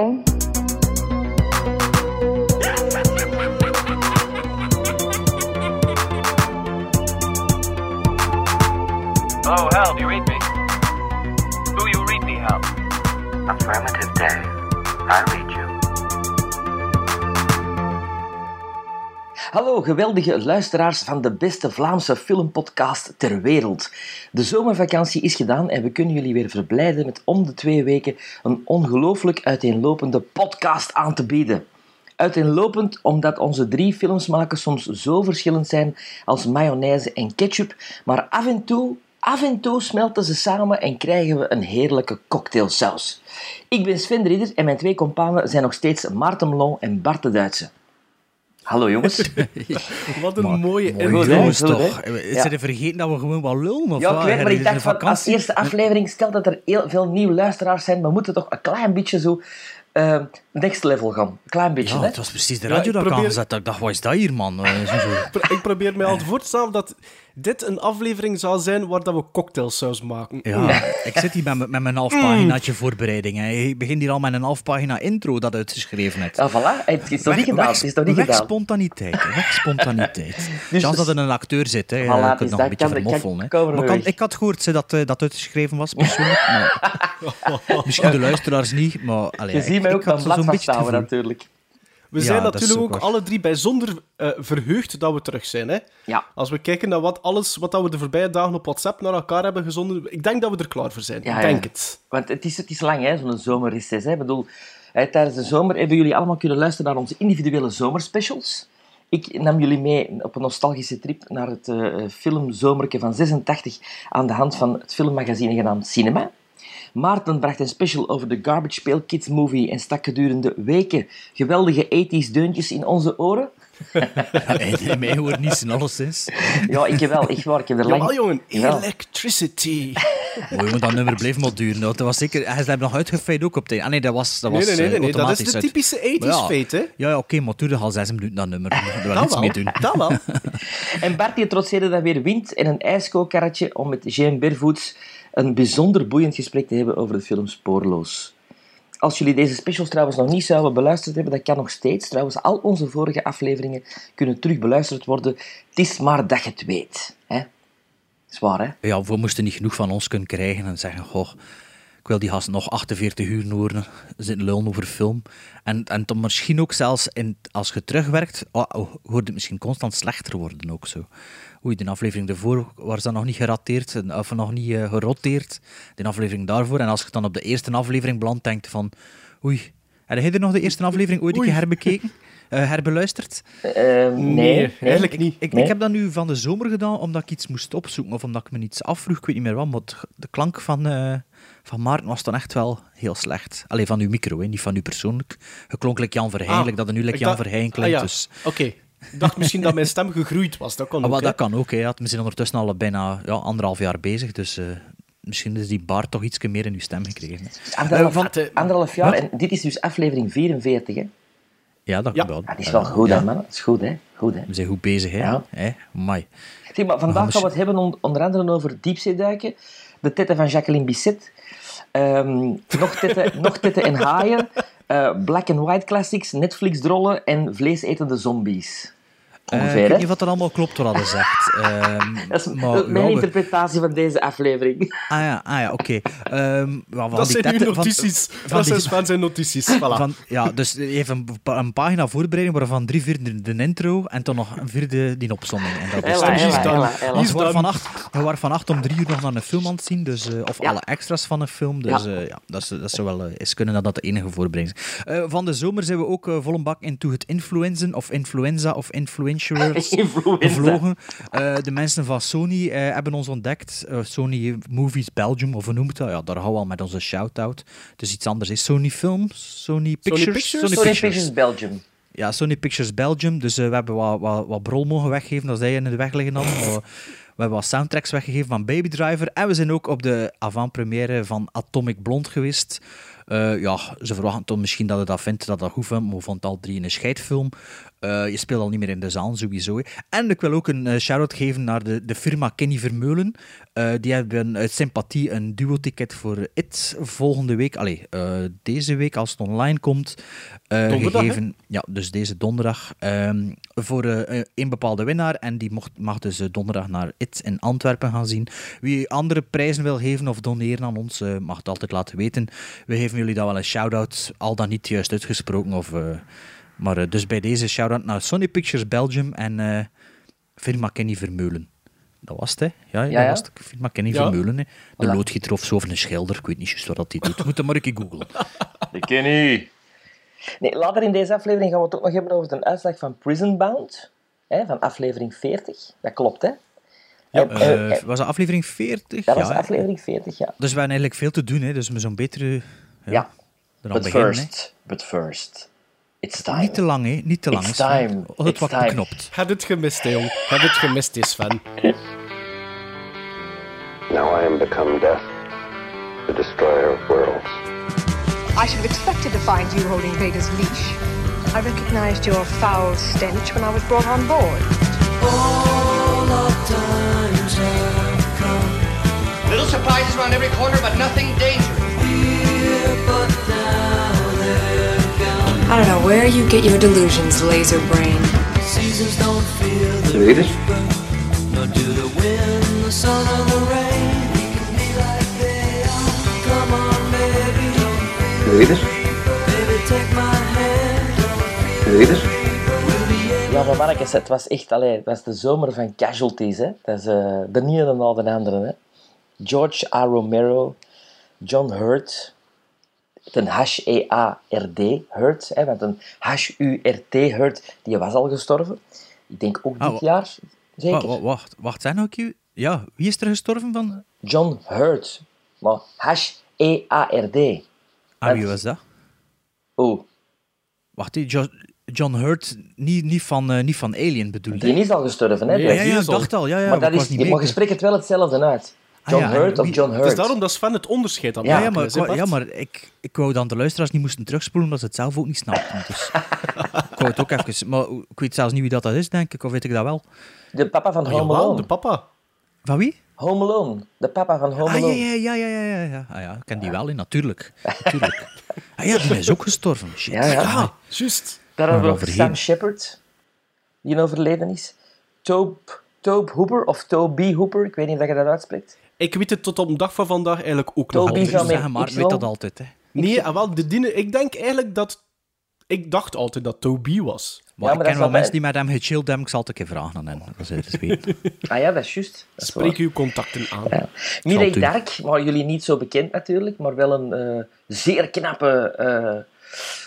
Do you read such geweldige luisteraars van de beste Vlaamse filmpodcast ter wereld. De zomervakantie is gedaan en we kunnen jullie weer verblijden met om de twee weken een ongelooflijk uiteenlopende podcast aan te bieden. Uiteenlopend omdat onze drie filmsmakers soms zo verschillend zijn als mayonaise en ketchup, maar af en toe, af en toe smelten ze samen en krijgen we een heerlijke cocktailsaus. Ik ben Sven de Ridder en mijn twee companen zijn nog steeds Maarten Melon en Bart de Duitse. Hallo jongens. Wat een mooie? Jongens toch. Ja. er vergeten dat we gewoon wat lullen? Of Ja, ik weet, maar ik dacht van, als eerste aflevering, stel dat er heel veel nieuwe luisteraars zijn, we moeten toch een klein beetje zo eh, next level gaan. Een klein beetje, Ja, hè? het was precies de Ja, radio ik dat ik probeer- aangezet. Ik dacht, wat is dat hier, man? Eh, zo- zo. Pro- Ik probeer mij al voor te stellen dat dit een aflevering zou zijn waar dat we cocktailsaus maken. Ja, ik zit hier met, mijn- met mijn half paginaatje voorbereiding. Hè. Ik begin hier al met een half pagina intro dat uitgeschreven hebt. Ja, voilà. Het is nog niet gedaan. Het is nog niet weg gedaan. spontaniteit. Weg spontaniteit. Dus- Chance dat er een acteur zit. Hè. Voilà, je kunt dus nog een beetje vermoffelen. Kan- Maar kan- weg. ik had gehoord hè, dat eh, dat uitgeschreven was, persoonlijk. Maar, misschien de luisteraars niet, maar... Allee, Je ik- ziet mij ik ook blad beetje vasthouden, natuurlijk. We Ja, zijn natuurlijk ook alle drie bijzonder eh, verheugd dat we terug zijn. Hè? Ja. Als we kijken naar wat, alles wat dat we de voorbije dagen op WhatsApp naar elkaar hebben gezonden, ik denk dat we er klaar voor zijn. Ja, ik ja. denk het. Want het is, het is lang, hè, zo'n zomerreces. Hè. Ik bedoel, hè, tijdens de zomer hebben jullie allemaal kunnen luisteren naar onze individuele zomerspecials. Ik nam jullie mee op een nostalgische trip naar het eh filmzomerke van 86 aan de hand van het filmmagazine genaamd Cinema. Maarten bracht een special over de Garbage Pail Kids movie en stak gedurende weken geweldige 80s deuntjes in onze oren. En mij hoort niets in alleszins. Ja, ik heb wel, echt waar. Ik heb er lang... Jawel, jongen. Jawel. Electricity. Mooi, jongen, dat nummer bleef maar duren. Dat was zeker... Hij is daar nog uitgefeit ook op tijd. Ah nee, dat was, dat Nee, was nee, nee, eh, nee, nee, dat is de typische 80s Maar ja, feit, hè? Ja, ja oké, maar duurde al zes minuten dat nummer. Wil Dat niets wel. mee doen. Dat wel. En Bart die trotseerde dat weer wind en een ijskookkarretje om met Jean Bervoets een bijzonder boeiend gesprek te hebben over de film Spoorloos. Als jullie deze specials trouwens nog niet zouden beluisterd hebben, dat kan nog steeds. Trouwens, al onze vorige afleveringen kunnen terug beluisterd worden. Het is maar dat je het weet. Hè? Zwaar, hè? Ja, we moesten niet genoeg van ons kunnen krijgen en zeggen, goh, ik wil die gast nog 48 uur horen zitten lullen over film. En, en dan misschien ook zelfs, in, als je terugwerkt, oh, oh, hoort het misschien constant slechter worden ook zo. Oei, de aflevering daarvoor was dat nog niet gerateerd, of nog niet eh, geroteerd. De aflevering daarvoor. En als je dan op de eerste aflevering belandt, denkt van, oei, heb jij er nog de eerste aflevering ooit een keer herbekeken? eh, herbeluisterd? Eh, nee, Nee, eigenlijk niet. Ik, Nee. ik heb dat nu van de zomer gedaan omdat ik iets moest opzoeken of omdat ik me iets afvroeg, ik weet niet meer wat, maar de klank van, eh, van Maarten was dan echt wel heel slecht. Alleen van uw micro, hè, niet van u persoonlijk. Je klonk like Jan Verheyen, Ah, dat er nu like ik Jan Verheyen Ah, klinkt. ja. dus. Oké. Dacht misschien dat mijn stem gegroeid was. Dat kan Ah, ook, hè. dat kan ook, hè. Ja, we zijn ondertussen al bijna ja, anderhalf jaar bezig, dus eh, misschien is die baard toch iets meer in uw stem gekregen. Anderhalf, van te- anderhalf jaar. En dit is dus aflevering 44, hè? Ja, dat Ja. wel. Dat is wel goed, ja. hè, man? Dat is goed, hè? Goed, hè? We zijn goed bezig, hè. Ja. hè? Amai. Zeg, maar vandaag anders- gaan we het hebben on- onder andere over diepzeeduiken, de tetten van Jacqueline Bisset, ehm, nog, tetten, nog tetten en haaien, eh, black and white classics, Netflix-drollen en vleesetende zombies. Eh, ik weet niet of dat allemaal klopt wat hij zegt. Ehm, Dat is maar, mijn ja, we- interpretatie van deze aflevering. Ah ja, ah, ja oké. Ehm, wel, van Dat die zijn uw van- notities. van dat die- zijn van zijn notities. Voilà. Van, ja, dus heeft een, een pagina voorbereiding waarvan drie vierde de intro en dan nog een vierde die opzomming. En dat is Ella, dan- Ella, je dan- van acht, je wordt van acht om drie uur nog naar een film aan het zien, dus, eh, of Ja. alle extra's van een film. Dus Ja. ja, ja dat, is, dat zou wel eh, eens kunnen dat dat de enige voorbereiding is. Eh, van de zomer zijn we ook eh, vol een bak into het influenzen of influenza of influencers Gevlogen. Eh, de mensen van Sony eh, hebben ons ontdekt. Eh, Sony Movies Belgium, of hoe noemt dat? Ja, daar houden we al met onze shout-out. Dus iets anders is Sony Films, Sony Pictures. Pictures? Sony Pictures Belgium. Ja, Sony Pictures Belgium. Dus we hebben wat, wat, wat brol mogen weggeven, dat zij in de weg liggen. Maar we hebben wat soundtracks weggegeven van Baby Driver. En we zijn ook op de avant-première van Atomic Blonde geweest. Ja, ze verwachten toch misschien dat je dat vindt, dat dat goed vindt, maar we vonden al drie een scheidfilm. Eh, je speelt al niet meer in de zaal, sowieso. hè. En ik wil ook een eh, shout-out geven naar de, de firma Kenny Vermeulen. Eh, die hebben uit sympathie een duo-ticket voor It volgende week. Allee, deze week als het online komt. Donderdag, gegeven, ja, dus deze donderdag. ehm, voor een bepaalde winnaar. En die mocht, mag dus donderdag naar It in Antwerpen gaan zien. Wie andere prijzen wil geven of doneren aan ons, mag het altijd laten weten. We geven jullie dan wel een shout-out, al dan niet juist uitgesproken. Of, maar eh, dus bij deze shout-out naar Sony Pictures Belgium en eh, firma Kenny Vermeulen. Dat was het, hè? Ja, dat ja. was het. Firma Kenny Ja. Vermeulen, hè. De Voilà. loodgieter of zo, of een schilder. Ik weet niet juist wat dat hij doet. Moet hem maar een keer googlen. De Kenny. Nee, later in deze aflevering gaan we het ook nog hebben over de uitslag van Prison Bound. Hè, van aflevering 40. Dat klopt, hè? Ja, eh, Eh, eh, was dat aflevering 40? dat was ja, aflevering 40, ja. Dus we hebben eigenlijk veel te doen, hè. Dus we zo'n betere... Ja. Ja. But beginnen, first, but first, it's time. Niet te lang, hè. Niet te lang. It's hè, Sven. time. Oh, het It's wordt time. beknopt. Heb het gemist, hè, jong. Heb het gemist, is Sven. Now I am become death, the destroyer of worlds. I should have expected to find you holding Vader's leash. I recognized your foul stench when I was brought on board. Little surprises around every corner, but nothing dangerous. I don't know where you get your delusions, laser brain. Read it. Read it. Read it. Ja, maar mannetjes, het was echt, allee, het was de zomer van casualties, hè. Dat is eh, de ene na de andere, hè. George A. Romero, John Hurt, een H-E-A-R-D, Hurt, hè, want een H-U-R-T, Hurt, die was al gestorven. Ik denk ook dit Ah, wa- jaar, zeker. Wacht, wacht, wacht, zijn ook u? Ja, wie is er gestorven van? John Hurt, maar H-E-A-R-D. Ah, wie was dat? Oeh, Wacht, John Hurt, niet, niet, van, eh, niet van Alien bedoelde. die is al gestorven, hè. Nee, Ja, ja, dacht al. Ja, ja, maar, dat is, niet maar je spreekt het wel hetzelfde uit. Ah, John ja, Hurt of wie- John Het Hurt. is daarom dat Sven het onderscheid Ja, maar, ik ja, maar ik, ik wou dan de luisteraars niet moesten terugspoelen omdat ze het zelf ook niet snapten. Dus ik wou het ook even... Maar ik weet zelfs niet wie dat, dat is, denk ik. Of weet ik dat wel? De papa van Ah, Home Alone. de papa. Van wie? Home Alone. De papa van Home Ah, ja, Alone. ja, ja, ja, ja, ja, ja. Ah, ja, ik ken die wel, hè, natuurlijk. natuurlijk. Ah ja, die is ook gestorven. Shit. Ja, ja. Ah, juist. Daar hebben we nog overheen. Sam Shepard, die overleden is. Tobe, Tobe Hooper, of Toby Hooper, ik weet niet of je dat uitspreekt. Ik weet het tot op de dag van vandaag eigenlijk ook nog. Van- zeggen, maar ik weet dat altijd. Hè. Nee, ah, wel, de dienen, ik denk eigenlijk dat... Ik dacht altijd dat Toby was. Maar Ja, ik maar ken is wel mensen die met hem gechilled hebben. Ik zal het een keer vragen aan hen. Dat eens weten. Ah ja, dat is juist. Dat is Spreek uw contacten aan. Mireille. Dark, maar jullie niet zo bekend natuurlijk, maar wel een eh, zeer knappe, eh,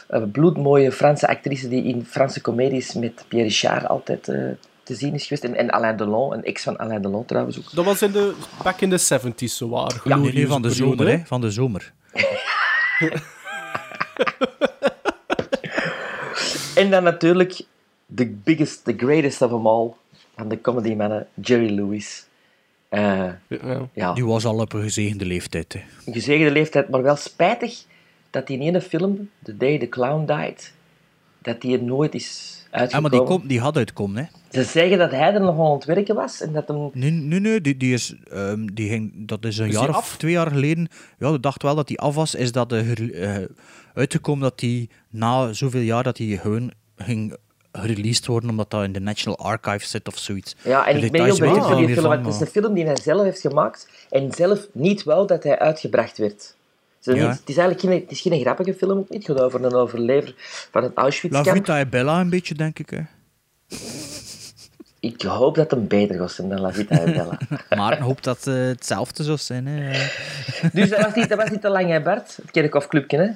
eh, bloedmooie Franse actrice die in Franse comedies met Pierre Richard altijd eh, te zien is geweest. En, en Alain Delon, een ex van Alain Delon trouwens ook. Dat was in de, back in the 70s, zo waar. Ja, nee, van de periode, zomer, hè. Van de zomer. En dan natuurlijk the biggest, the greatest of them all, van de comedymannen, Jerry Lewis. Eh, Ja. ja, Die was al op een gezegende leeftijd. Hè. een gezegende leeftijd, maar wel spijtig dat die in ene film, The Day the Clown Died, dat die er nooit is Ah, uitgekomen. maar die, komt, die had uitkomen, hè. Ze zeggen dat hij er nog aan het werken was en dat hem... Nee, nee, nee die, die is, ehm, die ging, dat is een Is jaar of twee jaar geleden. Ja, ik dacht wel dat hij af was. Is dat er, eh, uitgekomen dat hij na zoveel jaar dat hij gewoon ging gereleased worden, omdat dat in de National Archives zit of zoiets. Ja, en De ik ben heel benieuwd niet die film, van, want het is een film die hij zelf heeft gemaakt en zelf niet wel dat hij uitgebracht werd. Het is, Ja. niet- het is eigenlijk geen, het is geen grappige film ook niet. Het gaat over een overlever van het La Auschwitz-kamp. Vita e Bella een beetje, denk ik. Hè. Ik hoop dat hem beter zijn dan La Vita e Bella. Maar ik hoop dat eh, hetzelfde zou zijn. Hè. dus dat was, niet, dat was niet te lang, hè Bart? Het Kerkhof-clubje, hè? Hij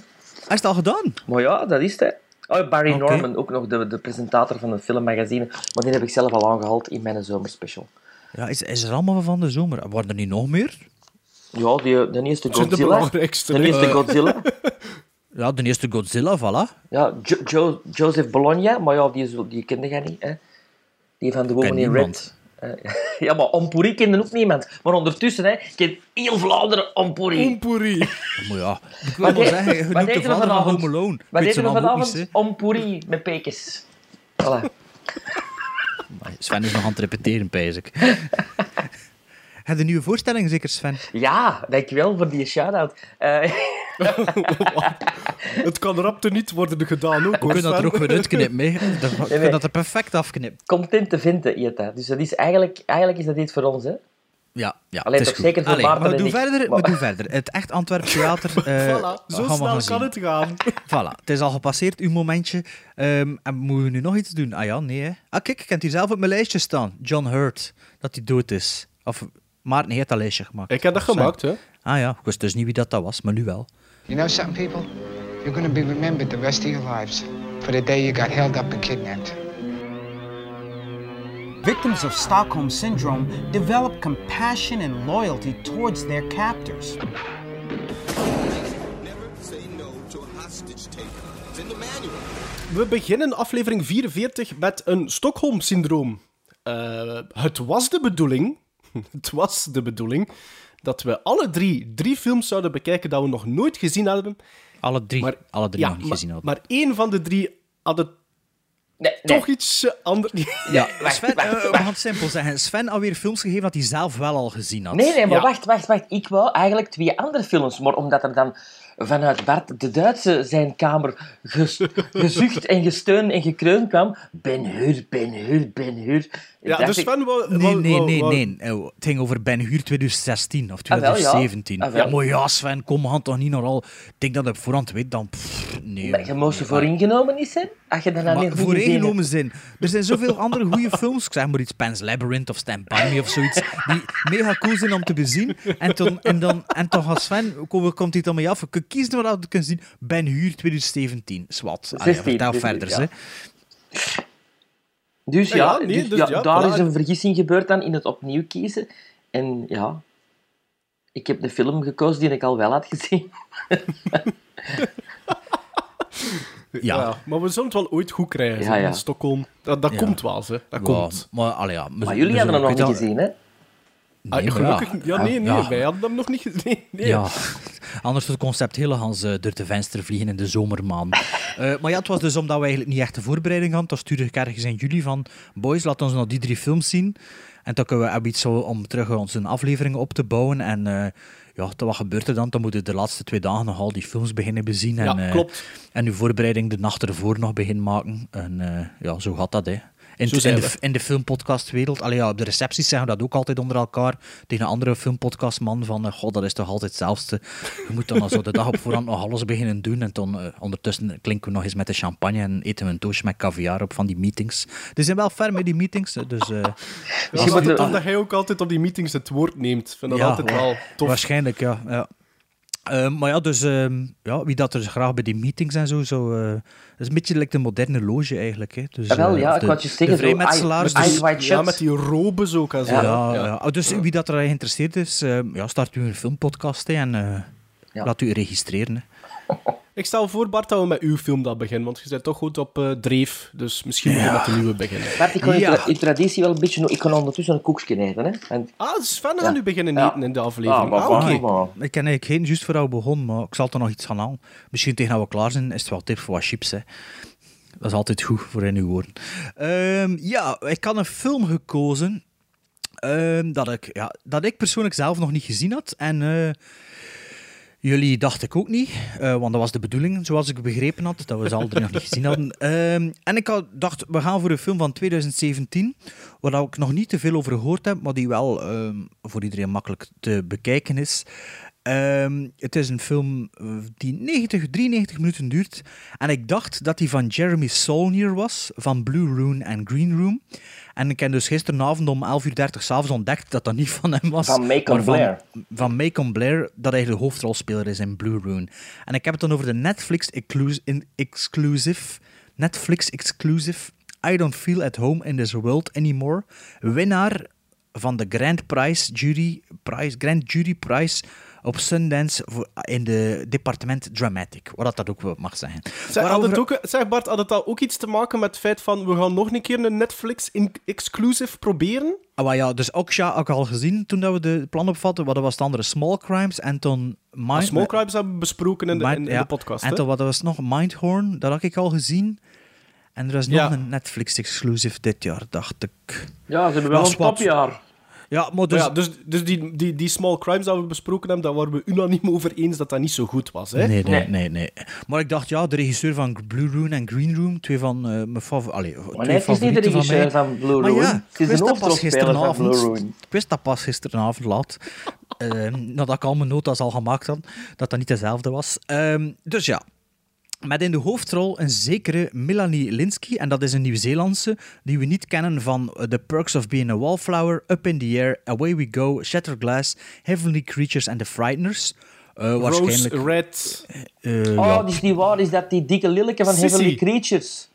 is het al gedaan. Maar ja, dat is het. hè. Oh, Barry. Norman, ook nog de, de presentator van het filmmagazine. Maar die heb ik zelf al aangehaald in mijn zomerspecial. Ja, is, is er allemaal van de zomer? Waren er niet nog meer? Ja, die, de eerste de Godzilla. belangrijkste, De hè. eerste. Godzilla. Ja, de eerste Godzilla, voilà. Ja, jo Jo- Joseph Bologna, maar ja, die, is, die kende jij niet. Hè? Die van The Woman in. Red. Eh, ja, maar Ompoeri kende ook niemand. Maar ondertussen hè, kent heel Vlaanderen Ompoeri. Ompoeri. Maar ja, ik wil Wat maar deed- zeggen, je noemt de vader van vanavond? Home Alone. Wat deden we vanavond? Ompoeri met pekes. Voilà. Maar Sven is nog aan het repeteren, pijs ik. Heb je een nieuwe voorstelling, zeker Sven? Ja, dankjewel voor die shout-out. Eh, Het kan rapte niet worden gedaan ook, We kunnen dat er ook weer uitknippen. Dat- We kunnen dat er perfect afknippen. content te vinden, dat. Dus dat is eigenlijk, eigenlijk is dat iets voor ons, hè. Ja, ja Allee, het is toch goed. zeker voor Allee, Maarten maar we en doen ik. verder, Maar- we doen verder. Het Echt Antwerp Theater. eh, Voilà, zo snel gaan kan zien. het gaan. Voilà, het is al gepasseerd, uw momentje. Ehm, en moeten we nu nog iets doen? Ah ja, nee hè. Ah kijk, ik heb hier zelf op mijn lijstje staan. John Hurt, dat hij dood is. Of Maarten heeft dat lijstje gemaakt. Ik heb dat gemaakt, hè. Ah ja, ik wist dus niet wie dat, dat was, maar nu wel. You know something, people? You're going to be remembered the rest of your lives for the day you got held up and kidnapped. Victims of Stockholm Syndrome develop compassion and loyalty towards their captors. We beginnen aflevering 44 met een Stockholm-syndroom. Eh, het was de bedoeling, het was de bedoeling, dat we alle drie drie films zouden bekijken dat we nog nooit gezien hadden. Alle drie, Maar, alle drie ja, nog niet maar, gezien hadden. Maar één van de drie had het Nee, nee. toch iets eh, anders. ja, wacht, Sven, wacht, eh, we gaan het simpel zeggen. Sven alweer films gegeven dat hij zelf wel al gezien had. Nee, nee, maar Ja. wacht, wacht, wacht. Ik wou eigenlijk twee andere films, maar omdat er dan vanuit Bart de Duitse zijn kamer ges- gezucht en gesteund en gekreund kwam. Ben Hur, Ben Hur, Ben Hur. Ja, dus Sven wou... Nee, nee, nee, nee. Eh, Het ging over Ben Huur 2016 of Ah, wel, ja. 2017. Ah, wel. maar ja, Sven, kom, gaan toch niet naar al... Ik denk dat ik voorhand weet, dan... pff, nee. Maar je moest nee, voor ingenomen niet zijn, als je dat dan Maar niet voor gezien hebt. ingenomen zijn. Er zijn zoveel andere goede films. Ik zeg maar iets Pan's Labyrinth of Stand By Me of zoiets. Die mega cool zijn om te bezien. En toen, en dan, en toch als Sven komt, komt hij dan mee af. Ik kies wat we kunnen zien. Ben Huur 2017. Swat. Allee, 16, vertel 16, verder. ja. Dus Ja, ja, nee, dus, dus ja, ja, daar voilà. is een vergissing gebeurd dan in het opnieuw kiezen. En ja, ik heb de film gekozen die ik al wel had gezien. Ja. Maar we zullen het wel ooit goed krijgen, Ja, ja. in Stockholm. Dat, dat Ja. komt wel, hè. Dat Ja, komt. maar, allee, ja, Maar jullie hadden hem nog niet gezien, hè? Ah, Nee, gelukkig... ja. Ja, nee, nee, Ja. wij hadden hem nog niet gezien. Nee, nee. Ja, anders het concept hele Hans eh, door de venster vliegen in de zomermaanden. Eh, maar ja, het was dus omdat we eigenlijk niet echt de voorbereiding hadden. Toen stuurde ik ergens in juli van, boys, laat ons nog die drie films zien. En toen kunnen we hebben iets zo om terug onze afleveringen op te bouwen. En eh, ja, wat gebeurt er dan? Dan moeten we de laatste twee dagen nog al die films beginnen bezien. En, Ja, eh, klopt. en uw voorbereiding de nacht ervoor nog beginnen maken. En ja, zo gaat dat, hè. In, Zo in, zijn de, in de filmpodcastwereld, allee, ja, op de recepties zeggen we dat ook altijd onder elkaar. Tegen een andere filmpodcastman van, eh, god, dat is toch altijd hetzelfde. Je moet dan al zo de dag op voorhand nog alles beginnen doen. En dan eh, ondertussen klinken we nog eens met de champagne en eten we een toastje met caviar op van die meetings. Die zijn wel ver met die meetings, dus... eh, Ja, Misschien omdat jij ook altijd op die meetings het woord neemt. Ik vind dat Ja, altijd wel tof. Waarschijnlijk, ja. ja. Eh, maar ja, dus ehm, ja, wie dat er graag bij die meetings en zo, zo eh, dat is een beetje like de moderne loge eigenlijk. Hè. Dus, Ja, wel, eh, ja, ik wou je zeggen, de vrijmetselaars. dus- Ja, met die robes ook en zo. Ja. ja, Ja. ja. Oh, Dus wie dat er geïnteresseerd is, eh, ja, start u een filmpodcast hè, en eh, Ja. laat u registreren. Hè. Ik stel voor, Bart, dat we met uw film dat beginnen, want je bent toch goed op eh, dreef. Dus misschien moeten we met de nieuwe beginnen. Bart, ik wil in Ja. tra- in traditie wel een beetje... Ik kan ondertussen een koekje eten, hè. En, Ah, Sven gaat nu beginnen Ja. eten in de aflevering. Ah, maar Ah, oké. maar- Ik ken eigenlijk geen juist vooral begonnen, maar ik zal er nog iets gaan halen. Misschien tegen dat we klaar zijn, is het wel tip voor wat chips. Hè. Dat is altijd goed voor in uw woorden. Ehm, ja, ik had een film gekozen ehm, dat, ik, ja, dat ik persoonlijk zelf nog niet gezien had. En eh, jullie dacht ik ook niet, eh, want dat was de bedoeling, zoals ik begrepen had, dat we ze al nog niet gezien hadden. Ehm, en ik had, dacht, we gaan voor een film van 2017, waar ik nog niet te veel over gehoord heb, maar die wel ehm, voor iedereen makkelijk te bekijken is. Ehm, het is een film eh, die 90, 93 minuten duurt. En ik dacht dat die van Jeremy Saulnier was, van Blue Rune en Green Room. En ik heb dus gisteravond om 11.30 uur s'avonds ontdekt dat dat niet van hem was. Van Macon Blair. Van Macon Blair, dat eigenlijk de hoofdrolspeler is in Blue Rune. En ik heb het dan over de Netflix exclusive... Netflix exclusive I Don't Feel at Home in This World Anymore. Winnaar van de Grand Prize Jury, Prize, Grand Jury Prize op Sundance voor, in de departement Dramatic, wat dat ook wel mag zeggen. Zeg, had Waarover- het ook, zeg Bart, had het al ook iets te maken met het feit van we gaan nog een keer een Netflix-exclusive proberen? Ah, maar ja, dus Oksha had ik al gezien toen dat we de plan opvatten. Wat was het andere? Small Crimes en toen Mind... Ah, Small Crimes hebben we besproken in de, Mind- in, in ja. de podcast. En toen wat was het nog? Mindhorn, dat had ik al gezien. En er is nog Ja. een Netflix-exclusive dit jaar, dacht ik. Ja, ze hebben wel een topjaar. Ja, maar Maar dus... ja, dus dus die, die, die Small Crimes dat we besproken hebben, daar waren we unaniem over eens dat dat niet zo goed was. Hè? Nee, nee, Nee. nee. Maar ik dacht, ja, de regisseur van Blue Room en Green Room, twee van eh, mijn favorieten. Maar nee, het is niet de regisseur van Blue Maar Room. ja, het is dat pas van gisteravond. Ik wist dat pas gisteravond laat. eh, nadat ik al mijn notas al gemaakt had, dat dat niet dezelfde was. Ehm, dus ja. Met in de hoofdrol een zekere Melanie Linsky, en dat is een Nieuw-Zeelandse, die we niet kennen van uh, The Perks of Being a Wallflower, Up in the Air, Away We Go, Shattered Glass, Heavenly Creatures and The Frighteners. Eh, Rose waarschijnlijk... Red. eh, Oh, ja, die is niet waar. Is dat die dikke lilleke van Sissy. Heavenly Creatures?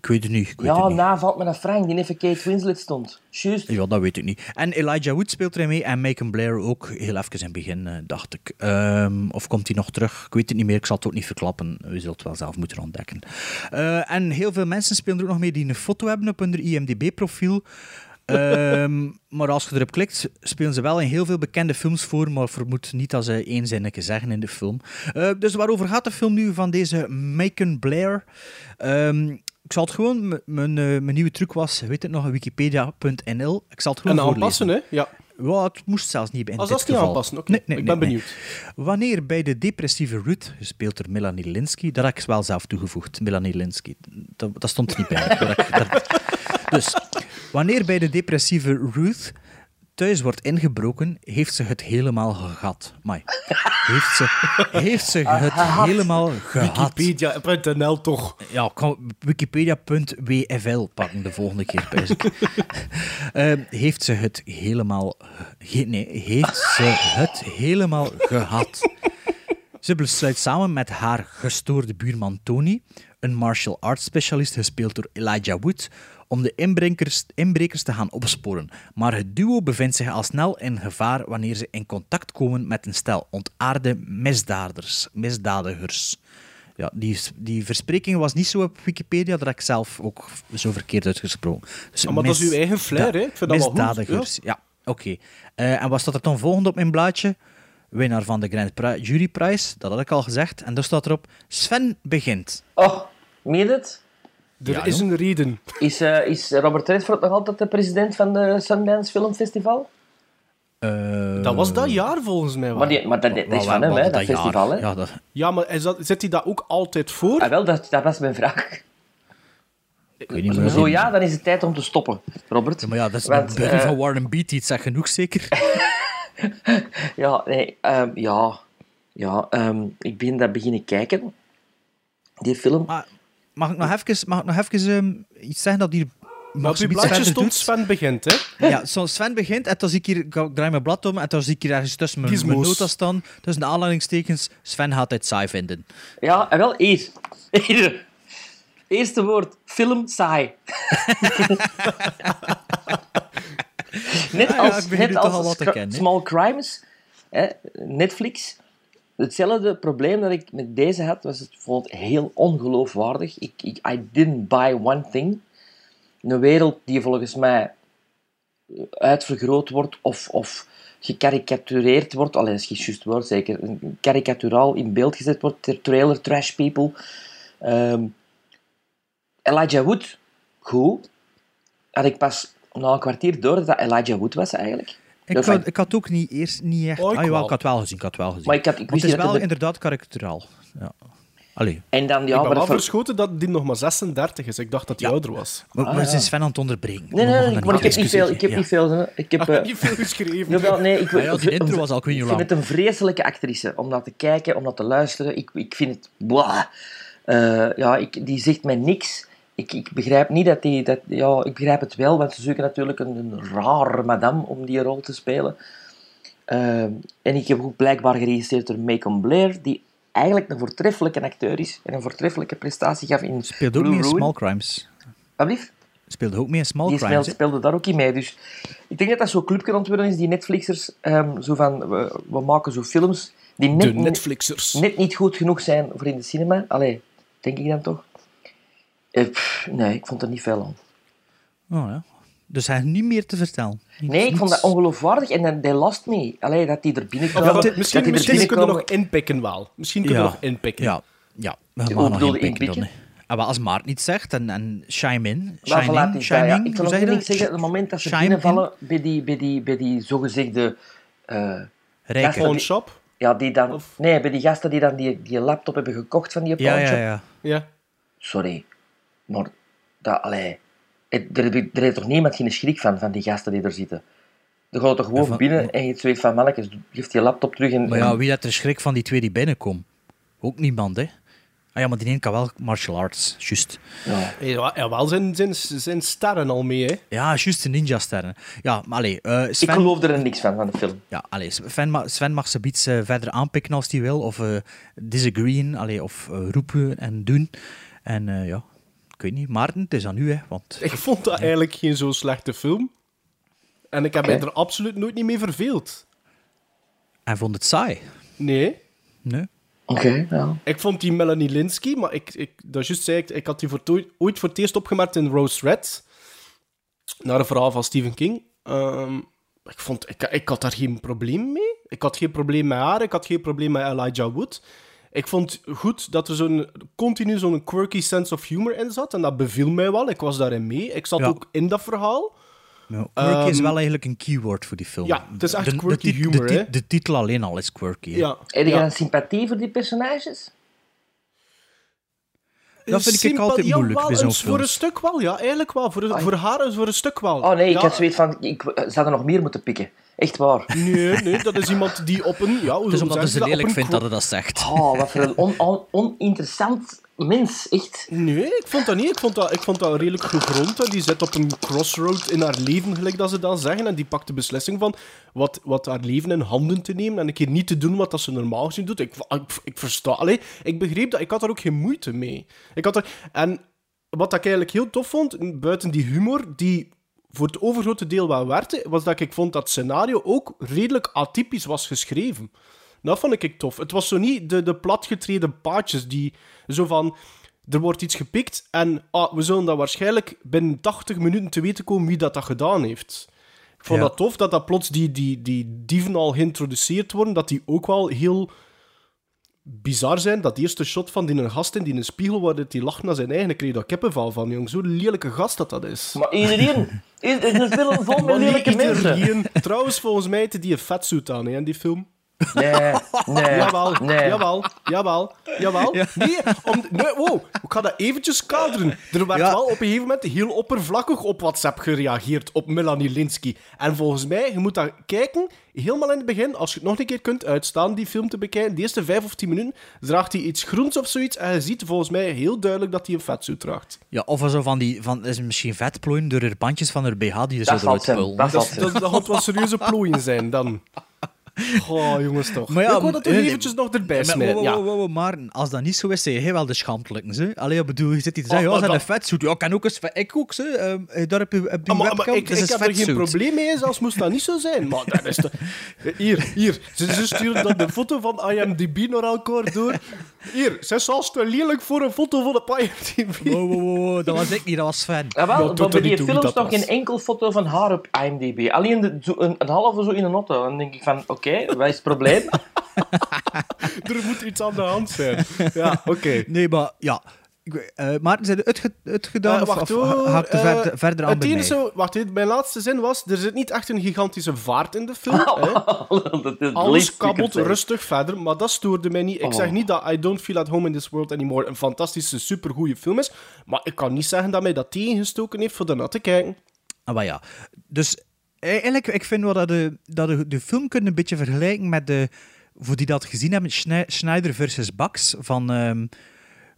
Ik weet het niet. Ik weet Ja, het niet. na valt me naar Frank, die even Kate Winslet stond. Juist. Ja, dat weet ik niet. En Elijah Wood speelt erin mee en Macon Blair ook heel even in het begin, eh, dacht ik. Ehm, of komt hij nog terug? Ik weet het niet meer, ik zal het ook niet verklappen. U zult het wel zelf moeten ontdekken. Eh, en heel veel mensen spelen er ook nog mee die een foto hebben op hun IMDb-profiel. Ehm, maar als je erop klikt, spelen ze wel in heel veel bekende films voor, maar vermoed niet dat ze één zinnetje zeggen in de film. Eh, dus waarover gaat de film nu van deze Macon Blair? Ehm, ik zal het gewoon, mijn, eh, mijn nieuwe truc was, weet het nog, wikipedia.nl. Ik zal het gewoon En aanpassen, hè? Ja. Ja, het moest zelfs niet in Als dat niet aanpassen, oké. Nee, nee, ik ben nee. benieuwd. Wanneer bij de depressieve Ruth, gespeeld door Melanie Linsky, dat heb ik wel zelf toegevoegd, Melanie Linsky. Dat, dat stond er niet bij. Dat ik- dat- dus, wanneer bij de depressieve Ruth thuis wordt ingebroken, heeft ze het helemaal gehad. Mai. Heeft ze, heeft ze het helemaal gehad. Wikipedia.nl toch. Ja, ik kan wikipedia.wfl pakken de volgende keer, pijs ik. Eh, heeft ze het helemaal... ge- nee, heeft ze het helemaal gehad. Ze besluit samen met haar gestoorde buurman Tony, een martial arts specialist gespeeld door Elijah Wood, om de inbrekers, inbrekers te gaan opsporen. Maar het duo bevindt zich al snel in gevaar wanneer ze in contact komen met een stel ontaarde misdadigers. misdadigers. Ja, die, die verspreking was niet zo op Wikipedia, dat ik zelf ook zo verkeerd uitgesproken. Dus Ah, maar dat is uw eigen flair, hè? Ik vind dat wel goed, Misdadigers, ja. Oké. Eh, en wat staat er dan volgende op mijn blaadje? Winnaar van de Grand Pri- Juryprijs, dat had ik al gezegd. En daar staat erop, Sven begint. Oh, meen je het? Er Ja, is een reden. Is, eh, is Robert Redford nog altijd de president van de Sundance Film Festival? Eh, Dat was dat jaar volgens mij wel. Maar, die, maar dat, dat is van hem, hè, dat festival. Hè? Ja, dat, Ja, maar is dat, zit hij dat ook altijd voor? Ah, wel, dat, dat was mijn vraag. ik weet niet meer. Zo ja, dan is het tijd om te stoppen, Robert. Ja, maar ja, dat is Want, de eh, van Warren Beatty, het zegt genoeg zeker. Ja, nee, ehm, ja. Ja, ehm, ik ben daar beginnen kijken. Die film. Maar mag ik nog even, mag ik nog even ehm, iets zeggen dat hier... Maar op je verder stond doet? Sven begint, hè? Ja, zo Sven begint en dan zie ik hier, ik draai mijn blad om en dan zie ik hier ergens tussen mijn, mijn notas staan, tussen de aanhalingstekens, Sven gaat het saai vinden. Ja, en wel, hier. Hier. Eerste woord, film saai. net als, net als. Small Crimes, hè, Netflix. Hetzelfde probleem dat ik met deze had, was het vond het heel ongeloofwaardig. Ik, ik, I didn't buy one thing. Een wereld die volgens mij uitvergroot wordt of, of gekarikatureerd wordt. Alleen is geen juist woord, zeker. Karikaturaal in beeld gezet wordt. ter Trailer trash people. Ehm, Elijah Wood, goed. Had ik pas na een kwartier door dat dat Elijah Wood was eigenlijk. Ik had, ik had ook niet eerst niet echt... Oh, ik ah, jawel, wel. ik had wel gezien, ik had wel gezien. Maar ik had- ik wist het is wel inderdaad karikaturaal. Ja. Allee. En dan, ja, ik ben maar wel ver- verschoten dat die nog maar 36 is. Ik dacht dat hij Ja. ouder was. Maar, Ah, maar ja. ze is Sven aan het onderbreken. Nee, nee, nee, maar ik heb niet veel. Ik heb Ja. niet veel. hè. Ik heb, Ik heb niet veel geschreven. Jawel, nee, ik, Ah ja, die ik- intro was al, ik vind het een vreselijke actrice om naar te kijken, om naar te luisteren. Ik, ik vind het... Blah. Eh, ja, ik, die zegt mij niks. Ik, ik begrijp niet dat die... Dat, ja, ik begrijp het wel, want ze zoeken natuurlijk een, een rare madame om die rol te spelen. Eh, en ik heb ook blijkbaar geregistreerd door Macon Blair, die eigenlijk een voortreffelijke acteur is en een voortreffelijke prestatie gaf in Speelt ook Blue niet in. Small Crimes. Wat blieft? speelde ook mee in Small Die Crimes. smelt hè? speelde daar ook in mee. Dus ik denk dat dat zo'n clubje het worden is, die Netflixers. ehm, zo van, we, we maken zo films die net, De niet- Netflixers. net niet goed genoeg zijn voor in de cinema. Allee, denk ik dan toch? Eh, pff, nee, ik vond er niet veel aan. Oh, ja. Dus hij heeft niet meer te vertellen. Niet- Nee, ik vond dat ongeloofwaardig en dan they lost me. Allee, dat die er Of binnenkomen. ja, misschien die er misschien kunnen we nog inpikken wel. Misschien kunnen we nog inpikken. Ja, ja. We gaan nog je inpikken dan. inpikken? hè. Ah, als Maart niet zegt en, en chime in. Maar voilà, het shining, Ik kan ook dat? zeggen. Het moment dat ze Shine binnenvallen bij die, bij die, bij die zogezegde... eh Rijke. Pawn die- shop. Ja, die dan... Of- Nee, bij die gasten die dan die, die laptop hebben gekocht van die Ja, pawnshop. ja, ja. Ja. Sorry. Maar, dat, allee... het- Er, er, er heeft toch niemand geen schrik van, van die gasten die er zitten? Dan gaat er gewoon van- binnen en je zoiets van, mannetjes, geef die laptop terug en... Maar ja, wie had er schrik van die twee die binnenkomen? Ook niemand, hè? Ah ja, maar die een kan wel martial arts, juist. ja. Ja, ja, wel zijn, zijn, zijn sterren al mee, hè. Ja, juist de ninja-sterren. Ja, maar allee, eh, Ik Sven... geloof er niks van, van de film. Ja, allee, Sven, ma- Sven mag ze iets eh, verder aanpikken als hij wil, of eh disagreeën, allee, of roepen en doen. En eh, ja, ik weet niet. Maarten, het is aan u, hè, want... Ik vond dat eigenlijk geen zo slechte film. En ik heb mij er absoluut nooit niet mee verveeld. Hij vond het saai. Nee. Nee? Oké, ja. Ik vond die Melanie Linsky, maar ik, ik, dat juist zei ik, ik had die voor ooit voor het eerst opgemerkt in Rose Red. Naar een verhaal van Stephen King. Ehm, ik, vond, ik, ik had daar geen probleem mee. Ik had geen probleem met haar, ik had geen probleem met Elijah Wood. Ik vond goed dat er zo'n continu zo'n quirky sense of humor in zat. En dat beviel mij wel. Ik was daarin mee. Ik zat Ja. ook in dat verhaal. Ja, quirky is Ehm, wel eigenlijk een keyword voor die film. ja, het is echt De- de quirky humor, de, de titel alleen al is quirky. Ja. Heb je ja. een sympathie voor die personages? Dat vind ik altijd moeilijk bij zo'n een- Voor een stuk wel, ja. Eigenlijk wel. Voor, voor haar is voor een stuk wel. Oh nee, ik had zoiets van, ik, ze hadden nog meer moeten pikken. Echt waar. Nee, nee, dat is iemand die op een... Ja, hoe Het is omdat ze lelijk vindt dat hij dat zegt. Oh, wat voor een on, on- oninteressant mens, echt. Nee, ik vond dat niet. Ik vond dat, ik vond dat redelijk gegrond. Die zit op een crossroad in haar leven, gelijk dat ze dat zeggen. En die pakt de beslissing van wat, wat haar leven in handen te nemen en een keer niet te doen wat dat ze normaal gezien doet. Ik, ik, ik versta... Allee, ik begreep dat. Ik had daar ook geen moeite mee. Ik had er, en wat ik eigenlijk heel tof vond, buiten die humor, die voor het overgrote deel wel werkte, was dat ik vond dat scenario ook redelijk atypisch was geschreven. Dat vond ik tof. Het was zo niet de, de platgetreden paadjes die zo van... Er wordt iets gepikt en ah, we zullen dat waarschijnlijk binnen 80 minuten te weten komen wie dat, dat gedaan heeft. Ik vond Ja. dat tof dat dat plots die, die, die dieven al geïntroduceerd worden, dat die ook wel heel bizar zijn. Dat eerste shot van die een gast in die een spiegel waar die lacht naar zijn eigen, kreeg daar kippenval van, jong. Zo'n lelijke gast dat dat is. Maar iedereen... Is een film vol met lelijke mensen. iedereen. Trouwens, volgens mij heeft die een vetsuit aan, hè, in die film. Nee, nee, Jawel, nee. jawel, jawel, jawel. Nee, om, nee, wow, ik ga dat eventjes kaderen. Er werd Ja. wel op een gegeven moment heel oppervlakkig op WhatsApp gereageerd op Melanie Linsky. En volgens mij, je moet dat kijken, helemaal in het begin, als je het nog een keer kunt uitstaan, die film te bekijken, de eerste vijf of tien minuten, draagt hij iets groens of zoiets en je ziet volgens mij heel duidelijk dat hij een vetsuit draagt. Ja, of zo van die... Van, is misschien vetplooien door haar bandjes van haar BH die er zo Dat valt eruit. Dat Dat, valt dat, dat gaat wel serieuze plooien zijn dan. Oh, jongens toch. Maar ja, ik wil dat toch eh, eventjes nog erbij Maar, smijten. wow, Ja. maar als dat niet zo is, zeg je wel de schaamtelijken. Ze. Allee, ik bedoel, je zit hier te zeggen, Oh, ja, maar zijn een dat- vetsuit. Ja, ik kan ook eens... Ik ook, ze. Ehm, daar heb je, heb je Ah, maar, webcam, maar ik, dat is ik een heb er geen probleem mee, zelfs moest dat niet zo zijn. Maar dat is toch... Hier, hier. Ze, ze sturen dan de foto van IMDb naar elkaar door. Hier, ze is zelfs te lelijk voor een foto van de IMDb. Wow, wow, wow, wow, dat was ik niet, dat was Sven. Ja, wel, maar bij die films dat nog was. geen enkel foto van haar op IMDb. Alleen de, een, een halve zo in een auto. Dan denk ik van, oké, wat is het probleem? Er moet iets aan de hand zijn. Ja, oké. Nee, maar ja. Ik weet- eh, Maarten, zijn het uitgedaan? Eh, of- wacht of hoor. ga ik er eh, verder, verder aan het bij mij? enige, wacht, mijn laatste zin was: er zit niet echt een gigantische vaart in de film. hè. Dat is Alles kabbelt rustig verder, maar dat stoorde mij niet. Ik Oh. zeg niet dat I Don't Feel at Home in This World Anymore een fantastische, supergoeie film is, maar ik kan niet zeggen dat mij dat tegengestoken heeft voor daarna te kijken. Ah, maar ja. Dus eigenlijk, ik vind wel dat de, dat de, de film kunnen een beetje vergelijken met de, voor die dat gezien hebben, Schnei- Schneider versus Bax van, ehm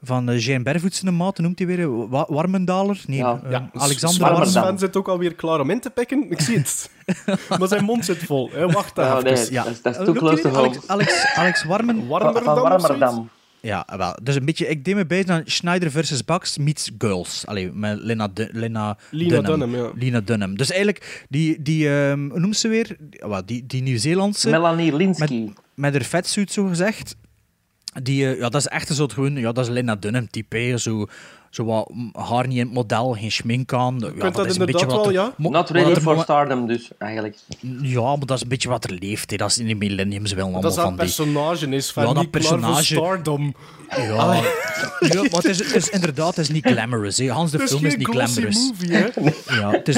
van eh, Jean Bervoets maat, noemt hij weer? Wa- Warmendaler? Nee, Ja. eh, Ja, Alexander. Sven zit ook alweer klaar om in te pikken. Ik zie het. maar zijn mond zit vol. Hè. Wacht Ja, even. nee, Ja. dat is, dat is close to. Alex, Alex, Alex Warmen... Warmerdam Van of zoiets? Warmerdam. Ja, wel. Dus een beetje, ik deed me bij aan Schneider versus Bax meets Girls. Allee, met Lena, Du- Lena, Lena Dunham, ja. Lena Dunham. Dus eigenlijk, die, die ehm, hoe noemt ze weer? Wel, Die, die Nieuw-Zeelandse. Melanie Linsky. met haar vetsuit, zo gezegd. Die, eh, ja, dat is echt een soort gewoon, ja, dat is Lena Dunham type. Zo, zo wat mm, haar niet in het model, geen schmink aan. Ja, kunt dat is een beetje wat wel, er- ja. mo- Not ready for stardom, dus, eigenlijk. Ja, maar dat is een beetje wat er leeft. Hè. Dat is in de millenniums wel allemaal Dat is dat van die... personage is van Ja, dat personage- stardom. Ja, ja maar het is, het is inderdaad het is niet glamorous. Hè. Hans de Het is film is geen niet glamorous. movie, hè. Ja, het is,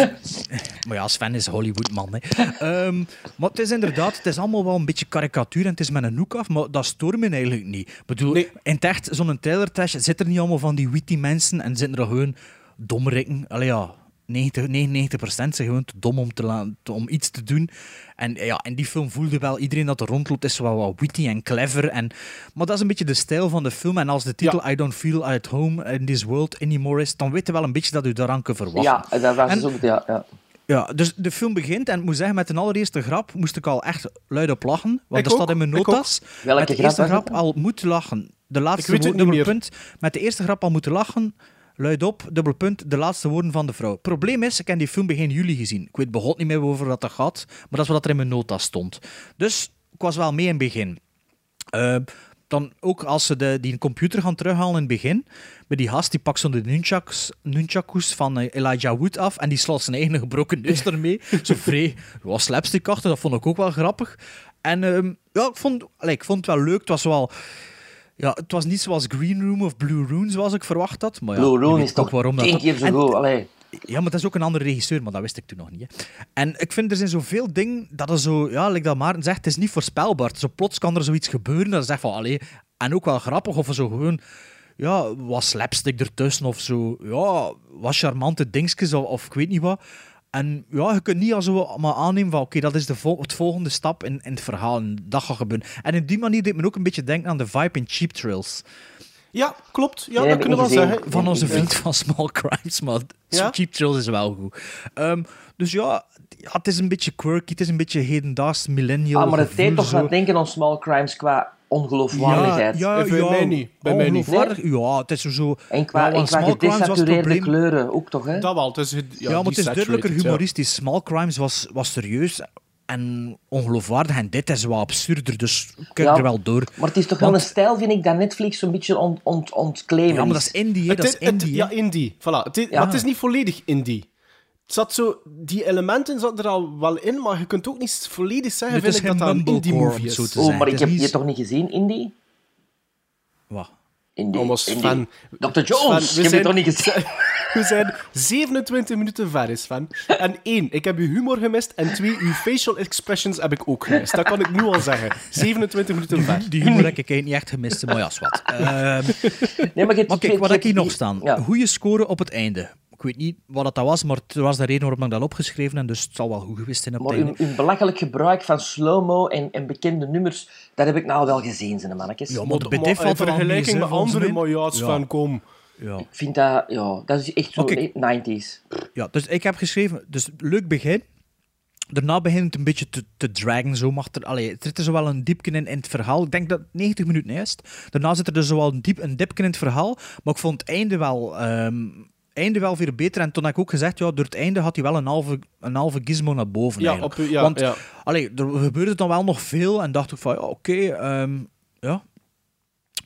maar ja, Sven is Hollywoodman. Hè. Ehm, maar het is inderdaad, het is allemaal wel een beetje karikatuur en het is met een hoek af, maar dat stoort me eigenlijk niet. Ik bedoel, Nee. in het echt, zo'n trailertest zit er niet allemaal van die witty mensen en zitten er gewoon domrikken. Allee ja, 90, 99% zijn gewoon te dom om, te laten, om iets te doen. En ja, in die film voelde wel iedereen dat er rondloopt, is wel wat witty en clever. En, maar dat is een beetje de stijl van de film. En als de titel I don't feel at home in this world anymore is, dan weet je wel een beetje dat u daaraan kunt verwachten. Ja, dat was En- dus ook... Ja, ja. Ja, dus de film begint en ik moet zeggen, met de allereerste grap moest ik al echt luid op lachen. Want Ik er staat in mijn notas. Welke met de grap eerste grap al moet lachen. De laatste weet het woorden, niet dubbel punt. Met de eerste grap al moeten lachen. Luid op, dubbel punt, de laatste woorden van de vrouw. Probleem is, ik heb die film begin juli gezien. Ik weet begot niet meer over wat dat gaat, maar dat is wat er in mijn notas stond. Dus ik was wel mee in het begin. Eh, dan ook als ze de, die computer gaan terughalen in het begin, bij die gast die pakt zo de nunchucks, nunchakus van eh, Elijah Wood af en die slaat zijn eigen gebroken neus ermee. zo vrij, was slapstick achter, dat vond ik ook wel grappig. En ehm, ja, ik vond, allee, ik vond het wel leuk. Het was wel... Ja, het was niet zoals Green Room of Blue Room zoals ik verwacht had. Maar ja, Blue Room is toch waarom dat dat- keer zo goed. Allee. ja, maar dat is ook een andere regisseur, maar dat wist ik toen nog niet. Hè. En ik vind er zijn zoveel dingen dat er zo, ja, like dat Maarten zegt, het is niet voorspelbaar. Zo plots kan er zoiets gebeuren dat je zegt van, allee, en ook wel grappig of er zo gewoon, ja, wat slapstick ertussen of zo, ja, wat charmante dingetjes of, of ik weet niet wat. En ja, je kunt niet al zo maar aannemen van, oké, dat is de vol- het volgende stap in, in het verhaal en dat gaat gebeuren. En in die manier deed me ook een beetje denken aan de vibe in Cheap Thrills. Ja, klopt. Ja, Nee, dat kunnen we wel zeggen. Van onze vriend van Small Crimes, maar Ja? Cheap Thrills is wel goed. Ehm, dus ja, ja, het is een beetje quirky, het is een beetje hedendaags millennial Ah, maar het deed toch aan denken aan small crimes qua ongeloofwaardigheid. Ja, ja, Bij ja, mij niet, bij mij niet. ongeloofwaardig. Ja, het is zo... En qua, en gedesatureerde kleuren ook toch, hè? Dat wel. Het is, ja, Ja, maar het is duidelijker ja. humoristisch. Small Crimes was, was serieus en ongeloofwaardig. En dit is wat absurder, dus ik kijk Ja. er wel door. Maar het is toch wel een stijl, vind ik, dat Netflix zo'n beetje ont, Ja, maar dat is indie, hè, dat is is- het- indie. ja, indie. Voilà. Het is, Ja. Maar het is niet volledig indie. Zat zo, die elementen zaten er al wel in, maar je kunt ook niet volledig zeggen vind ik, dat dat een indie mumblecore, movie om is. zo Oh, zijn. maar ik heb niet je toch niet gezien, Indie? Wat? Indie. Oh, maar Indie. Dr. Jones, Sven, je hebt je toch niet gezien? We zijn 27 minuten ver, is Sven. En één, ik heb uw humor gemist. En twee, uw facial expressions heb ik ook gemist. Dat kan ik nu al zeggen. 27 minuten ver. Die humor heb ik eigenlijk niet echt gemist, maar ja, wat. Ehm, Nee, maar je, Maar je- kijk, wat je- heb ik hier nog je- staan? Ja. Goede score op het einde. Ik weet niet wat dat was, maar het was de reden waarom ik dat opgeschreven heb, dus het zal wel goed geweest zijn op Maar uw belachelijk gebruik van slow-mo en, en bekende nummers, dat heb ik nou wel gezien, zijn mannetjes. Ja, maar de valt er al vergelijking met andere Ja. van kom. Ja. Ik vind dat, ja, dat is echt zo eh, 90s. ja, dus ik heb geschreven, dus leuk begin. Daarna begint het een beetje te, te dragen. Zo mag er, allee, er zit er zo wel een diepje in, in het verhaal. Ik denk dat het 90 minuten is. Daarna zit er dus zo wel een, diep, een dipje in het verhaal. Maar ik vond het einde wel, ehm, einde wel weer beter. En toen heb ik ook gezegd, ja, door het einde had hij wel een halve, een halve gizmo naar boven. Ja, op, ja, Want ja. allee, er gebeurde dan wel nog veel. En dacht ik van, ja, oké, ehm, ja.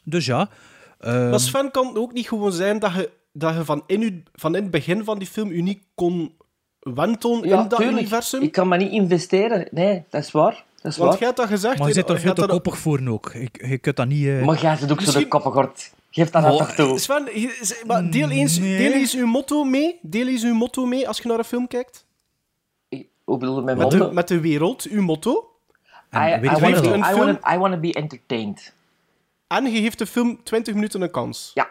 Dus ja. ehm, Maar Sven kan het ook niet gewoon zijn dat je, dat je van, in u, van in het begin van die film u niet kon wentelen Ja, in dat tuurlijk. universum. Ik kan maar niet investeren. Nee, dat is waar. Dat is Want waar. jij had dat gezegd. maar je zit er veel te dat- koppig voor ook. Je, je kunt dat niet... eh, Maar jij zit ook zo de koppengort. Geef dat Oh, toch toe. Sven, maar deel, eens, Nee. deel eens uw motto mee. Deel eens uw motto mee als je naar een film kijkt. Hoe bedoel je met Met motto? de, met de wereld, uw motto. en I, I, I, I wanna be entertained. En je geeft de film 20 minuten een kans. Ja,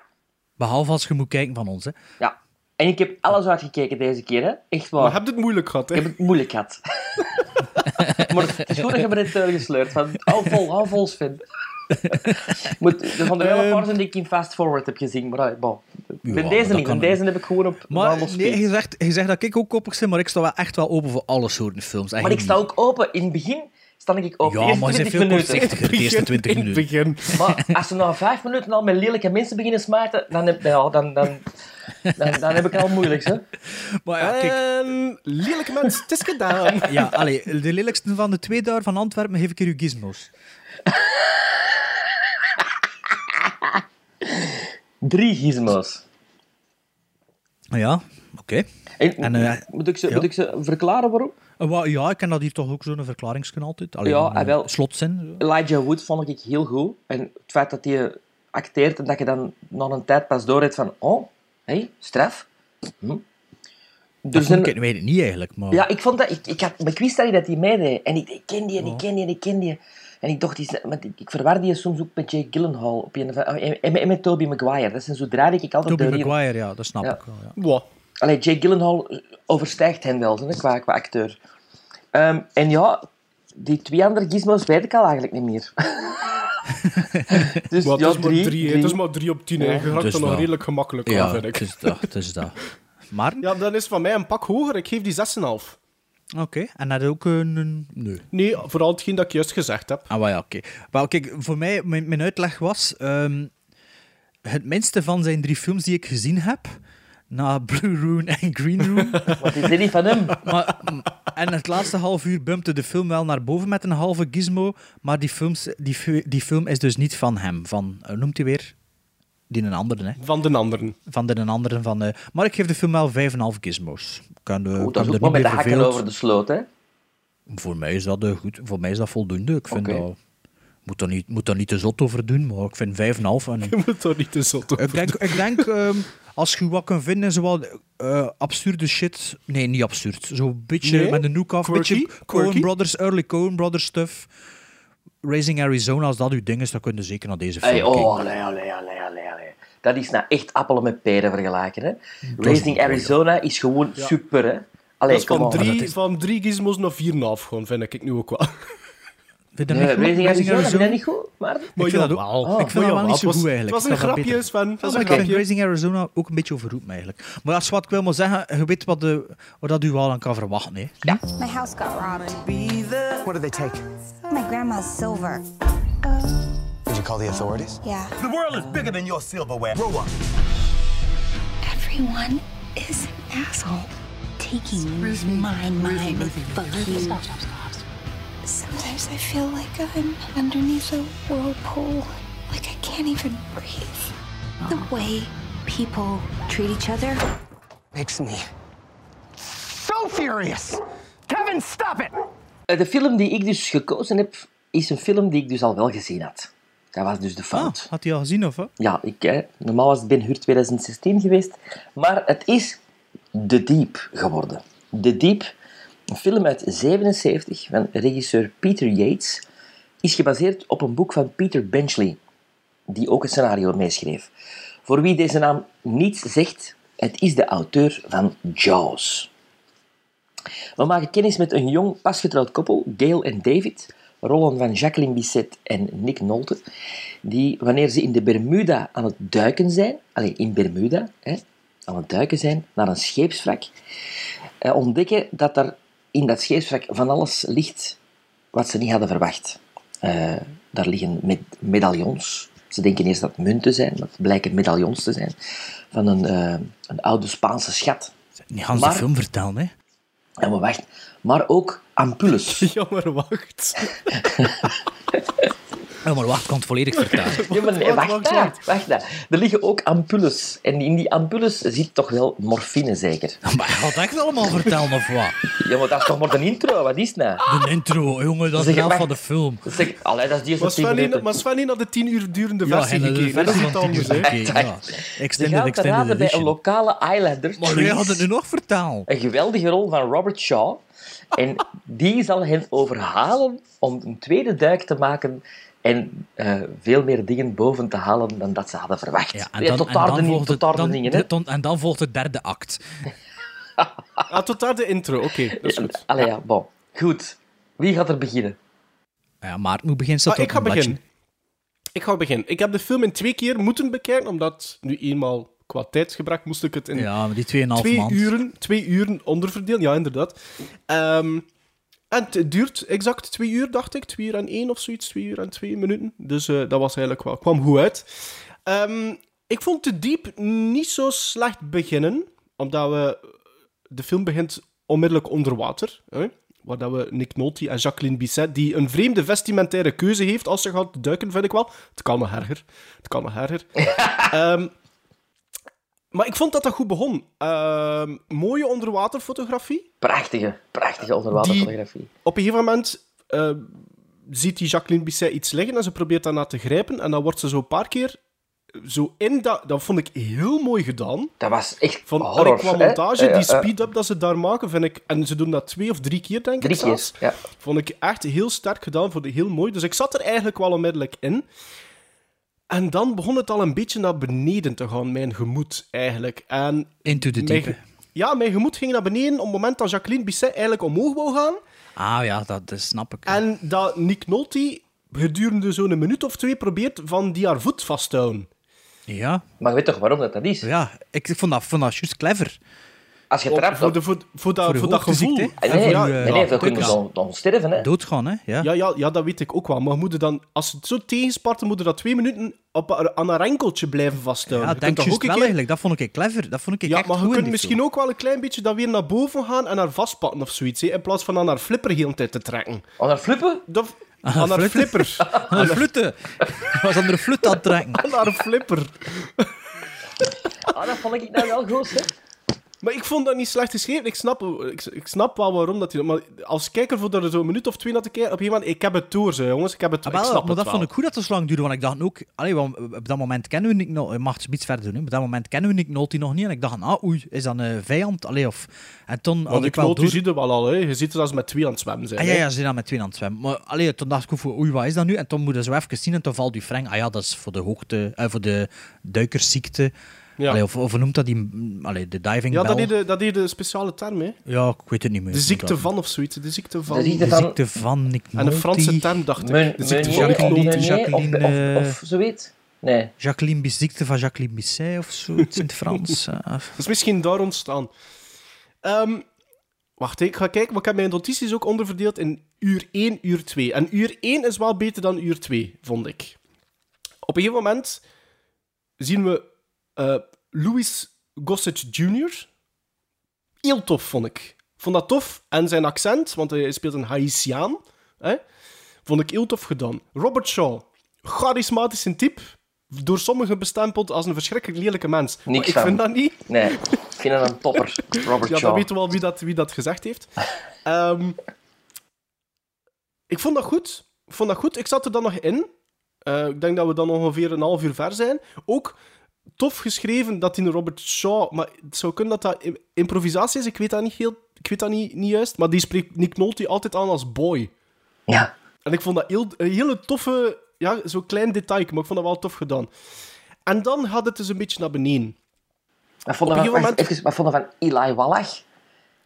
Behalve als je moet kijken van ons. Hè. ja. En ik heb alles uitgekeken deze keer, hè. Echt waar. Maar heb je het moeilijk gehad, hè? Ik heb het moeilijk gehad. maar het is goed dat je me dit uh, gesleurd van hou vol, hou vol, Sven. Moet, gaan er wel een paar zijn die ik in fast forward heb gezien, maar bon. Ja, Bij deze niet, deze heb ik gewoon op Maar normal speed. nee, je zegt, je zegt dat ik ook koppig ben, maar ik sta wel echt wel open voor alle soorten films. Maar ik sta ook open. In het begin sta ik op Ja, eerst maar ze 20 zijn veel minuten. kortzichtiger de eerste 20 In het minuten. begin. Maar als ze na vijf minuten al met lelijke mensen beginnen smijten, dan heb, ja, dan, dan, dan, dan heb ik al moeilijk, hè. Maar ja, kijk, En lelijke mens, het is gedaan. ja, allee, de lelijkste van de twee daar van Antwerpen geef ik hier uw gizmos. Drie gizmos. Ja, oké. En, En, eh, moet, ik ze, ja. moet ik ze verklaren waarom? Eh, Ja, ik ken dat hier toch ook zo'n verklaringsken altijd. Allee, Ja, een, ah, wel. Slotzin. Elijah Wood vond ik heel goed. En het feit dat hij acteert en dat je dan na een tijd pas door hebt van... Oh, hé, hey, straf. Hm. Er Dat ik, ik weet het niet eigenlijk, maar... Ja, ik vond dat... Ik, ik, had, ik wist dat hij dat hij meedeed. En ik, ik ken die en ik ken die en ik ken die. En ik dacht, die ik, verwar die soms ook met Jake Gyllenhaal. Op een, en, en, en met Tobey Maguire. Dat zijn zo draaien die ik altijd Tobey theorieën- Maguire, ja, dat snap Ja. ik wel. Ja. Wow. Allee, Jake Gyllenhaal overstijgt hen wel, hè, qua, qua acteur. Ehm, en ja, die twee andere gizmos weet ik al eigenlijk niet meer. dus Maar het, ja, is maar drie, drie, het is maar drie op tien. hè. Je raakt Dus er nog wel. redelijk gemakkelijk Ja, aan, vind ik. het is dat. Het is dat. Maar, Ja, dan is van mij een pak hoger. Ik geef die 6,5. Oké. En had je ook een... een- Nee. Nee, vooral hetgeen dat ik juist gezegd heb. Ah, ja, oké. Maar kijk, voor mij, mijn, mijn uitleg was... ehm, het minste van zijn drie films die ik gezien heb, na Blue Room en Green Room... Want die zijn niet van hem. maar, en het laatste half uur bumpte de film wel naar boven met een halve gizmo, maar die, films, die, die film is dus niet van hem. Van, hoe noemt hij weer? Die een andere, hè? Van de anderen. Van de een andere. Van, eh, maar ik geef de film wel 5,5 gizmos. Kan, eh, Oeh, kan dat is er ook maar met de hakken over de sloot, hè. Voor mij is dat eh, goed. Voor mij is dat voldoende. Ik vind dat... Moet er, niet, moet er niet te zot over doen, maar ik vind 5,5. En Je moet daar niet te zot over ik denk, ik denk ehm, als je wat kan vinden, zo wat eh, absurde shit. Nee, niet absurd. Zo'n beetje Nee? met een hoek af. Quirky? Beetje Coen Quirky? Brothers, early Coen Brothers stuff. Raising Arizona, als dat uw ding is, dan kun je zeker naar deze film Hey, kijken. oh, allee, allee, allee, allee, allee. Dat is nou echt appelen met peren vergelijken, hè. goed, Arizona is gewoon super, hè. Allee, Dat is kom van drie, dat is- van drie gizmos naar vier en half gewoon, vind ik nu ook wel. Vind je Nee, dat niet goed? Raising Raising Arizona, vind je dat niet goed, maar... Ik vind dat ook. jawel. ik vind dat wel niet zo goed eigenlijk. Het was een grapje. Sven. Het Ja, was een grapje. Raising Arizona ook een beetje overroepen eigenlijk. Maar als wat ik wil maar zeggen, je weet wat, de, wat dat u wel aan kan verwachten. Hè. My house got robbed. What did they take? My grandma's silver. Did you call the authorities? Yeah. The world is bigger than your silverware. Grow up. Everyone is an asshole. Taking my mind and fucking. Stop, stop, stop. Sometimes I feel like I'm underneath a whirlpool. Like I can't even breathe. The way people treat each other. Makes me so furious. Kevin, stop it! Eh, De film die ik dus gekozen heb, is een film die ik dus al wel gezien had. Dat was dus de Ah, fout. had hij al gezien of wat? Ja, ik, normaal was het Ben Hur 2016 geweest, maar het is The Deep geworden. The Deep, een film uit 77 van regisseur Peter Yates, is gebaseerd op een boek van Peter Benchley, die ook een scenario meeschreef. Voor wie deze naam niets zegt, het is de auteur van Jaws. We maken kennis met een jong, pasgetrouwd koppel, Gail en David, rollen van Jacqueline Bisset en Nick Nolte, die, wanneer ze in de Bermuda aan het duiken zijn, alleen in Bermuda, hè, aan het duiken zijn naar een scheepswrak, eh, ontdekken dat er in dat scheepswrak van alles ligt wat ze niet hadden verwacht. Eh, daar liggen med medaillons. Ze denken eerst dat het munten zijn, maar het blijken medaillons te zijn van een, eh, een oude Spaanse schat. Niet Hans Maar- de film vertellen, hè? Ja, maar wacht. Maar ook ampulles. Ja, maar wacht. Ja, maar wacht, ik kan het volledig vertellen. Ja, maar nee, Wacht, wacht, wacht, daar, wacht. wacht daar. Er liggen ook ampulles. En in die ampulles zit toch wel morfine, zeker? maar je gaat echt allemaal vertellen of wat? Ja, maar dat is toch maar de intro? Wat is dat? De intro, jongen, dat is Zeg, de helft wacht. van de film. Zeg, allee, dat is die eerste Maar maar Sven naar de tien uur durende Ja, versie de gekeken. Dat is versie iets van 10 anders, uur hè. gekeken, ja. Extended, extended bij een lokale Islander. Maar jij had het nu nog vertellen. Een geweldige rol van Robert Shaw. En die zal hen overhalen om een tweede duik te maken en eh, veel meer dingen boven te halen dan dat ze hadden verwacht. Ja, daar de, volgt tot daar de dan, dingen, hè. de- dan- en dan volgt de derde act. Ah, tot daar de intro. Oké, dat is goed. Allee, ja, bon. Goed. Wie gaat er beginnen? Ja, maar het moet beginnen. staat Ah, ik ga beginnen. Ik ga beginnen. Ik heb de film in twee keer moeten bekijken, omdat nu eenmaal qua tijdsgebrek moest ik het in Ja, maar die 2,5 twee maand. uren, twee uren onderverdelen. Ja, inderdaad. Ehm, En het duurt exact twee uur, dacht ik. Twee uur en één of zoiets. Twee uur en twee minuten. Dus eh, dat was eigenlijk wel, kwam goed uit. Ehm, ik vond de diep niet zo slecht beginnen. Omdat we... De film begint onmiddellijk onder water. Hè? Waar dat we Nick Nolte en Jacqueline Bisset... Die een vreemde vestimentaire keuze heeft als ze gaat duiken, vind ik wel. Het kan nog erger. Het kan nog erger. Ehm, maar ik vond dat dat goed begon. Ehm, mooie onderwaterfotografie. Prachtige, prachtige onderwaterfotografie. Op een gegeven moment eh, ziet die Jacqueline Bisset iets liggen en ze probeert daarna te grijpen. En dan wordt ze zo een paar keer zo in dat... Dat vond ik heel mooi gedaan. Dat was echt Van horror, qua montage, die speed-up dat ze daar maken, vind ik... En ze doen dat twee of drie keer, denk Drie ik zelfs. keer, ja. Vond ik echt heel sterk gedaan, vond ik heel mooi. Dus ik zat er eigenlijk wel onmiddellijk in. En dan begon het al een beetje naar beneden te gaan, mijn gemoed, eigenlijk. En Into the deep. Ja, mijn gemoed ging naar beneden op het moment dat Jacqueline Bisset eigenlijk omhoog wou gaan. Ah ja, dat, dat snap ik. En dat Nick Nolte gedurende zo'n minuut of twee probeert van die haar voet vast te houden. Ja. Maar je weet toch waarom dat, dat is? Ja, ik vond dat, vond dat juist clever. Als je trapt voor, de, voor, voor, dat, Voor de voor dat gevoel. Nee, nee, nee, nee, eh, dan kunnen ja. ze dan, dan sterven, hè. Doodgaan, hè? Ja. Ja, ja, ja, dat weet ik ook wel. Maar moet dan, als het zo tegenspart, dan moet je dat twee minuten op, aan haar enkeltje blijven vasthouden. Ja, Je denk ook wel keer- eigenlijk. Dat vond ik clever. Dat vond ik Ja, echt maar je kunt misschien ook wel een klein beetje dat weer naar boven gaan en haar vastpakken of zoiets. Hè, in plaats van aan haar flipper heel de tijd te trekken. Aan haar flippen? Dat, Aan aan haar flipper. Aan de flutten. Ik was aan de flut aan het trekken. aan haar flipper. Ah, dat vond ik nou wel goed, hè. Maar ik vond dat niet slecht geschreven. Ik snap, ik, ik snap wel waarom dat hij... Maar als kijker, voor er zo'n minuut of twee naar te kijken, op een gegeven moment, ik heb het door, zo, jongens. Ik heb het Ah, ik wel, snap maar het dat wel. vond ik goed dat het zo lang duurde, want ik dacht ook... Allee, want op dat moment kennen we Nick Nolte... Je mag het iets verder doen, hè. Op dat moment kennen we Nick Nolte nog niet. En ik dacht, ah, oei, is dat een vijand? Allee, of... En toen Want ik ik Nolte door... ziet het wel al, hè. Je ziet het als met twee aan het zwemmen zijn. Ah, ja, ja, ze zijn dan met twee aan het zwemmen. Maar allee, toen dacht ik oei, wat is dat nu? En toen moet je zo even zien en toen valt die Frank. Ah ja, dat is voor de hoogte... eh, voor de duikersziekte. Ja. Allee, of, of noemt dat die... Allee, de diving Ja, bell. dat deed, de, dat deed de speciale term, hè. Ja, ik weet het niet meer. De ziekte Dat- van of zoiets. De ziekte van... De ziekte De van- ziekte van Nick En een. Franse term, dacht ik. De ziekte van. Jacqueline- of, Jacqueline, of, of zoiets? Nee. Jacqueline, Bis- ziekte van Jacqueline Bisset of zoiets in het Frans. eh. Dat is misschien daar ontstaan. Ehm, wacht, ik ga kijken, maar ik heb mijn notities ook onderverdeeld in uur 1, uur 2. En uur 1 is wel beter dan uur 2, vond ik. Op een gegeven moment zien we eh, Louis Gossett Jr. Heel tof, vond ik. Vond dat tof. En zijn accent, want hij speelt een Haitiaan, hè, vond ik heel tof gedaan. Robert Shaw, charismatisch type, door sommigen bestempeld als een verschrikkelijk lelijke mens. Niks maar ik van. vind dat niet. Nee. Ik vind dat een topper. Robert Ja, Shaw. dan weten we wel wie dat, wie dat gezegd heeft. Ehm, ik vond dat goed. Ik vond dat goed. Ik zat er dan nog in. Eh, ik denk dat we dan ongeveer een half uur ver zijn. Ook tof geschreven dat in Robert Shaw... Maar het zou kunnen dat dat im- improvisatie is. Ik weet dat niet, heel, ik weet dat niet, niet juist. Maar die spreekt Nick Nolte altijd aan als boy. Ja. En ik vond dat heel, een hele toffe... Ja, zo'n klein detail, maar ik vond dat wel tof gedaan. En dan had het dus een beetje naar beneden. Wat vond Op je een van, gegeven wacht, even, wat vond je van Eli Wallach?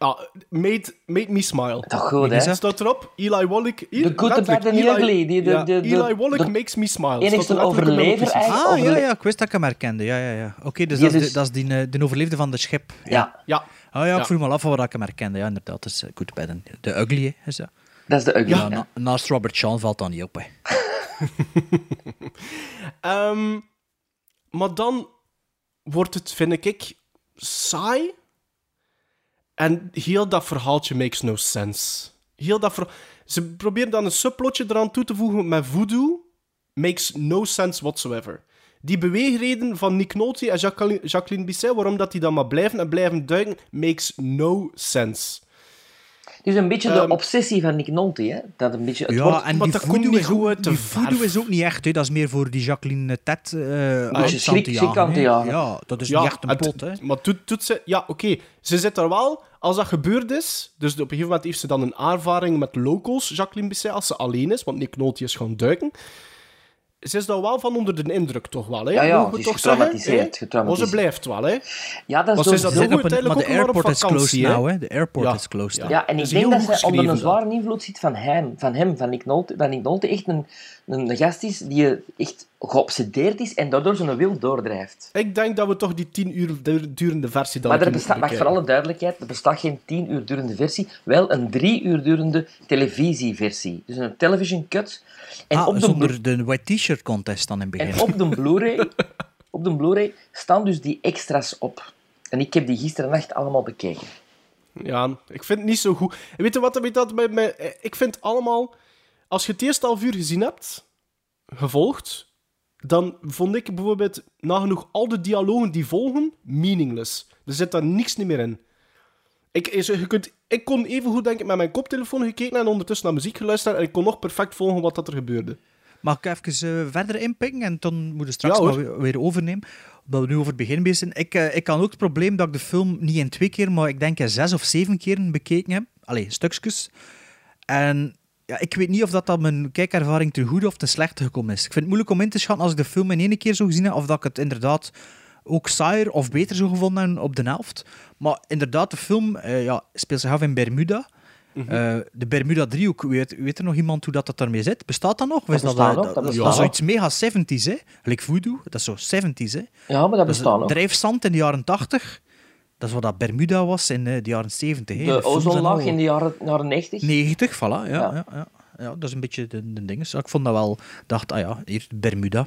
Ah, made, made me smile. Toch goed, hè? Staat erop, Eli Wallach... The Good, the Bad and the Ugly. Die, de, ja, de, de, Eli Wallach de makes me smile. enigste er overlever eigenlijk. Ah, ja, overle- ja, ik wist dat ik hem herkende. Ja, ja, ja. Oké, dus Die dat is, dus- de, dat is die, eh, de overleefde van de schip. Ja. Ja. Oh ja, ik Ja. vroeg me al af waar ik hem herkende. Ja, inderdaad. Dat is uh, Good Bad and The Ugly, hè, is dat. Dat is de Ugly. Ja, ja. na- naast Robert Shaw valt dat niet op, hè. Ehm, maar dan wordt het, vind ik, saai. En heel dat verhaaltje makes no sense. Heel dat. Ze proberen dan een subplotje eraan toe te voegen met voodoo. Makes no sense whatsoever. Die beweegreden van Nick Nolte en Jacqueline, Jacqueline Bisset, waarom dat die dan maar blijven en blijven duiken, makes no sense. Het is een beetje de Ehm, obsessie van Nick Nolte, hè? Dat een beetje... Het Ja, wordt en maar die dat voodoo, is goed ook, die voodoo is ook niet echt, hè. Dat is meer voor die Jacqueline Tet uh, Beetje schrik- schrik aan te jagen. Ja, dat is Ja, niet echt een plot, hè. Maar doet, doet ze... Ja, oké. Ze zit daar wel... Als dat gebeurd is... Dus op een gegeven moment heeft ze dan een ervaring met locals, Jacqueline Bisset, als ze alleen is. Want Nick Nolte is gaan duiken. Ze is daar wel van onder de indruk, toch wel, hè? Ja, ja, is toch zeggen, getraumatiseerd, hè? Maar ze blijft wel, hè? Ja, dat is ze is dat Ze uiteindelijk maar de airport is closed hè? now, hè. De airport Ja. is closed. Ja. Ja, en ik denk heel dat zij onder een zware invloed zit van hem. Van hem, van Nick Nolte. Dat Nick Nolte echt een, een gast is die echt geobsedeerd is en daardoor zijn wil doordrijft. Ik denk dat we toch die 10 uur du- durende versie dan Maar er bestaat, wacht, voor alle duidelijkheid, er bestaat geen 10 uur durende versie, wel een 3 uur durende televisieversie. Dus een television cut. En ah, op de zonder de white t-shirt contest dan in het begin. En op de Blu-ray, op de Blu-ray staan dus die extra's op. En ik heb die gisteren nacht allemaal bekeken. Ja, ik vind het niet zo goed. En weet je wat, weet wat bij mij... Ik vind allemaal... Als je het eerste half uur gezien hebt, gevolgd, dan vond ik bijvoorbeeld nagenoeg al de dialogen die volgen meaningless. Er zit daar niks niet meer in. Ik, je kunt, ik kon even goed denk ik, met mijn koptelefoon gekeken en ondertussen naar muziek geluisterd en ik kon nog perfect volgen wat dat er gebeurde. Mag ik even eh, verder inpikken en dan moeten we straks Ja, maar weer, weer overnemen? Omdat we nu over het begin bezig zijn. Ik, eh, ik kan ook het probleem dat ik de film niet in twee keer, maar ik denk in zes of zeven keer bekeken heb. Allee, stukjes. En ja, ik weet niet of dat, dat mijn kijkervaring te goed of te slecht gekomen is. Ik vind het moeilijk om in te schatten als ik de film in één keer zo gezien heb, of dat ik het inderdaad ook saaier of beter zou gevonden hebben op de helft. Maar inderdaad, de film eh, ja, speelt zich af in Bermuda. Eh, de Bermuda-driehoek, weet, weet er nog iemand hoe dat, dat daarmee zit? Bestaat dat nog? Dat is dat, bestaat nog, dat, dat is zoiets mega 70s, hè? Like voodoo, dat is zo 70s, hè? Ja, maar dat bestaat nog. Drijfzand in de jaren 80. Dat is wat dat Bermuda was in eh, de jaren 70. Hè? De ozonlaag al. in de jaren, jaren 90. 90, voilà. Ja, ja. Ja. Ja, ja. dat is een beetje de, de ding. Ik vond dat wel... dacht, ah ja, hier, Bermuda.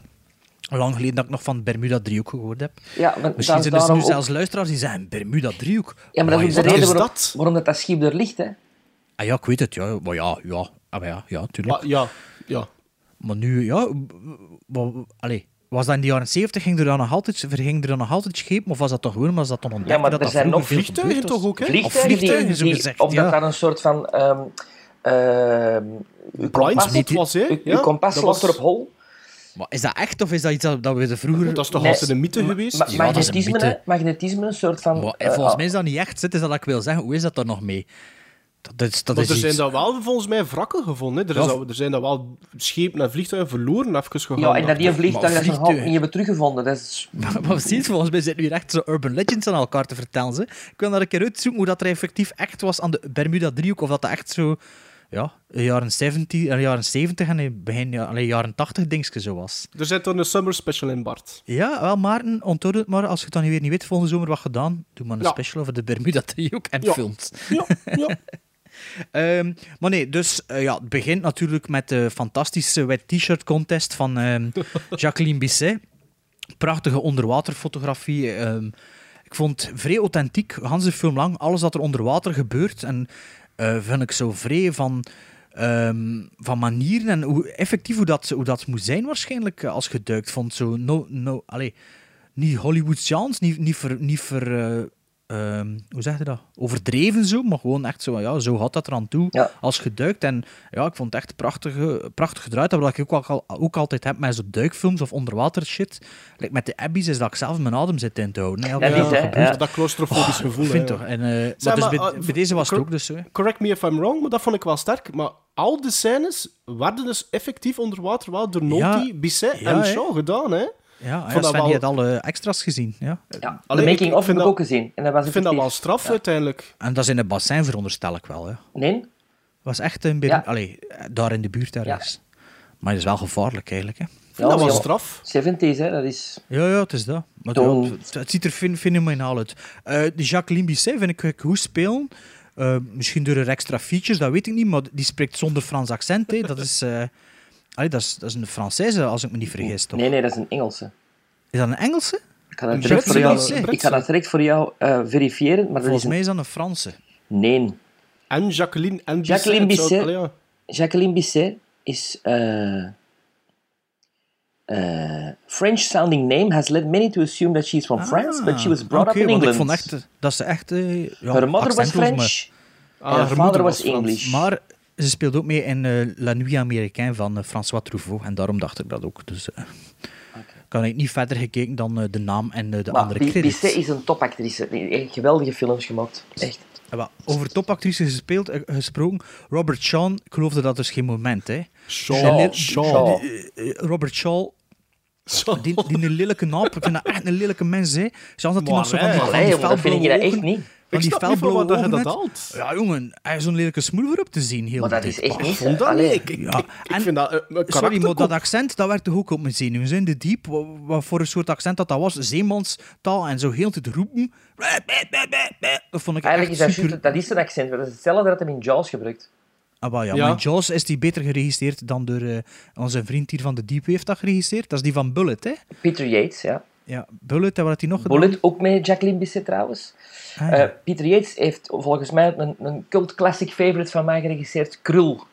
Lang geleden dat ik nog van Bermuda-driehoek gehoord heb. Ja, maar dat Misschien is zijn er nu ook- zelfs luisteraars die zeggen Bermuda-driehoek. Ja, maar dat is de dat? reden waarom, waarom dat, dat schip er ligt, hè. Ah ja, ik weet het, ja. Maar ja, ja. Ah, maar ja, ja, tuurlijk. Maar ja, ja. Maar nu, ja... Allee, was dat in de jaren 70? Ging er dan nog altijd, ging er dan nog altijd schepen? Of was dat toch gewoon, was dat dan ontdekt Ja, maar dat er dat zijn nog vliegtuigen toch ook, hè? Of Vliegtuigen, die, zo gezegd, Of ja. dat daar een soort van... ehm ehm, uw kompas- Blindspot was, hè? uw- Ja, kompas was- er op hol. Maar is dat echt, of is dat iets dat, dat we de vroeger... Dat is toch Nee, altijd een mythe geweest? Ma- Ja, dat is een magnetisme, mythe. magnetisme, een soort van... Maar, volgens mij is dat niet echt. Zit, is dat wat ik wil zeggen. Hoe is dat er nog mee? Dat is, dat Maar is er zijn daar wel volgens mij wrakken gevonden. Hè. Er, is Ja. al- er zijn daar wel schepen en vliegtuigen verloren even gegaan. Ja, en dat die vliegtuig dat ze niet hebben teruggevonden. Dat is... Maar precies, volgens mij zitten we hier echt zo urban legends aan elkaar te vertellen. Ze. Ik wil daar een keer uitzoeken hoe dat er effectief echt was aan de Bermuda-driehoek. Of dat dat echt zo... Ja, de jaren 70, eh, jaren 70 en in begin jaren 80 dingetje zo was. Er zit dan een summer special in, Bart. Ja, wel Maarten, onthoud het maar. Als je het dan weer niet weet, volgende zomer wat gedaan. Doe maar een Ja. special over de Bermuda-driehoek en Ja. films. Ja, ja. Ehm, maar nee, dus eh, ja, het begint natuurlijk met de fantastische wet t-shirt contest van ehm, Jacqueline Bisset. Prachtige onderwaterfotografie. ehm, ik vond het vrij authentiek, Hans de film lang, alles dat er onder water gebeurt. En eh, vind ik zo vrij van, van manieren en hoe effectief hoe dat, hoe dat moet zijn waarschijnlijk eh, als je duikt. Vond zo, no, no, allez, niet Hollywoodiaans, niet, niet ver, niet ver ehm, hoe zeg je dat? Overdreven zo, maar gewoon echt zo, ja, zo had dat eraan toe Ja. als je duikt. En ja, ik vond het echt prachtig, prachtig gedraaid. Dat wat ik ook, al, ook altijd heb met zo duikfilms of onderwater shit. Like met de Abbeys is dat ik zelf mijn adem zit in te houden. hè. Ja, dat ja. Dat claustrofobisch Oh, gevoel. ik vind toch. En, eh, maar dus maar, bij, ah, bij deze was het ook dus hè. Correct me if I'm wrong, maar dat vond ik wel sterk. Maar al de scènes werden dus effectief onder water wel door Noti, Bisset Ja, en. Shaw gedaan. Hè? Ja, vond ja Sven wel- die had alle extra's gezien. Ja. Ja, Allee, de ik- making ik of vind heb ik ook gezien. En dat was Ik vind dat wel straf uiteindelijk. En dat is in het bassin, veronderstel ik wel. Ja. Nee? was echt een Ja. Allee, daar in de buurt ergens. Maar het is wel gevaarlijk eigenlijk. Hè. dat ja, straf. 70s, hè, dat is... Ja, ja, het is dat. Maar ja, het, het ziet er fen- fenomenaal uit. Eh de Jacqueline Bisset vind ik ik goed spelen. Eh, misschien door er extra features, dat weet ik niet. Maar die spreekt zonder Frans accent. Hè. Dat, is, eh, allee, dat, is, dat is een Française, als ik me niet vergis. Toch? Nee, nee, dat is een Engelse. Is dat een Engelse? Ik ga dat direct voor jou, ik ga dat direct voor jou eh, verifiëren, maar Volgens is een... mij is dat een Franse. Nee. En Jacqueline en Bisset. Jacqueline Bisset. Jacqueline Bisset is... eh eh, French-sounding name has led many to assume that she's from France, but she was brought Ah, Oké, up in England. Ik vond echt dat ze echt... eh, ja, Her mother was accentloos, maar- French, Ah, en haar moeder father was was Frans. English. Maar ze speelt ook mee in eh, La Nuit Américaine van eh, François Truffaut. En daarom dacht ik dat ook. Dus eh kan ik niet verder gekeken dan eh, de naam en de Maar andere credits. Bisset is een topactrice. Die heeft geweldige films gemaakt. Echt. Ja, wel, over topactrice gespeeld, gesproken. Robert Shaw, ik geloofde dat dus geen moment. Hè. Shaw, Shaw. die- Robert Shaw, die, die een lelijke naap. Ik vind dat echt een lelijke mens. Hè. Zelfs dat hij nog zo van die, van die dat vind ik dat echt niet. Van die snap niet van dat je dat haalt. Ja, jongen, hij is zo'n lelijke smoel op te zien. Heel Maar dat is echt Bah, niet... vond dat. Ik, ik, Ja, ik, ik vind dat Sorry, maar dat accent, dat werkte ook op mijn zenuwen. Zo In de diep, wat, wat voor een soort accent dat dat was, zeemanstaal en zo heel te roepen. Dat vond ik Eigenlijk is dat super. dat is een accent. Dat is hetzelfde dat hem in Jaws gebruikt. Ah, wel, ja, Ja. maar in Jaws is die beter geregistreerd dan door eh, onze vriend hier van de Diep heeft dat geregistreerd. Dat is die van Bullet, hè? Peter Yates, ja. Ja, Bullet, en wat had hij nog gedaan? Bullet, ook met Jacqueline Bisset trouwens. Ah, ja. Eh, Peter Yates heeft volgens mij een, een cult classic favorite van mij geregisseerd, Krul.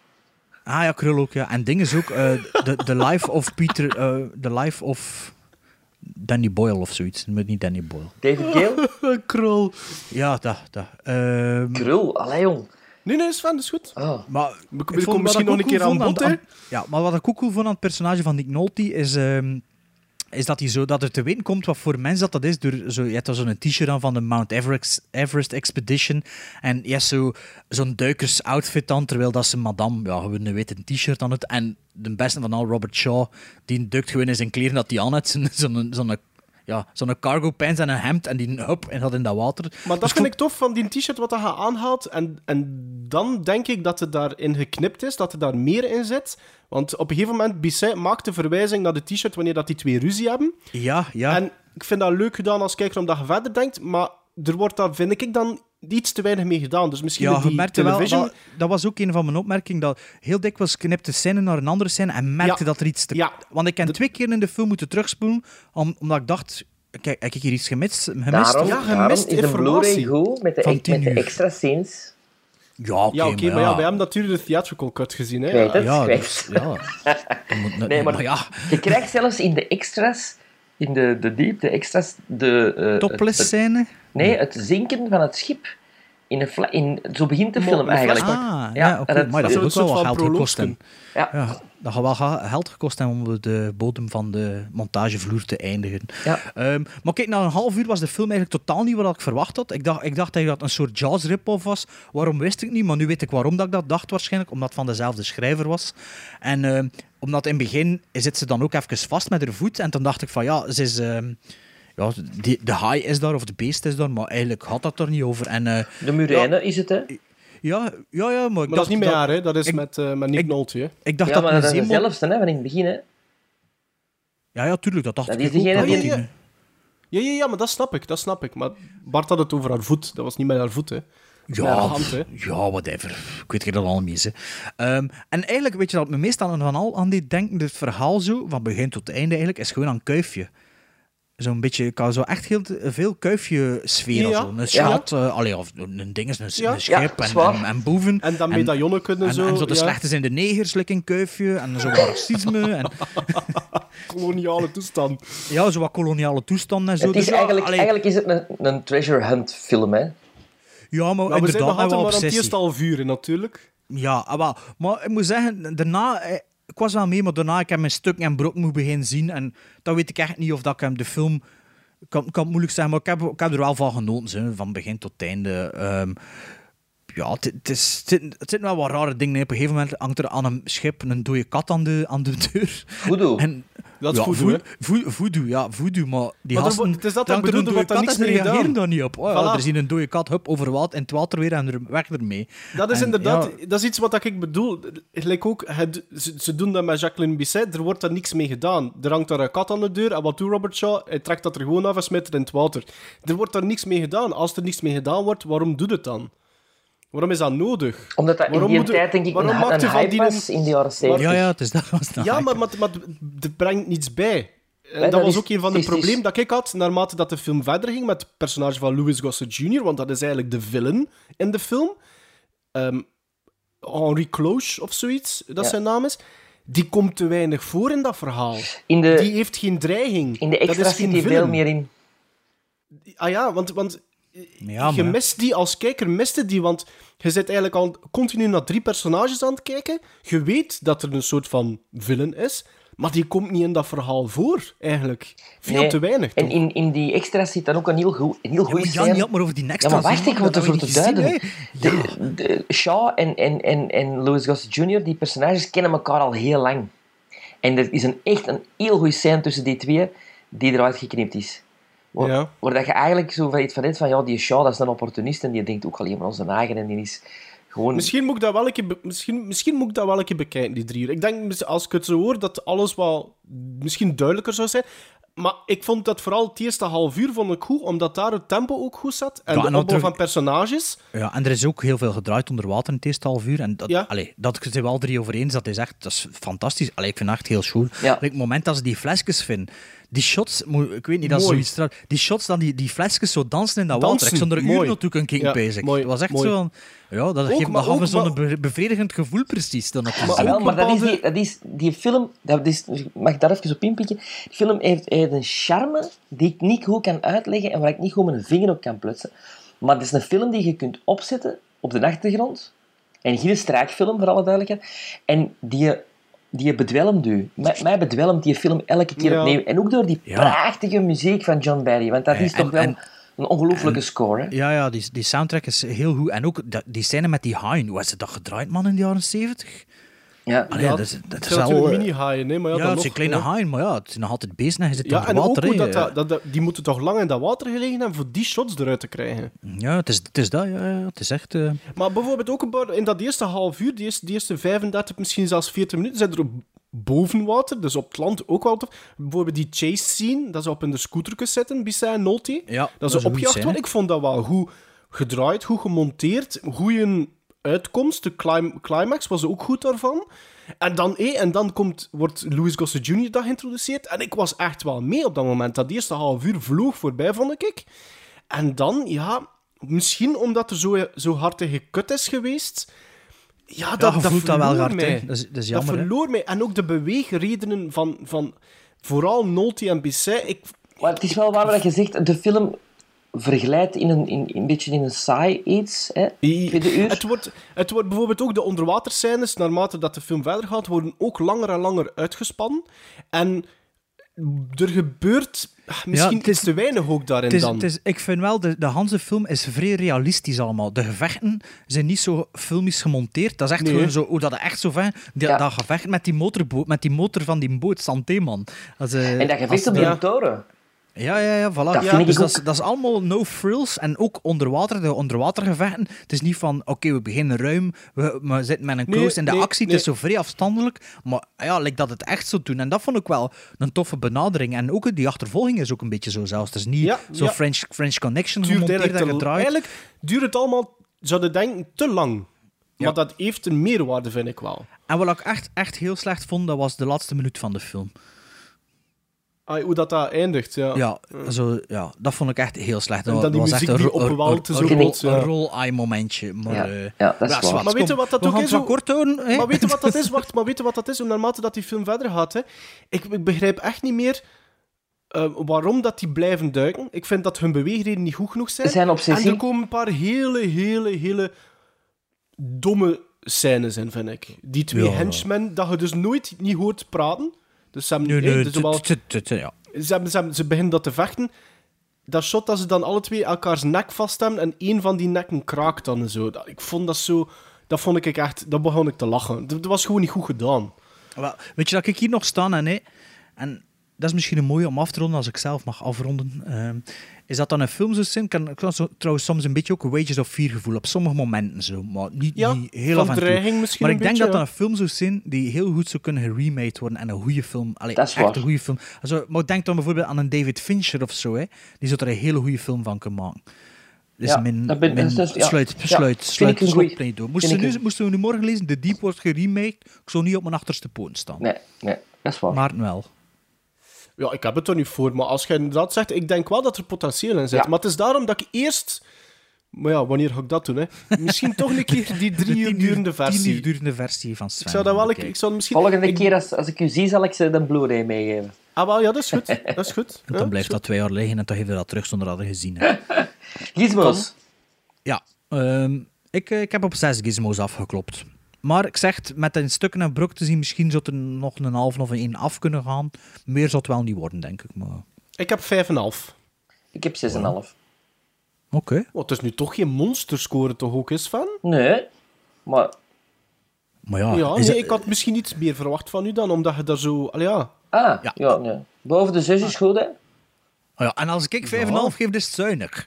Ah ja, Krul ook, ja. En ding is ook, eh, the, the Life of Peter, eh, The Life of Danny Boyle of zoiets. Maar niet Danny Boyle. David Gale? Krul. Ja, dat, dat. Ehm, Krul, allee jong. Nee, nee, fijn, dat is goed. Oh. Maar We, ik wat misschien ik nog een keer aan bod, hè? Ja, maar wat ik ook cool vond aan het personage van Nick Nolte is, ehm, is dat, hij zo, dat er te weten komt wat voor mens dat, dat is. Door zo, je hebt zo'n t-shirt aan van de Mount Everest, Everest Expedition. En je hebt zo, zo'n duikers-outfit aan, terwijl dat ze madame, ja, gewoon een t-shirt aan het. En de beste van al, Robert Shaw, die duikt gewoon in zijn kleren dat hij aan heeft. Zo'n zo'n ja, zo'n cargo pants en een hemd en die hup en dat in dat water. Maar dat Dus vind ik tof van die t-shirt wat hij aanhaalt. En, en dan denk ik dat het daarin geknipt is, dat er daar meer in zit. Want op een gegeven moment, Bisset maakt de verwijzing naar de t-shirt wanneer dat die twee ruzie hebben. Ja, ja. En ik vind dat leuk gedaan als kijker, omdat je verder denkt. Maar er wordt daar, vind ik dan, iets te weinig mee gedaan. Dus misschien Ja, met je die merkte wel, television... dat, dat was ook een van mijn opmerkingen, dat heel dikwijls knipte scène naar een andere scène en merkte Ja. dat er iets te... Ja. Want ik heb twee keer in de film moeten terugspoelen, om, omdat ik dacht, kijk, heb ik hier iets gemist? gemist? Daarom, Ja, gemist is de informatie. Goed met de, Van met 10 de extra scenes. Ja, oké, Ja, oké, maar ja, wij hebben natuurlijk de theatrical cut gezien. Hè? Het, Ja, dus, ja. Nee, maar, ja, je krijgt zelfs in de extras, in de, de diep, de extras, de... eh, topless scène. Nee, het zinken van het schip. In een in, zo begint de film eigenlijk. Ah, ja, oké. maar dat heeft ook wel wat geld gekost. Ja. Ja, dat gaat wel geld gekost hebben om de bodem van de montagevloer te eindigen. Ja. Ehm, maar kijk, na een half uur was de film eigenlijk totaal niet wat ik verwacht had. Ik dacht, ik dacht dat het een soort jazz rip-off was. Waarom wist ik niet, maar nu weet ik waarom dat ik dat dacht waarschijnlijk. Omdat het van dezelfde schrijver was. En ehm, omdat in het begin zit ze dan ook even vast met haar voet. En toen dacht ik van ja, ze is... ehm, ja, die, de haai is daar, of de beest is daar, maar eigenlijk had dat er niet over. En, eh, De Murijne is het, hè? ja, ja, ja, maar dat is niet met haar, hè? dat is ik- met, eh met Nick ik- Nolte. Hè? Ik dacht Ja, dat maar het dat een is dezelfde, hè, van in het begin, hè? Ja, ja, tuurlijk, dat dacht Dat ik is ook. degene dat die- die- Ja, Ja, ja, ja, maar dat snap ik, dat snap ik. Maar Bart had het over haar voet. Dat was niet met haar voet, hè. Ja, hand, hè. ja, whatever. Ik weet er dat al mis. Hè. Ehm, en eigenlijk, weet je wat me meestal van al aan dit denken, dit verhaal zo, van begin tot einde eigenlijk, is gewoon aan kuifje. Zo'n beetje, ik had zo echt heel veel kuifje-sfeer. Ja. zo. Een Ja. schat, eh, allee, of een ding is een, Ja. een schip Ja, en, en, en boeven. En dat medaillon kunnen en, zo... en zo de ja, slechte zijn de negers, like in kuifje. En zo wat racisme. en koloniale toestand. ja, zo wat koloniale toestanden en zo. Het is Dus ja, eigenlijk, allee, eigenlijk is het een, een treasure hunt film, hè? ja, maar Maar we zijn nog altijd maar aan het obsessie. eerste half uur, natuurlijk. Ja, ah, wel. maar ik moet zeggen, daarna, eh, ik was wel mee, maar daarna ik heb mijn stuk en brok moeten beginnen zien. En dan weet ik echt niet of dat ik hem de film. Ik kan, kan het moeilijk zeggen, maar ik heb, ik heb er wel van genoten, van begin tot einde. Ehm, ja, het, is, het, zit- wel wat rare dingen. in. Op een gegeven moment hangt er aan een schip een dode kat aan de, aan de deur. Voodoo. En, Dat is ja, voodoo, ja, voodoo, maar die Maar gasten... het is dat ik bedoelde, wordt daar niks mee reageren daar niet op. Oh, ja, Voilà. er zien een dode kat, hup, over wat, in het water weer en er weg ermee. Dat is En, inderdaad... ja, Dat is iets wat ik bedoel. Gelijk ook, het- ze, ze doen dat met Jacqueline Bisset. Er wordt daar niks mee gedaan. Er hangt daar een kat aan de deur. En wat doet Robert Shaw? Hij trekt dat er gewoon af en smijt het in het water. Er wordt daar niks mee gedaan. Als er niks mee gedaan wordt, waarom doet het dan? Waarom is dat nodig? Omdat dat in Waarom die er- tijd, denk ik, waarom een, hype was in de jaren 70. ja, ja, het is dat was het Ja, maar, maar, maar het brengt niets bij. En Nee, dat, dat was is- ook een van de is- problemen dat ik had naarmate dat de film verder ging met het personage van Louis Gossett Jr., want dat is eigenlijk de villain in de film. Ehm, Henri Cloche of zoiets, dat Ja. zijn naam is. Die komt te weinig voor in dat verhaal. In de, Die heeft geen dreiging. in de dat geen zit hij veel meer in. Ah ja, want, want Ja, je mist die als kijker, miste die, want je zit eigenlijk al continu naar drie personages aan het kijken. Je weet dat er een soort van villain is, maar die komt niet in dat verhaal voor, eigenlijk. Veel Nee. te weinig. En in, in die extras zit dan ook een heel, goed, een heel Ja, goede Jan, scène. je had maar over die Ja, extra maar wacht, ik moet ervoor te duiden. de, Shaw en, en, en, en Louis Gossett Jr., die personages kennen elkaar al heel lang. En er is een, echt een heel goede scène tussen die twee die eruit geknipt is. Waar, Ja. waar dat je eigenlijk zo van iets van denkt van, ja, die Shaw, dat is een opportunist en die denkt ook alleen maar aan zijn eigen en die is gewoon... Misschien moet, ik dat wel een keer be- misschien, misschien moet ik dat wel een keer bekijken, die drie uur. Ik denk, als ik het zo hoor, dat alles wel misschien duidelijker zou zijn. Maar ik vond dat vooral het eerste half uur vond ik goed, omdat daar het tempo ook goed zat. En Ja, de en opbouw van personages. Ja, en er is ook heel veel gedraaid onder water in het eerste half uur. En dat, Ja. allee, dat zijn we al drie over eens. Dat is echt dat is fantastisch. Allee, ik vind het echt heel schoon. Ja. Like, het moment dat ze die flesjes vinden. Die shots, ik weet niet, dat is zoiets... Die shots dan die, die flesjes zo dansen in dat Dansen, water. Ik stond er mooi. uren naartoe kunnen kijken bezig. mooi, Het was echt mooi. zo van... Ja, dat Ook, geeft me ook- zo'n bevredigend gevoel precies. Dan op Maar wel, maar dat is die, dat is die film... Dat is, mag ik daar even op inpikken? Die film heeft, heeft een charme die ik niet goed kan uitleggen en waar ik niet goed mijn vinger op kan plutsen. Maar het is een film die je kunt opzetten op de achtergrond. En geen strijkfilm, voor alle duidelijkheid. En die, die bedwelmt u. Mij, mij bedwelmt die film elke keer Ja. opnieuw. En ook door die Ja. prachtige muziek van John Barry. Want dat Eh, is en- toch wel en- een ongelooflijke score. Hè? Ja, ja die, die soundtrack is heel goed. En ook dat- die scène met die haien. Hoe is het dat gedraaid, man, in de jaren 70? Ja. Allee, Ja, dat is, dat Het is zijn al... natuurlijk eh, mini-haaien, hè, maar ja, Ja, dan het zijn nog, kleine haaien, maar ja, het is nog altijd bezig en je zit Ja, en ook water. hè. dat, dat, dat, dat- die moeten toch lang in dat water gelegen hebben voor die shots eruit te krijgen. Ja, het is, het is dat, ja, ja. Het is echt... eh, Maar bijvoorbeeld ook een paar- in dat eerste half uur, die eerste, die eerste 35, misschien zelfs 40 minuten, zijn er ook boven water, dus op het land ook wel tof. Bijvoorbeeld die chase scene, dat ze op in de scootertjes zitten, Bissai en Nolte. Ja, dat ze een goeie opgejaagd worden. Ik vond dat wel goed gedraaid, goed gemonteerd, goede uitkomst. De clim- climax was ook goed daarvan. En dan, eh, en dan komt, wordt Louis Gossett Jr. dat geïntroduceerd. En ik was echt wel mee op dat moment. Dat eerste half uur vloog voorbij, vond ik. En dan, ja, misschien omdat er zo, zo hard gekut is geweest. Ja, dat, je dat voelt dat wel hard, hè. mij. Dat is- dat is jammer, hè. verloor mij. En ook de beweegredenen van, van vooral Nolte en Bisset. Ik, Maar het is wel waar wat je zegt, de film verglijdt in een, in, een beetje in een saai iets. Hè? Tweede uur. Het wordt, het wordt bijvoorbeeld ook de onderwaterscènes, naarmate dat de film verder gaat, worden ook langer en langer uitgespannen. En er gebeurt ah, misschien het is- iets te weinig ook daarin dan. ik vind wel, de, de Hanse film is vrij realistisch allemaal. De gevechten zijn niet zo filmisch gemonteerd. Dat is echt Nee. gewoon zo, hoe dat echt zo van... Die, Ja. Dat gevecht met die, motorboot, met die motor van die boot, Santé-man. Als, eh, En dat als gevecht op de- die toren. Ja, ja, ja, voilà. Dat Ja, dus dat, is, dat is allemaal no frills. En ook onder water, de onderwatergevechten. Het is niet van, oké, we beginnen ruim, we, we zitten met een Nee, close in de nee, actie. nee. Het is zo vrij afstandelijk. Maar ja, lijkt dat het echt zo doen. En dat vond ik wel een toffe benadering. En ook die achtervolging is ook een beetje zo zelfs. Het is niet Ja, zo ja. French, French Connection duurt gemonteerd eigenlijk, en gedraaid. eigenlijk duurt het allemaal, zouden denken, te lang. Maar dat heeft een meerwaarde, vind ik wel. En wat ik echt, echt heel slecht vond, dat was de laatste minuut van de film. Ah, hoe dat, dat eindigt, ja. Ja, zo, ja, dat vond ik echt heel slecht. En Dat dan die was muziek echt een die een- zo een-. Een roll-eye momentje. Maar, Ja, eh, ja, dat is waar. Maar weet je wat dat ook is? het wat kort houden. hè? Maar weet je wat dat is? Wacht, maar weet je wat dat is? Naarmate dat die film verder gaat, hè? Ik, ik begrijp echt niet meer eh, waarom dat die blijven duiken. Ik vind dat hun beweegreden niet goed genoeg zijn. Zijn obsessie- En er komen een paar hele, hele, hele domme scènes in, vind ik. Die twee Ja. henchmen, dat je dus nooit niet hoort praten. Dus ze, hebben, beginnen dat te vechten. Dat shot dat ze dan alle twee elkaars nek vast hebben en één van die nekken kraakt dan en zo. Dat, ik vond dat zo... Dat vond ik echt... Dat begon ik te lachen. Dat, dat was gewoon niet goed gedaan. Wel, weet je dat ik hier nog staan en, hè, en dat is misschien een mooie om af te ronden als ik zelf mag afronden. ehm, is dat dan een film zo zijn? Kan, kan zo, trouwens soms een beetje ook een Wages of Fear gevoel op sommige momenten zo, maar niet, Ja, niet heel van af en toe. Maar ik denk beetje, dat ja. dat een film zou zijn die heel goed zou kunnen geremade worden en een goede film. Allee, Dat is echt waar. een goede film. Also, maar denk dan bijvoorbeeld aan een David Fincher of zo, hè. die zou er een hele goede film van kunnen maken. Dus Ja, mijn, dat ben- mijn is- ja. sluit, Ja, sluit, vind sluit, sluit. Vind Moesten, ik nu, moesten we nu morgen lezen, De Deep wordt geremaked, ik zou niet op mijn achterste poot staan. Nee, nee, dat is waar. Maar wel. Ja, ik heb het er niet voor. Maar als je inderdaad zegt... Ik denk wel dat er potentieel in zit. Ja. Maar het is daarom dat ik eerst... Maar ja, wanneer ga ik dat doen, hè? Misschien toch een keer die drie uur durende versie. Tien uur durende versie van Sven. Ik zou dat wel... Ik, zou misschien... Volgende ik- keer als, als ik u zie, zal ik ze de Blu-ray meegeven. Ah, wel, ja, dat is goed. Dat is goed. Ja, dan blijft dat twee jaar liggen en dan geef je dat terug zonder dat je gezien hebt. Gizmos. Ja, ehm, ik, eh, ik heb op zes gizmos afgeklopt. Maar ik zeg, het, met een stukken en brok te zien, misschien zou er nog een half of een één af kunnen gaan. Meer zou het wel niet worden, denk ik. Maar oké. Ik heb 5,5. Ik heb 6,5. Oh, het is nu toch geen monsterscore toch ook eens van? Nee, maar... Maar ja, ja, is nee, dat- ik had misschien iets meer verwacht van u dan, omdat je daar zo... Allee, ja. Ah, ja. nee. Boven de zes is goed, hè? Ah ja, en als ik 5,5 geef, is het zuinig.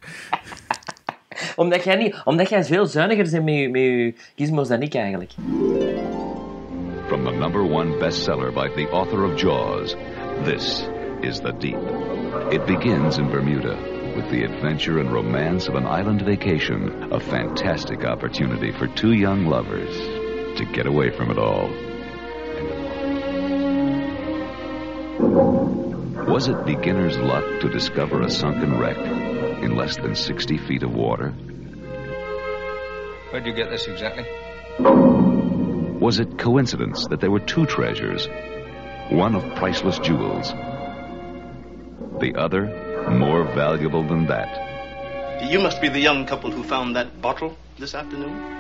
Omdat, jij niet, omdat jij veel zuiniger bent met met je gizmos dan ik eigenlijk. From the number one bestseller by the author of Jaws, this is The Deep. It begins in Bermuda with the adventure and romance of an island vacation, a fantastic opportunity for two young lovers to get away from it all. Was it beginner's luck to discover a sunken wreck in less than 60 feet of water? Where'd you get this exactly? Was it coincidence that there were two treasures, one of priceless jewels, the other more valuable than that? You must be the young couple who found that bottle this afternoon.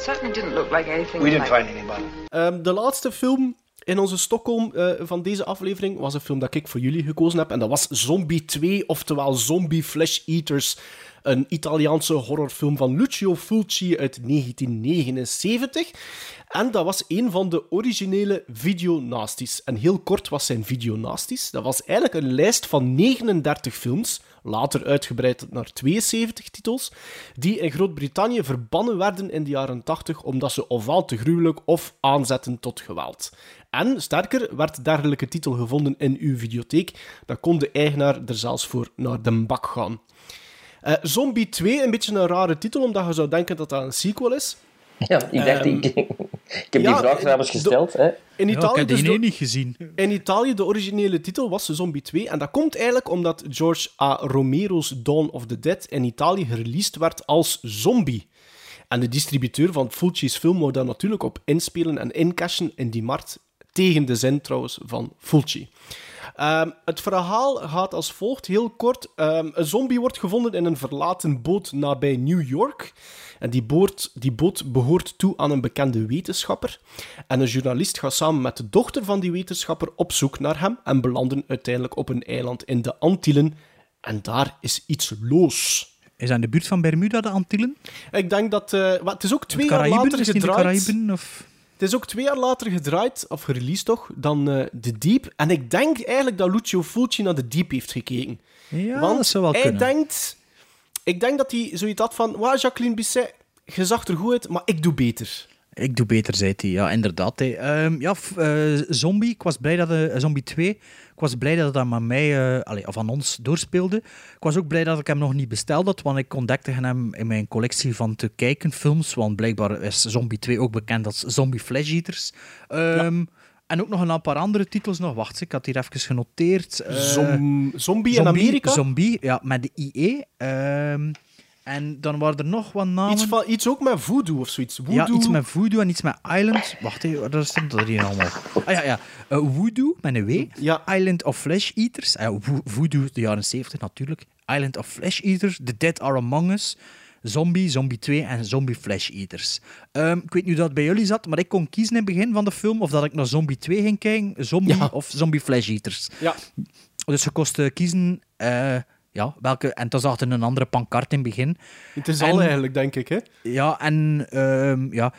Certainly didn't look like anything. We didn't like... find any bottle. Um, ehm, de laatste film in onze Stockholm eh, van deze aflevering was een film dat ik voor jullie gekozen heb. En dat was Zombie 2, oftewel Zombie Flesh Eaters. Een Italiaanse horrorfilm van Lucio Fulci uit 1979. En dat was een van de originele videonasties. En heel kort was zijn videonasties. Dat was eigenlijk een lijst van 39 films, later uitgebreid naar 72 titels, die in Groot-Brittannië verbannen werden in de jaren 80 omdat ze ofwel te gruwelijk of aanzetten tot geweld. En, sterker, werd dergelijke titel gevonden in uw videotheek, dan kon de eigenaar er zelfs voor naar de bak gaan. Uh, Zombie 2, een beetje een rare titel, omdat je zou denken dat dat een sequel is. Ja, ik dacht, Ehm, ik, ik heb ja, die vraag trouwens de- gesteld. Hè. In Ja, Italië, ik heb die dus de- niet gezien. in Italië, de originele titel was Zombie 2. En dat komt eigenlijk omdat George A. Romero's Dawn of the Dead in Italië gereleased werd als zombie. En de distributeur van Fulci's film wou daar natuurlijk op inspelen en incashen in die markt. Tegen de zin trouwens van Fulci. Ehm, het verhaal gaat als volgt, heel kort. Ehm, een zombie wordt gevonden in een verlaten boot nabij New York. En die boot, die boot behoort toe aan een bekende wetenschapper. En een journalist gaat samen met de dochter van die wetenschapper op zoek naar hem en belanden uiteindelijk op een eiland in de Antillen. En daar is iets los. Is dat in de buurt van Bermuda, de Antillen? Ik denk dat... wat, het is ook twee jaar later Is het in de. Caraïben? Of... Het is ook twee jaar later gedraaid, of gereleased toch, dan eh The Deep. En ik denk eigenlijk dat Lucio Fulci naar The Deep heeft gekeken. Ja, Want dat zou wel hij kunnen. denkt... Ik denk dat hij zoiets had van... Wauw, Jacqueline Bisset, je zag er goed uit, maar ik doe beter. Ik doe beter, zei hij. Ja, inderdaad. Ehm, ja, eh, Zombie. Ik was blij dat... eh, Zombie 2. Ik was blij dat dat met mij, eh, allee, of aan ons, doorspeelde. Ik was ook blij dat ik hem nog niet besteld had, want ik ontdekte hem in mijn collectie van te kijken films. Want blijkbaar is Zombie 2 ook bekend als Zombie Flesh Eaters. Ehm, En ook nog een paar andere titels nog. Wacht, ik had hier even genoteerd. Eh, Zom- zombie in Amerika? Zombie, ja, met de IE. Ehm, en dan waren er nog wat namen. Iets, van, iets ook met voodoo of zoiets. Voodoo. Ja, iets met voodoo en iets met island. Wacht even, daar stond er hier allemaal. Ah ja, ja. Eh, voodoo, met een W. Island of Flesh Eaters. Vo- voodoo, de jaren 70 natuurlijk. Island of Flesh Eaters. The Dead Are Among Us. Zombie, Zombie 2 en Zombie Flesh Eaters. Ehm, ik weet niet hoe dat bij jullie zat, maar ik kon kiezen in het begin van de film of dat ik naar Zombie 2 ging kijken, Zombie of Zombie Flesh Eaters. Ja. Dus je kost kiezen eh, ja, welke... En toen zag er een andere pancart in het begin. Het is En- al eigenlijk, denk ik. Hè? ja, en ehm, ja.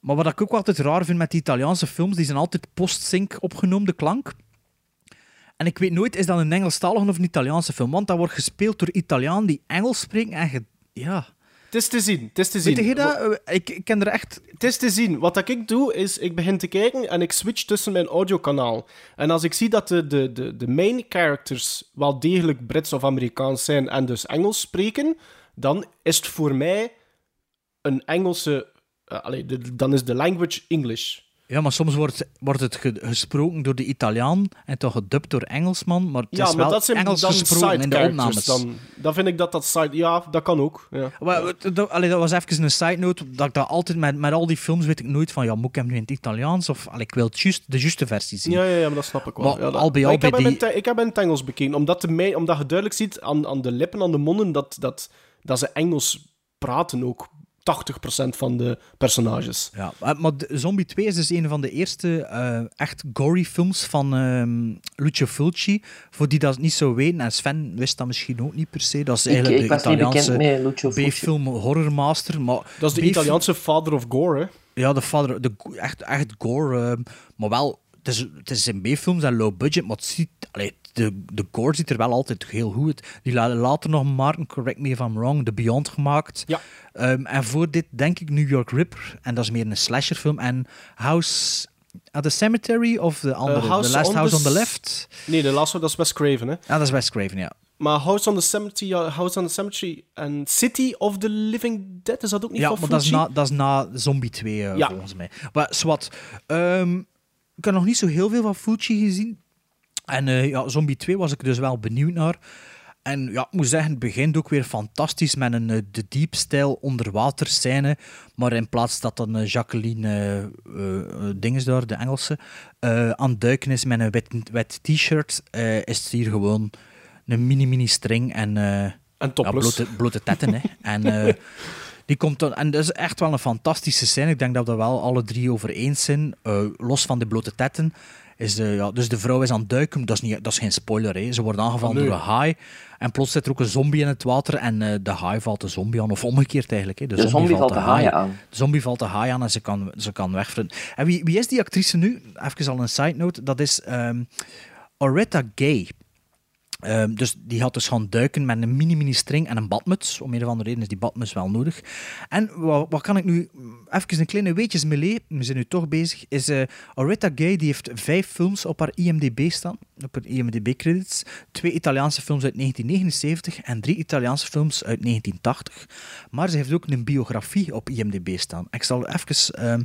Maar wat ik ook altijd raar vind met die Italiaanse films, die zijn altijd post-sync opgenomen, de klank. En ik weet nooit, is dat een Engelstalige of een Italiaanse film? Want dat wordt gespeeld door Italianen die Engels spreken en... Ja. Het is te zien. Het is te zien. Weet je dat? Ik, ik ken er echt... Het is te zien. Wat ik doe, is ik begin te kijken en ik switch tussen mijn audiokanaal. En als ik zie dat de, de, de, de main characters wel degelijk Brits of Amerikaans zijn en dus Engels spreken, dan is het voor mij een Engelse... allee, de- dan is de language English. Ja, maar soms wordt, wordt het ge- gesproken door de Italiaan en toch gedubt door Engelsman, maar het ja, is maar wel dat zijn Engels dan gesproken in de characters. opnames. Dan, dan vind ik dat dat side... Ja, dat kan ook. Ja. Maar, dat, allee, dat was even een side note, dat ik dat altijd met, met al die films weet ik nooit van, ja, moet ik hem nu in het Italiaans of allee, ik wil het de juiste versie zien. Ja, ja, ja, maar dat snap ik wel. Maar ja, dat- al bij maar al ik, heb hem in die- het- ik heb hem in het Engels bekeken, omdat, de mij, omdat je duidelijk ziet aan, aan de lippen, aan de monden, dat, dat, dat ze Engels praten ook. 80% van de personages. Ja, maar- de- Zombie 2 is dus een van de eerste eh, echt gory films van ehm, Lucio Fulci. Voor die dat niet zo weten, en Sven wist dat misschien ook niet per se. Dat is Ik- eigenlijk ik de niet bekend Italiaanse met Lucio Fulci. B-film horrormaster. Maar Dat is de Italiaanse father of gore, hè? Ja, de vader, de, echt, echt gore, eh, maar wel het, is, het is in B-films en low budget, maar het ziet, allee, de, de gore ziet er wel altijd heel goed uit. Die later nog Martin, correct me if I'm wrong, The Beyond gemaakt. Ja. Ehm, en voor dit denk ik New York Ripper, en dat is meer een slasherfilm. En House at the Cemetery of de andere, House The Last on House the on the Left. Nee, de laatste, dat is Wes Craven, hè. Ja, dat is Wes Craven, ja. Maar House on the Cemetery, ja, House on the Cemetery en City of the Living Dead, is dat ook niet Ja, van maar dat is, na, dat is na Zombie 2, eh, Ja. volgens mij. Maar zwart. Ehm, ik heb nog niet zo heel veel van Fulci gezien. En eh, ja, Zombie 2 was ik dus wel benieuwd naar. En ja, ik moet zeggen, het begint ook weer fantastisch met een eh, de deep-stijl onderwater scène. Maar in plaats dat dan eh, Jacqueline eh, dinges daar, de Engelse, aan het duiken is met een wit, wit t-shirt, is het hier gewoon een mini-mini string en, En ja, blote, blote tetten. hè. En die komt dan, en dat is echt wel een fantastische scène. Ik denk dat we er wel alle drie over eens zijn. Eh, los van de blote tetten. Is de, ja, dus de vrouw is aan het duiken. Dat is, niet, dat is geen spoiler. Hè. Ze wordt aangevallen Ah, nee. door een haai. En plots zit er ook een zombie in het water. En eh, de haai valt de zombie aan. Of omgekeerd eigenlijk. Hè. De zombie valt de haai aan. De zombie valt de haai aan en ze kan, ze kan. En wie, wie is die actrice nu? Even al een side note. Dat is ehm Oretta Gay. Ehm, dus die had dus gaan duiken met een mini-mini string en een badmuts. Om een of andere reden is die badmuts wel nodig. En wat, wat kan ik nu... Even een kleine weetjes melee. We zijn nu toch bezig. Is eh Oretta Gay, die heeft vijf films op haar IMDb staan. Op haar IMDb-credits. Twee Italiaanse films uit 1979 en drie Italiaanse films uit 1980. Maar ze heeft ook een biografie op IMDb staan. Ik zal even ehm,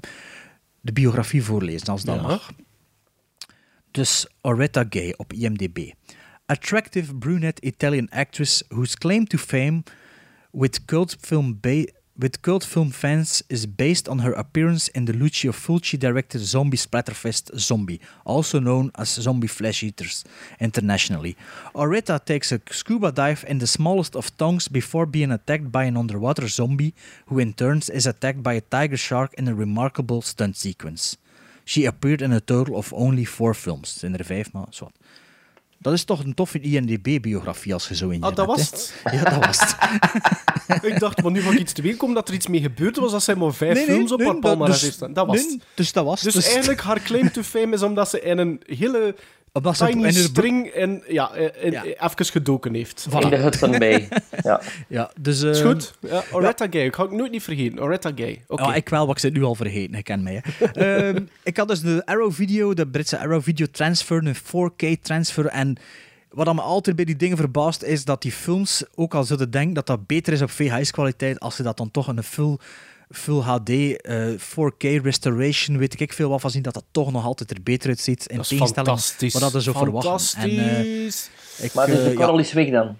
de biografie voorlezen, als dat Ja. mag. Dus Oretta Gay op IMDb. Attractive brunette Italian actress whose claim to fame with cult film ba- with cult film fans is based on her appearance in the Lucio Fulci directed zombie splatterfest Zombie, also known as Zombie Flesh Eaters internationally. Oretta takes a scuba dive in the smallest of tongues before being attacked by an underwater zombie, who in turn is attacked by a tiger shark in a remarkable stunt sequence. She appeared in a total of only four films. In er vijf, maar zwart. Dat is toch een toffe IMDb-biografie als je zo in je Ah, dat hebt, was het? Ja, dat was het. ik dacht, maar nu van iets te komen dat er iets mee gebeurd was als zij maar vijf Nee, nee, films op haar palmarès dus- heeft staan. Dat was het. dus dat was Dus, dus- eigenlijk, haar claim to fame is omdat ze in een hele Omdat ze tiny in de- string en, ja, in, even gedoken heeft. In de Hudson Bay. Ja. Ja, dus... Is eh, goed. Ja, Oretta Gay. Ik ga het nooit niet vergeten. Oretta Gay. Oké. Ja, ik wel, maar ik zit nu al vergeten. Ik ken mij. Hè. Ehm, ik had dus de Arrow Video, de Britse Arrow Video Transfer, een 4K transfer. En wat me altijd bij die dingen verbaast, is dat die films, ook al zouden denken dat dat beter is op VHS-kwaliteit, als ze dat dan toch in een full, full HD, eh, 4K restoration, weet ik veel wat van zien, dat dat toch nog altijd er beter uitziet. In Dat is tegenstelling fantastisch. wat dat zo verwachten. En, eh, Fantastisch. ik, Maar dus eh, de ja, korrel is weg dan.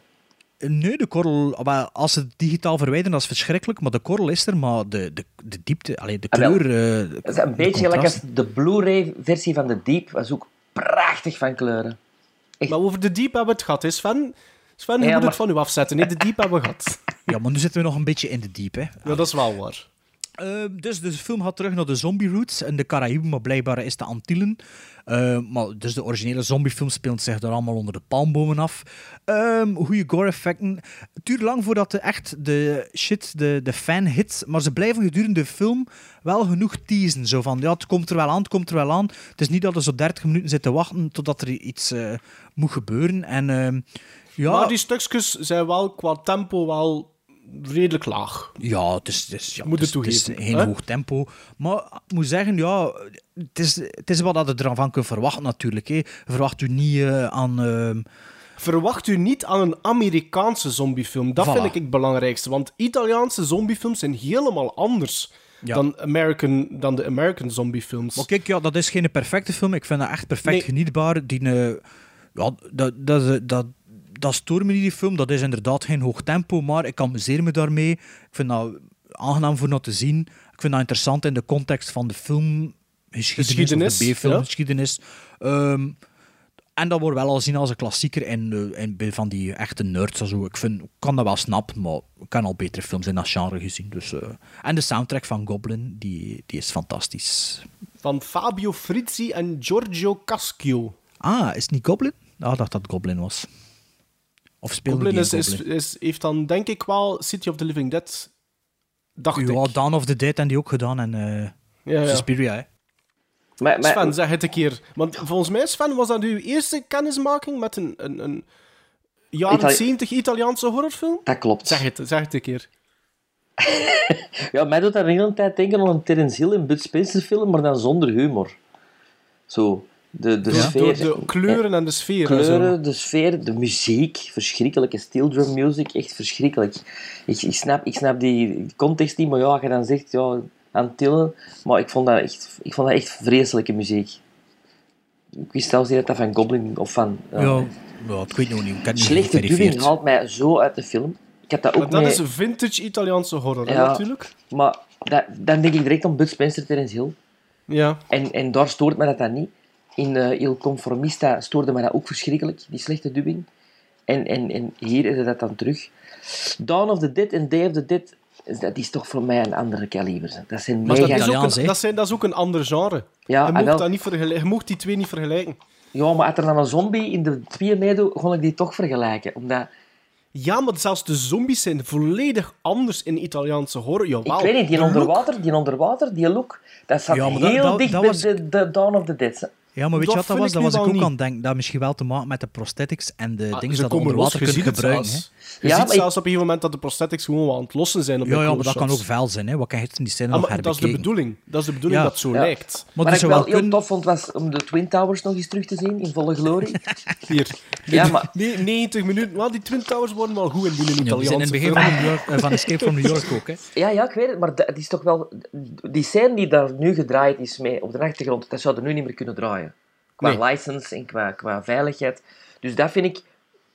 Nee, de korrel, maar als ze het digitaal verwijderen, dat is verschrikkelijk. Maar de korrel is er, maar de, de, de diepte, allee, de Ah, kleur. eh, Het is een beetje gelijk als de Blu-ray-versie van de Deep. was ook prachtig van kleuren. Maar over de diep hebben we het gehad. Hè. Sven, Sven je Ja, moet maar- het van u afzetten. Nee, de diep hebben we gehad. Ja, maar nu zitten we nog een beetje in de diep, hè. Ja, dat is wel waar. Eh, dus de film gaat terug naar de zombie roots in de Caraïben, maar blijkbaar is de Antillen. Eh, maar dus de originele zombiefilm speelt zich daar allemaal onder de palmbomen af. Ehm goede gore-effecten. Het duurt lang voordat de echt de shit, de, de fan hit, maar ze blijven gedurende de film wel genoeg teasen. Zo van, ja, het komt er wel aan, het komt er wel aan. Het is niet dat er zo 30 minuten zitten wachten totdat er iets eh, moet gebeuren. En ehm, ja... Maar die stukjes zijn wel qua tempo wel redelijk laag. Ja, het is, het is, ja, Moet het het is, het is toegeven, geen hè? hoog tempo. Maar ik moet zeggen, ja, het is, het is wat dat je ervan kunt verwachten natuurlijk. Hè. Verwacht u niet eh, aan... ehm, Verwacht u niet aan een Amerikaanse zombiefilm. Dat Voilà. vind ik het belangrijkste. Want Italiaanse zombiefilms zijn helemaal anders Ja. dan, American, dan de American zombiefilms. Maar kijk, ja, dat is geen perfecte film. Ik vind dat echt perfect Nee. genietbaar. Die, eh, ja, dat, dat, dat, dat stoort me niet, die film. Dat is inderdaad geen hoog tempo, maar ik amuseer me daarmee. Ik vind dat aangenaam voor naar te zien. Ik vind dat interessant in de context van de filmgeschiedenis, Geschiedenis, de ja. B-filmgeschiedenis. Ehm, en dat wordt wel al zien als een klassieker in, eh, in, van die echte nerds. Zo. Ik, vind, ik kan dat wel snappen, maar ik kan al betere films in dat genre gezien. Dus, eh. En de soundtrack van Goblin, die, die is fantastisch. Van Fabio Frizzi en Giorgio Caschio. Ah, is het niet Goblin? Ah, ik dacht dat het Goblin was. Of speelde Goblin, die is, is, heeft dan denk ik wel City of the Living Dead. Dacht Ja, ik. Dawn of the Dead en die ook gedaan en eh Ja, ja. Suspiria, hè. Maar, maar, Sven, zeg het een keer. Want volgens mij, Sven, was dat uw eerste kennismaking met een, een, een jaren Itali- 70 Italiaanse horrorfilm? dat klopt. Zeg het, zeg het een keer. Ja, mij doet dat de hele tijd denken aan een Terence Hill en Bud Spencer film, maar dan zonder humor. Zo, de, de Door, sfeer. door de kleuren en de sfeer. zo. kleuren, de sfeer, de muziek, verschrikkelijke steel drum music, echt verschrikkelijk. Ik, ik, snap, ik snap die context niet, maar ja, als je dan zegt, ja, aan het tillen, maar ik vond dat echt, ik vond dat echt vreselijke muziek. Ik wist zelfs niet dat dat van Goblin of van... ja. Ja, ja, ik weet nog niet. Ik niet Slechte dubbing haalt mij zo uit de film. Ik heb dat ook Maar dat mee- is vintage Italiaanse horror, hè, Ja. natuurlijk. Maar dat, dan denk ik direct aan Bud Spencer, Terence Hill. Ja. En, en daar stoort mij dat dan niet. In eh Il Conformista stoorde mij dat ook verschrikkelijk, die slechte dubbing. En, en, en hier is dat dan terug. Dawn of the Dead en Day of the Dead, is- dat is toch voor mij een andere kaliber. Dat zijn Maar dat mega... is, ook een, dat, zijn, dat is ook een ander genre. Ja, je, mocht wel. dat niet vergelijken, je mocht die twee niet vergelijken. Ja, maar als er dan een zombie in de twee meedoet, kon ik die toch vergelijken. Omdat, Ja, maar zelfs de zombies zijn volledig anders in Italiaanse horror. Jawel, ik weet niet, die onderwater, die onderwater, die look, dat staat Ja, maar dat- heel dat- dicht dat bij was- de, de Dawn of the Dead. Ja, maar weet je wat dat was? ik Dat was ik ook niet. aan het denken. Dat misschien wel te maken met de prosthetics en de Ah, dingen ze dat onder water je kunt ziet het gebruiken. zelfs. Je Ja, ziet maar ik- zelfs op een moment dat de prosthetics gewoon wel aan het lossen zijn op Ja, de ja, maar dat kan ook vuil zijn. Hè. Wat kan je in die scène Ah, nog maar dat is de bedoeling. Dat is de bedoeling Ja. dat het zo Ja. lijkt. Maar Wat het ik zou wel wel heel kunnen... tof vond, was om de Twin Towers nog eens terug te zien, in volle glorie. Hier. Ja, maar- Nee, 90 minuten. Wel, die Twin Towers worden wel goed in die Ja, zijn in het begin van, New York, eh, van Escape from New York ook. Hè. Ja, ja, ik weet het, maar het is toch wel... Die scène die daar nu gedraaid is mee op de achtergrond, dat zouden nu niet meer kunnen draaien. Qua Nee. license en qua, qua veiligheid. Dus dat vind ik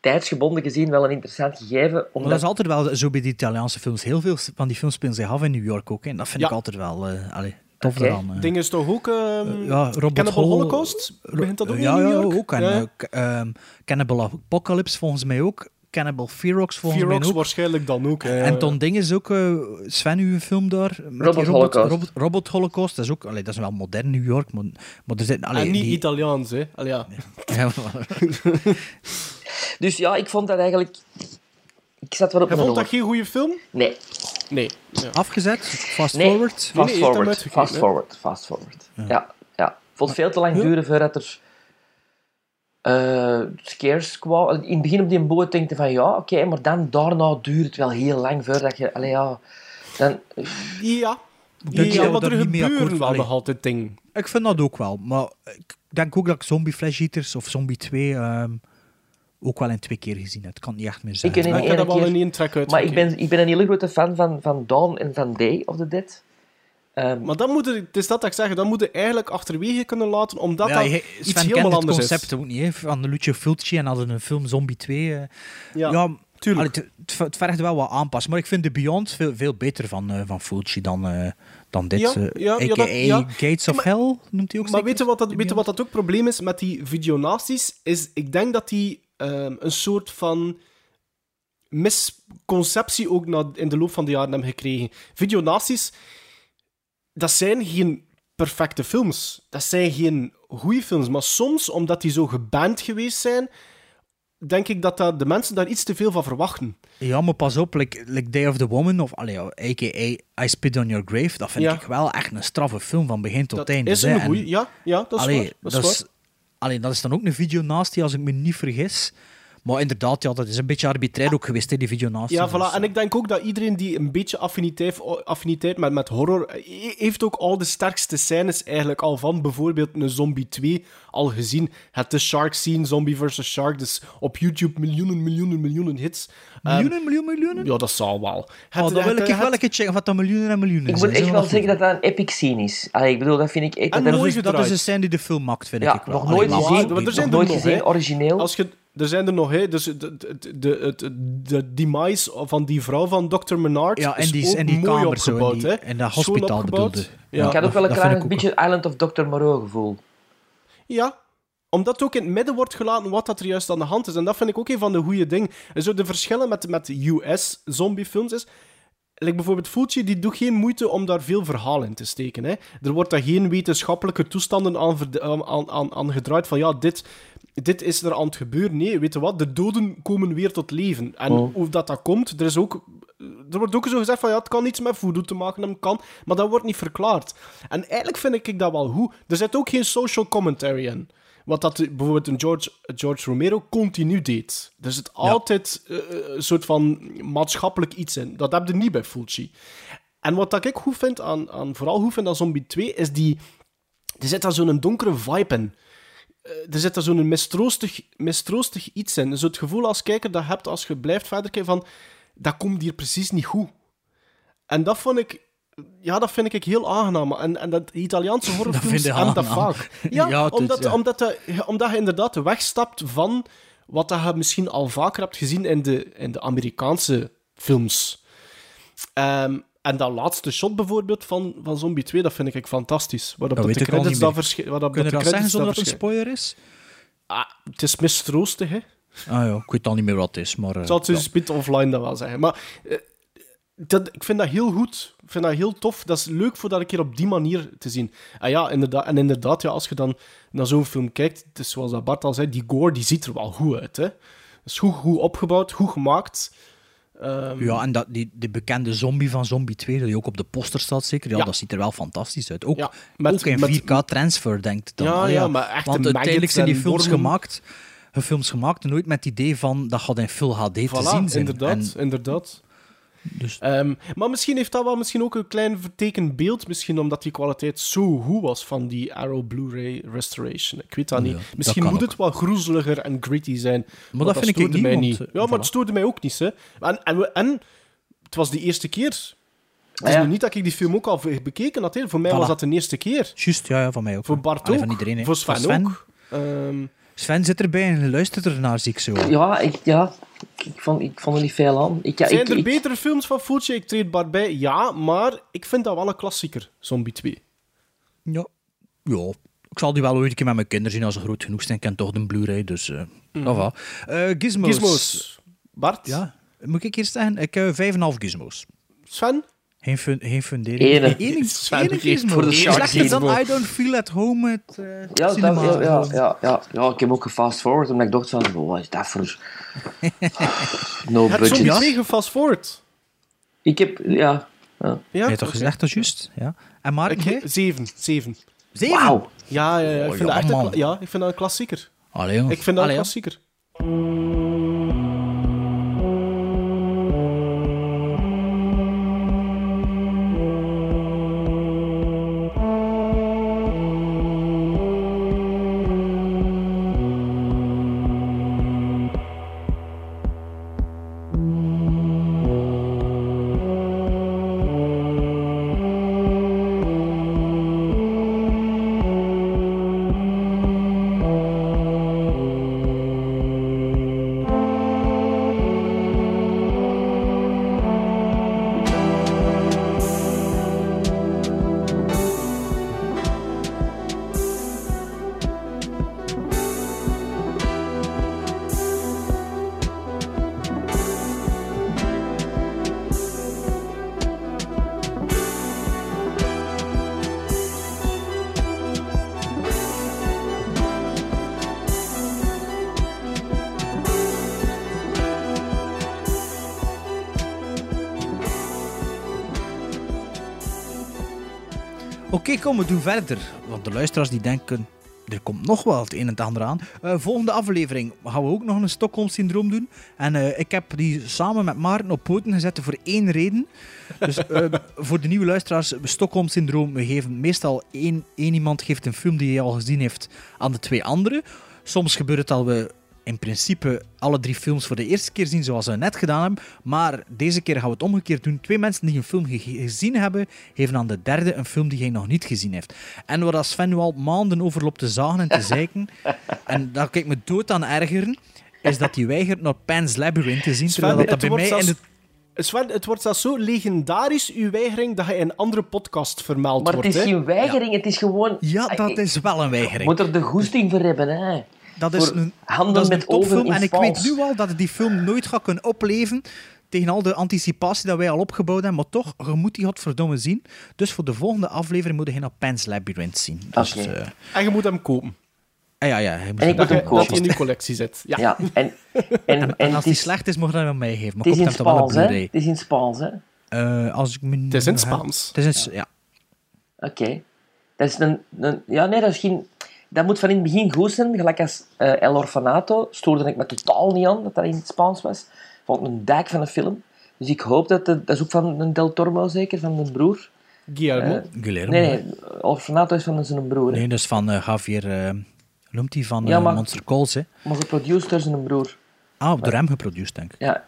tijdsgebonden gezien wel een interessant gegeven. Maar Omdat... dat is altijd wel zo bij die Italiaanse films. Heel veel van die films spelen zich af in New York ook. hè. En dat vind Ja. ik altijd wel eh allee, tof Oké. eraan. eh. Ding is toch ook... ehm ja, Robert Cannibal Holocaust? Begint dat ook ja, in New ja, York? ook. En Ja. eh, k- ehm, Cannibal Apocalypse volgens mij ook. Cannibal Ferox volgens Ferox mij ook. waarschijnlijk dan ook. hè. En Ton Ding is ook, eh, Sven, uw film daar. met Robot. Robot, Robot Holocaust, dat is ook, allee, dat is wel modern New York, maar, maar er zitten... Allee, en niet die- Italiaans, hè. Allee, ja. Ja, Dus ja, ik vond dat eigenlijk... Ik zat wel op Je mijn vond dat geen goede film? Nee, Nee. Ja. Afgezet, fast nee. forward. Fast Nee, forward, fast forward, fast forward. Ja, ja. Vond het veel te lang Ja. duren voordat er eh, scares kwamen. In het begin op die boot denk je van ja, oké, maar dan daarna duurt het wel heel lang voordat je... Allee, ja, dan... Ja. denk Ja, dat we maar daar er niet mee akkoord wel nog altijd dingen. Ik vind dat ook wel, maar ik denk ook dat ik Zombie Flesh Eaters of Zombie 2 ehm, ook wel in twee keer gezien heb. Het kan niet echt meer Ik zeggen. in Maar ik heb dat wel keer- in één trek uit. Maar ik ben, ik ben een hele grote fan van, van Dawn en van Day of the Dead. Ehm, Maar dan moet je, het is dat dat ik zeg, dan moet je eigenlijk achterwege kunnen laten, omdat ja, dat je- iets Sven helemaal kent het anders concept is. ook niet, hè, van Lucio Fulci en hadden een film Zombie 2. eh. Ja, ja, tuurlijk. allee, het, het vergt wel wat aanpassen, maar ik vind de Beyond veel, veel beter van, eh, van Fulci dan, eh, dan dit. Ja, ja, dat- ja. Gates of Maar- Hell noemt hij ook Maar weet je wat dat, weet je wat dat ook het probleem is met die videonaties? Is, ik denk dat die ehm, een soort van misconceptie ook na, in de loop van de jaren hebben gekregen. Videonaties, dat zijn geen perfecte films. Dat zijn geen goede films. Maar soms, omdat die zo geband geweest zijn, denk ik dat, dat de mensen daar iets te veel van verwachten. Ja, maar pas op, like, like Day of the Woman, of allee, a.k.a. I Spit on Your Grave, dat vind Ja. ik wel echt een straffe film van begin tot Dat einde. is een En- goeie. Ja, ja, dat is Allee, waar. Dat is waar. allee, dat is dan ook een videonasty, als ik me niet vergis. Maar inderdaad, ja, dat is een beetje arbitrair ook geweest, hè, die videonasty. Ja, Dus, voilà. En ik denk ook dat iedereen die een beetje affiniteit, affiniteit met, met horror heeft ook al de sterkste scènes eigenlijk al van bijvoorbeeld een Zombie 2 al gezien. Het de Shark scene, Zombie vs. Shark, dus op YouTube miljoenen, miljoenen, miljoenen hits. Ehm, Miljoenen, miljoenen, miljoenen? ja, dat zal wel. Oh, Het- dan wil het- ik wel het- een keer checken wat dat miljoenen en miljoenen ik zijn. moet echt wel zeggen dat dat een epic scene is. Allee, ik bedoel, dat vind ik echt... En dat mooi dat, is, een scène die de film maakt, vind Ja, ik wel. nog nooit gezien, maar er zijn nooit gezien, origineel. Als je, er zijn er nog, hè, dus de, de, de, de, de demise van die vrouw van Dr. Menard Ja, en is die, ook en die mooi kamer zo, opgebouwd. die, hè. in dat hospitaal bedoelde. Ja. ik had ook wel een klein ook beetje Island of Dr. Moreau gevoel. Ja, omdat ook in het midden wordt gelaten wat dat er juist aan de hand is. En dat vind ik ook een van de goede dingen. En zo de verschillen met, met US-zombiefilms is... Like bijvoorbeeld Fulci, die doet geen moeite om daar veel verhaal in te steken. Hè. Er wordt daar geen wetenschappelijke toestanden aan, aan, aan gedraaid van ja, dit, dit is er aan het gebeuren. Nee, weet je wat? De doden komen weer tot leven. En Oh. hoe dat, dat komt, er is ook... er wordt ook zo gezegd van ja, het kan iets met voodoo te maken hebben, kan, maar dat wordt niet verklaard. En eigenlijk vind ik dat wel goed. Er zit ook geen social commentary in. Wat dat bijvoorbeeld een George, George Romero continu deed. Er zit altijd eh, een soort van maatschappelijk iets in. Dat heb je niet bij Fulci. En wat dat ik goed vind aan, aan vooral goed vind aan Zombie 2, is die... Er zit daar zo'n donkere vibe in. Eh, er zit daar zo'n mistroostig, mistroostig iets in. Zo het gevoel als kijker dat je hebt als je blijft verder kijken van... Dat komt hier precies niet goed. En dat vond ik... Ja, dat vind ik heel aangenaam. En, en dat Italiaanse horrorfilms vind je hebben dat vaak. Ja, Ja, is- omdat, ja. Omdat, je, omdat je inderdaad wegstapt van wat dat je misschien al vaker hebt gezien in de, in de Amerikaanse films. Ehm, en dat laatste shot bijvoorbeeld van, van Zombie 2, dat vind ik fantastisch. Waarop Dat dat de credits dan verschijnen. Kun je dat dat de zeggen zonder dat het een spoiler is? Ah, het is mistroostig, hè. Ah ja, ik weet al niet meer wat het is, maar... Ik zal het ja. dus bit offline dan wel zeggen. Maar eh, dat, ik vind dat heel goed. Ik vind dat heel tof. Dat is leuk voor dat een keer op die manier te zien. En ja, inderdaad, en inderdaad ja, als je dan naar zo'n film kijkt, het is zoals dat Bart al zei, die gore die ziet er wel goed uit. Hè? Het is goed, goed opgebouwd, goed gemaakt. Ehm, Ja, en dat, die, die bekende zombie van Zombie 2, die ook op de poster staat zeker, ja, Ja. dat ziet er wel fantastisch uit. Ook, Ja, met- ook in met- 4K-transfer, denkt dan. Ja, Allee, ja, maar echte Want uiteindelijk zijn die films gemaakt, de films gemaakt nooit met het idee van dat gaat in full HD te zien zijn. inderdaad, En- inderdaad. Dus- Ehm, maar misschien heeft dat wel misschien ook een klein vertekend beeld, misschien omdat die kwaliteit zo goed was van die Arrow Blu-ray Restoration. Ik weet dat niet. misschien moet ook. het wel groezeliger en gritty zijn. Maar dat vind ik niet, mij niet. eh, Ja, maar het stoorde mij ook niet. Hè. En, en, we- en het was de eerste keer. Het is Ah, ja. nu niet dat ik die film ook al be- bekeken had. Hè. Voor mij Voilà. was dat de eerste keer. Juist, ja, ja, van mij ook. Voor Bart Allee, ook. Van iedereen. Voor Sven, Voor Sven. ook. Ehm, Sven zit erbij en luistert ernaar, zie ik zo. Ja, ik, ja, ik, vond, ik vond er niet veel aan. Ik, ja, zijn ik, er ik- betere films van Fulci? Ik treed Bart bij. Ja, maar ik vind dat wel een klassieker, Zombie 2. Ja. ja. Ik zal die wel ooit een keer met mijn kinderen zien als ze groot genoeg zijn. Ik ken toch de Blu-ray, dus... eh dat va. Eh, gizmos. Gizmos. Bart? Ja. Moet ik eerst zeggen? Ik heb 5,5 gizmos. Sven? Geen, fun geen fundering. Ene geeft gizmo. voor de Slechter dan. I Don't Feel At Home met eh ja, dat, cinema. ja, ja, ja, ja, ja, ik heb ook gefast forward omdat ik dacht van, wat is dat voor no Het Zombie budget. 2 gefast forward. Ik heb, ja, ja. Ja? Heb je toch Oké. gezegd, dat is juist? Ja. En Mark? Ik, zeven. Zeven. Zeven? Wauw. Ja, ja, ja. Ik Oh, vind ja, dat echt een, ja, ik vind dat een klassieker. Allee, jongen. Ik vind dat Allee, een ja. klassieker. Oké, kom, we doen verder. Want de luisteraars die denken, er komt nog wel het een en het ander aan. Eh, volgende aflevering gaan we ook nog een Stockholm-syndroom doen. En eh, ik heb die samen met Maarten op poten gezet voor één reden. Dus eh, voor de nieuwe luisteraars, Stockholm-syndroom, we geven meestal één, één iemand geeft een film die hij al gezien heeft aan de twee anderen. Soms gebeurt het al we in principe alle drie films voor de eerste keer zien, zoals we net gedaan hebben. Maar deze keer gaan we het omgekeerd doen. Twee mensen die een film ge- gezien hebben, geven aan de derde een film die hij nog niet gezien heeft. En waar als Sven nu al maanden over loopt te zagen en te zeiken, en daar kijk ik me dood aan ergeren, is dat hij weigert naar Pan's Labyrinth te zien, terwijl dat, dat bij mij in de... Sven, het wordt zelfs zo legendarisch, uw weigering, dat je in een andere podcast vermeld Maar het wordt. is hè. geen weigering, het is gewoon... Ja, dat is wel een weigering. Moet er de goesting voor hebben, hè. Dat is een, handen dat is met een topfilm. in En ik vals. weet nu al dat ik die film nooit ga kunnen opleven tegen al de anticipatie dat wij al opgebouwd hebben. Maar toch, je moet die godverdomme zien. Dus voor de volgende aflevering moet je naar Pan's Labyrinth zien. Dus, eh, En je moet hem kopen. Ah, ja, ja. hij moet En ik dat- moet hem Dat kopen. in uw collectie zit. Ja. Ja, en, en, en, En als die is, slecht is, mag je dat aan mij geven. Maar het is koop in hem toch wel een Spaans, hè? Blu-ray. Het is in Spaans, hè? Eh, als ik me Het is in Spaans. Het is in, ja. Oké. Dat is een, een... Ja, nee, dat is geen... Dat moet van in het begin goed zijn. Gelijk als eh, El Orfanato stoorde ik me totaal niet aan dat dat in het Spaans was. Vond ik een dijk van een film. Dus ik hoop dat... dat is ook van een Del Toro zeker, van de broer. Guillermo. Eh, Guillermo. Nee, nee. Orfanato is van zijn broer. hè. Nee, dat is van eh, Javier... eh, noemt hij van Ja, maar- Monster Calls, hè? Maar geproduceerd door zijn broer. Ah, door hem geproduceerd, denk ik. Ja.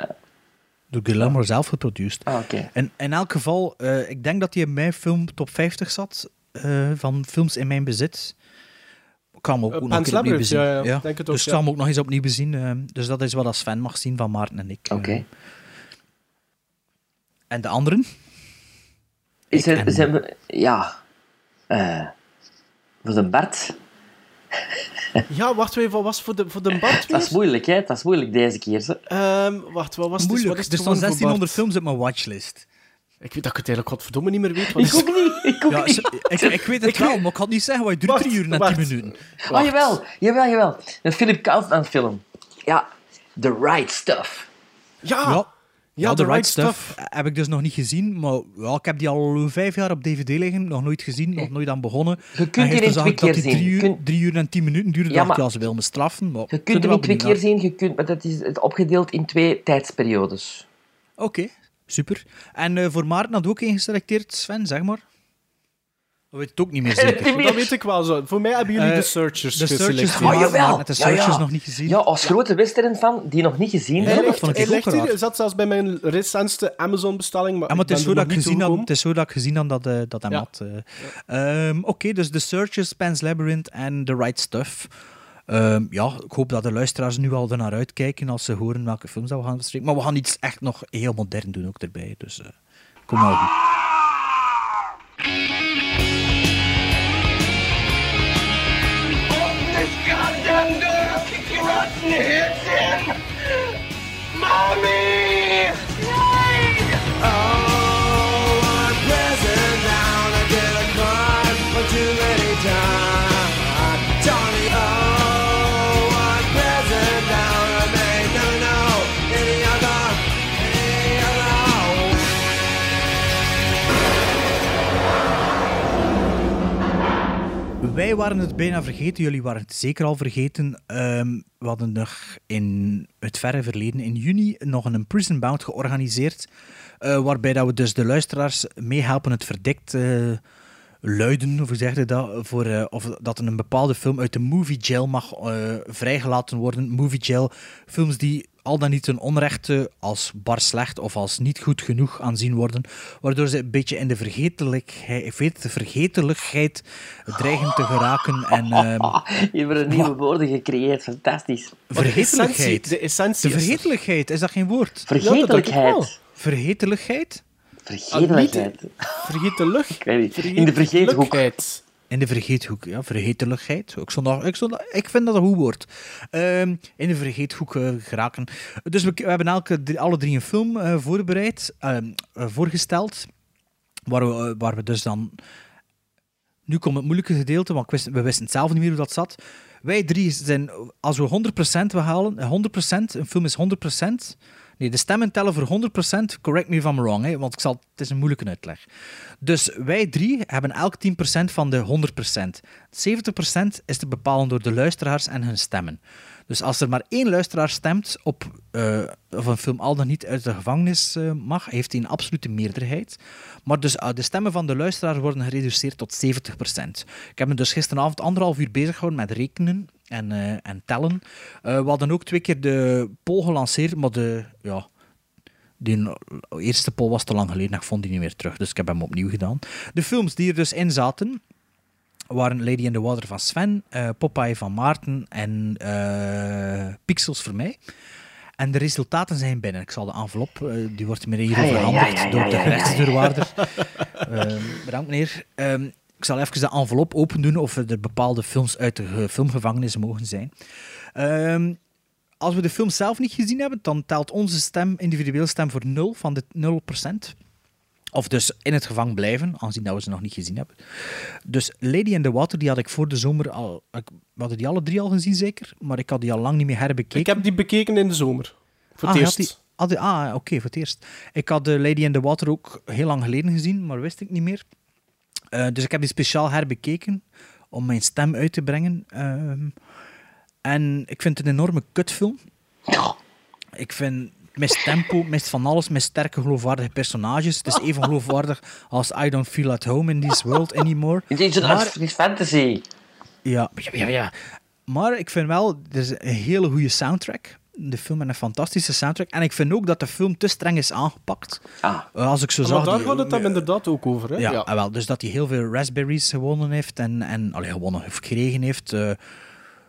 Door Guillermo zelf geproduceerd. Ah, oké. En in elk geval, eh, ik denk dat hij in mijn film top 50 zat eh, van films in mijn bezit. Ik kan hem ook, Eh, ook nog opnieuw bezien. ja, ja. Denk het ook, dus ik ja. zal hem ook nog eens opnieuw bezien. eh, dus dat is wat als Sven mag zien van Maarten en ik. Oké. Eh, en de anderen? Is er, en- zijn we, ja, eh voor de Bart. Ja, wacht even, wat was voor de, voor de Bart Dat is moeilijk, hè? Dat is moeilijk deze keer. Zo. Ehm, wacht, wat was het? Moeilijk. Wat is er het staan gewoon voor 1600 Bart? films op mijn watchlist. Ik weet dat ik het eigenlijk godverdomme niet meer weet. Wat Ik is... ook niet. Ik ook Ja, niet. ik, ik weet het Ik wel, weet- maar ik had niet zeggen, wat je duurt Wacht, drie uur en wacht. tien minuten. Oh, jawel. Jawel, jawel. Een Philip Kaufman film. Ja, The Right Stuff. Ja, Ja, The The Right Right Stuff heb ik dus nog niet gezien, maar ja, ik heb die al vijf jaar op DVD liggen, nog nooit gezien, nog nooit aan begonnen. Je kunt En die zag twee ik dat keer die zien. drie uur, kunt- drie uur en tien minuten duurde, Ja, dacht ik, maar- ja, ze willen me straffen, maar... Je kunt er hem in twee keer naar. zien, je kunt, maar dat is het opgedeeld in twee tijdsperiodes. Oké, super. En eh, voor Maarten had je ook één geselecteerd, Sven, zeg maar. Dat weet het ook niet meer zeker. dat weet ik wel zo. Voor mij hebben jullie Eh, de Searchers de Searchers geselecteerd. van- Oh, maar jawel. met de Ja, Searchers ja. nog niet gezien. Ja, als grote western-fan die nog niet gezien dat ligt, vond ik hij ook ligt hier, zat zelfs bij mijn recentste Amazon-bestelling, maar, Ja, maar het is, ik zo dat ik gezien had, het is zo dat ik gezien had dat, eh, dat hij Ja. had. eh. Ehm, Oké, dus The Searchers, Pan's Labyrinth en The Right Stuff. Ehm, ja, ik hoop dat de luisteraars nu al ernaar uitkijken als ze horen welke films dat we gaan bespreken. Maar we gaan iets echt nog heel modern doen ook erbij. Dus eh, kom nou goed. Wij waren het bijna vergeten, jullie waren het zeker al vergeten. Ehm, we hadden nog in het verre verleden, in juni, nog een Prison Bound georganiseerd. eh, waarbij dat we dus de luisteraars meehelpen het verdikt eh, luiden, of hoe zeg je dat, voor, eh, of dat een bepaalde film uit de movie jail mag eh, vrijgelaten worden. Movie jail, films die al dan niet ten onrechte als bar slecht of als niet goed genoeg aanzien worden, waardoor ze een beetje in de vergetelijkheid, de vergetelijkheid dreigen te geraken. En, ehm, Je hebt er nieuwe woorden gecreëerd, fantastisch. Maar de essentie- vergetelijkheid. De essentie De is er. vergetelijkheid, is dat geen woord? Vergetelijkheid. Vergetelijkheid? Vergetelijkheid. Vergeet de lucht. Ik weet niet. In de vergeethoek. In de vergeethoek, ja, vergeteligheid. Ik, stond daar- ik, ik vind dat een goed woord. Ehm, in de vergeethoek eh, geraken. Dus we, we hebben elke, alle drie een film eh, voorbereid, ehm, eh, voorgesteld, waar we, waar we dus dan... Nu komt het moeilijke gedeelte, want wist- we wisten het zelf niet meer hoe dat zat. Wij drie zijn, als we 100% we halen, eh, 100%, een film is 100%. Nee, de stemmen tellen voor 100%. Correct me if I'm wrong, hè, want ik zal, het is een moeilijke uitleg. Dus wij drie hebben elk 10% van de 100%. 70% is te bepalen door de luisteraars en hun stemmen. Dus als er maar één luisteraar stemt op of een film al dan niet uit de gevangenis eh, mag, heeft hij een absolute meerderheid. Maar dus eh, de stemmen van de luisteraar worden gereduceerd tot 70%. Ik heb me dus gisteravond anderhalf uur bezig gehouden met rekenen en, eh, en tellen. Eh, we hadden ook twee keer de poll gelanceerd, maar de, ja, die eerste poll was te lang geleden en ik vond die niet meer terug. Dus ik heb hem opnieuw gedaan. De films die er dus in zaten waren Lady in the Water van Sven, eh, Popeye van Maarten en Pixels voor mij. En de resultaten zijn binnen. Ik zal de envelop, die wordt me hier Ja, ja, ja, overhandigd ja, door de gerechtsdeurwaarder. Bedankt meneer. Ehm, ik zal even de envelop open doen of er bepaalde films uit de ge- filmgevangenis mogen zijn. Ehm, als we de film zelf niet gezien hebben, dan telt onze stem, individuele stem, voor 0 van de 0%. Of dus in het gevangen blijven, aangezien dat we ze nog niet gezien hebben. Dus Lady in the Water, die had ik voor de zomer al... Ik, we hadden die alle drie al gezien, zeker? Maar ik had die al lang niet meer herbekeken. Ik heb die bekeken in de zomer. Voor het Ah, eerst. had die- had die- ah, oké, voor het eerst. Ik had de Lady in the Water ook heel lang geleden gezien, maar wist ik niet meer. Eh, dus ik heb die speciaal herbekeken om mijn stem uit te brengen. Ehm, en ik vind het een enorme kutfilm. Ik vind mist tempo, mist van alles, mist sterke geloofwaardige personages. Het is even geloofwaardig als I don't feel at home in this world anymore. Het is, een, fantasy. ja, ja, ja, ja. Maar ik vind wel, er is een hele goede soundtrack. De film heeft een fantastische soundtrack. En ik vind ook dat de film te streng is aangepakt. Ah. Eh, Als ik zo Maar zag... daar die- gaat het dan inderdaad ook over. Hè? ja, ah, wel, dus dat hij heel veel raspberries gewonnen heeft en, en allee, gewonnen of gekregen heeft. eh,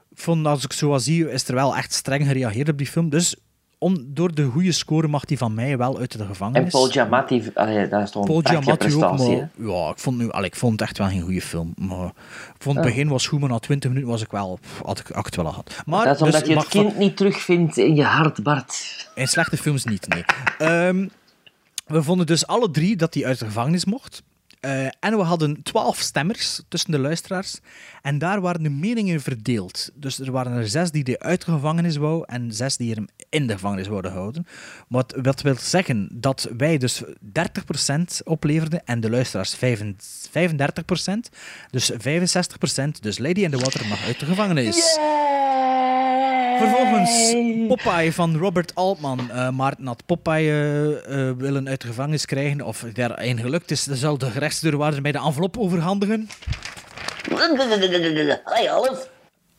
ik vond, als ik zo zie, is er wel echt streng gereageerd op die film. Dus om, door de goede score mag hij van mij wel uit de gevangenis. En Paul Giamatti, allee, dat is toch een Paul Giamatti ook, maar ja, ik vond, nu, allee, ik vond het echt wel geen goede film. Maar ik vond het Ja. begin was goed, maar na 20 minuten was ik wel, had ik, wel gehad. Maar, dat is omdat dus je het van- kind niet terugvindt in je hart, Bart. in slechte films niet, nee. Ehm, we vonden dus alle drie dat hij uit de gevangenis mocht. Eh, en we hadden twaalf stemmers tussen de luisteraars. En daar waren de meningen verdeeld. Dus er waren er zes die hij uit de gevangenis wou en zes die hem in de gevangenis wouden houden. Wat, wil zeggen dat wij dus 30% opleverden en de luisteraars 35%. Dus 65%. Dus Lady in the Water mag uit de gevangenis. Vervolgens Popeye van Robert Altman. Eh Maarten had Popeye eh, willen uit de gevangenis krijgen. Of daarin gelukt is, dan zal de gerechtsdeurwaarder mij de envelop overhandigen. Hey, Alf.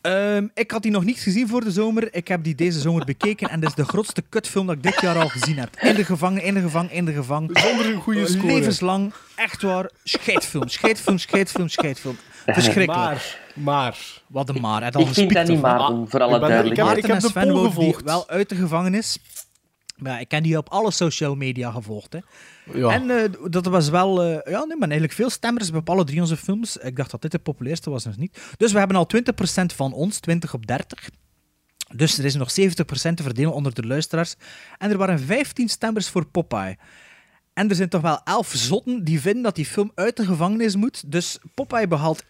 Ehm, ik had die nog niet gezien voor de zomer. Ik heb die deze zomer bekeken. En dat is de grootste kutfilm dat ik dit jaar al gezien heb. In de gevangen, in de gevangen, in de gevangen. Zonder een goede score. Levenslang. Echt waar. Scheidfilm, scheidfilm, scheidfilm, scheidfilm. Verschrikkelijk. Maar, maar... Wat een maar. Al Ik vind dat niet ervan. Maarten, voor alle ik ben- ik heb- duidelijkheid. De Sven gevolgd. wel uit de gevangenis. Maar ja, ik ken die op alle social media gevolgd. Hè. Ja. En eh, dat was wel... eh, ja, nee, maar eigenlijk veel stemmers op alle drie onze films. Ik dacht dat dit de populairste was, dus niet. Dus we hebben al 20% van ons, 20 op 30. Dus er is nog 70% te verdelen onder de luisteraars. En er waren 15 stemmers voor Popeye. En er zijn toch wel 11 zotten die vinden dat die film uit de gevangenis moet. Dus Popeye behaalt 71%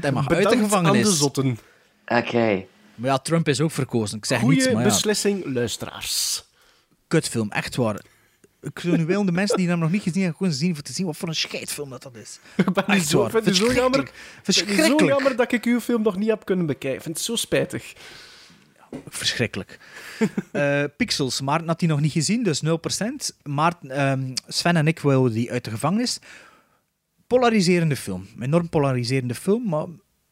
en mag uit de Bedankt gevangenis. aan de zotten. Oké. Maar ja, Trump is ook verkozen. Ik zeg Goeie niets, maar ja. beslissing, luisteraars. kutfilm, echt waar. Ik zou nu willen de mensen die hem nog niet gezien hebben, gewoon zien voor te zien wat voor een scheidfilm dat, dat is. Ik ben Echt zo, waar, vind het zo jammer. verschrikkelijk. Ik vind het zo jammer dat ik uw film nog niet heb kunnen bekijken. Ik vind het zo spijtig. Verschrikkelijk. Eh, Pixels, Maarten had die nog niet gezien, dus 0%. Maarten, ehm, Sven en ik wilden die uit de gevangenis. Polariserende film. Enorm polariserende film, maar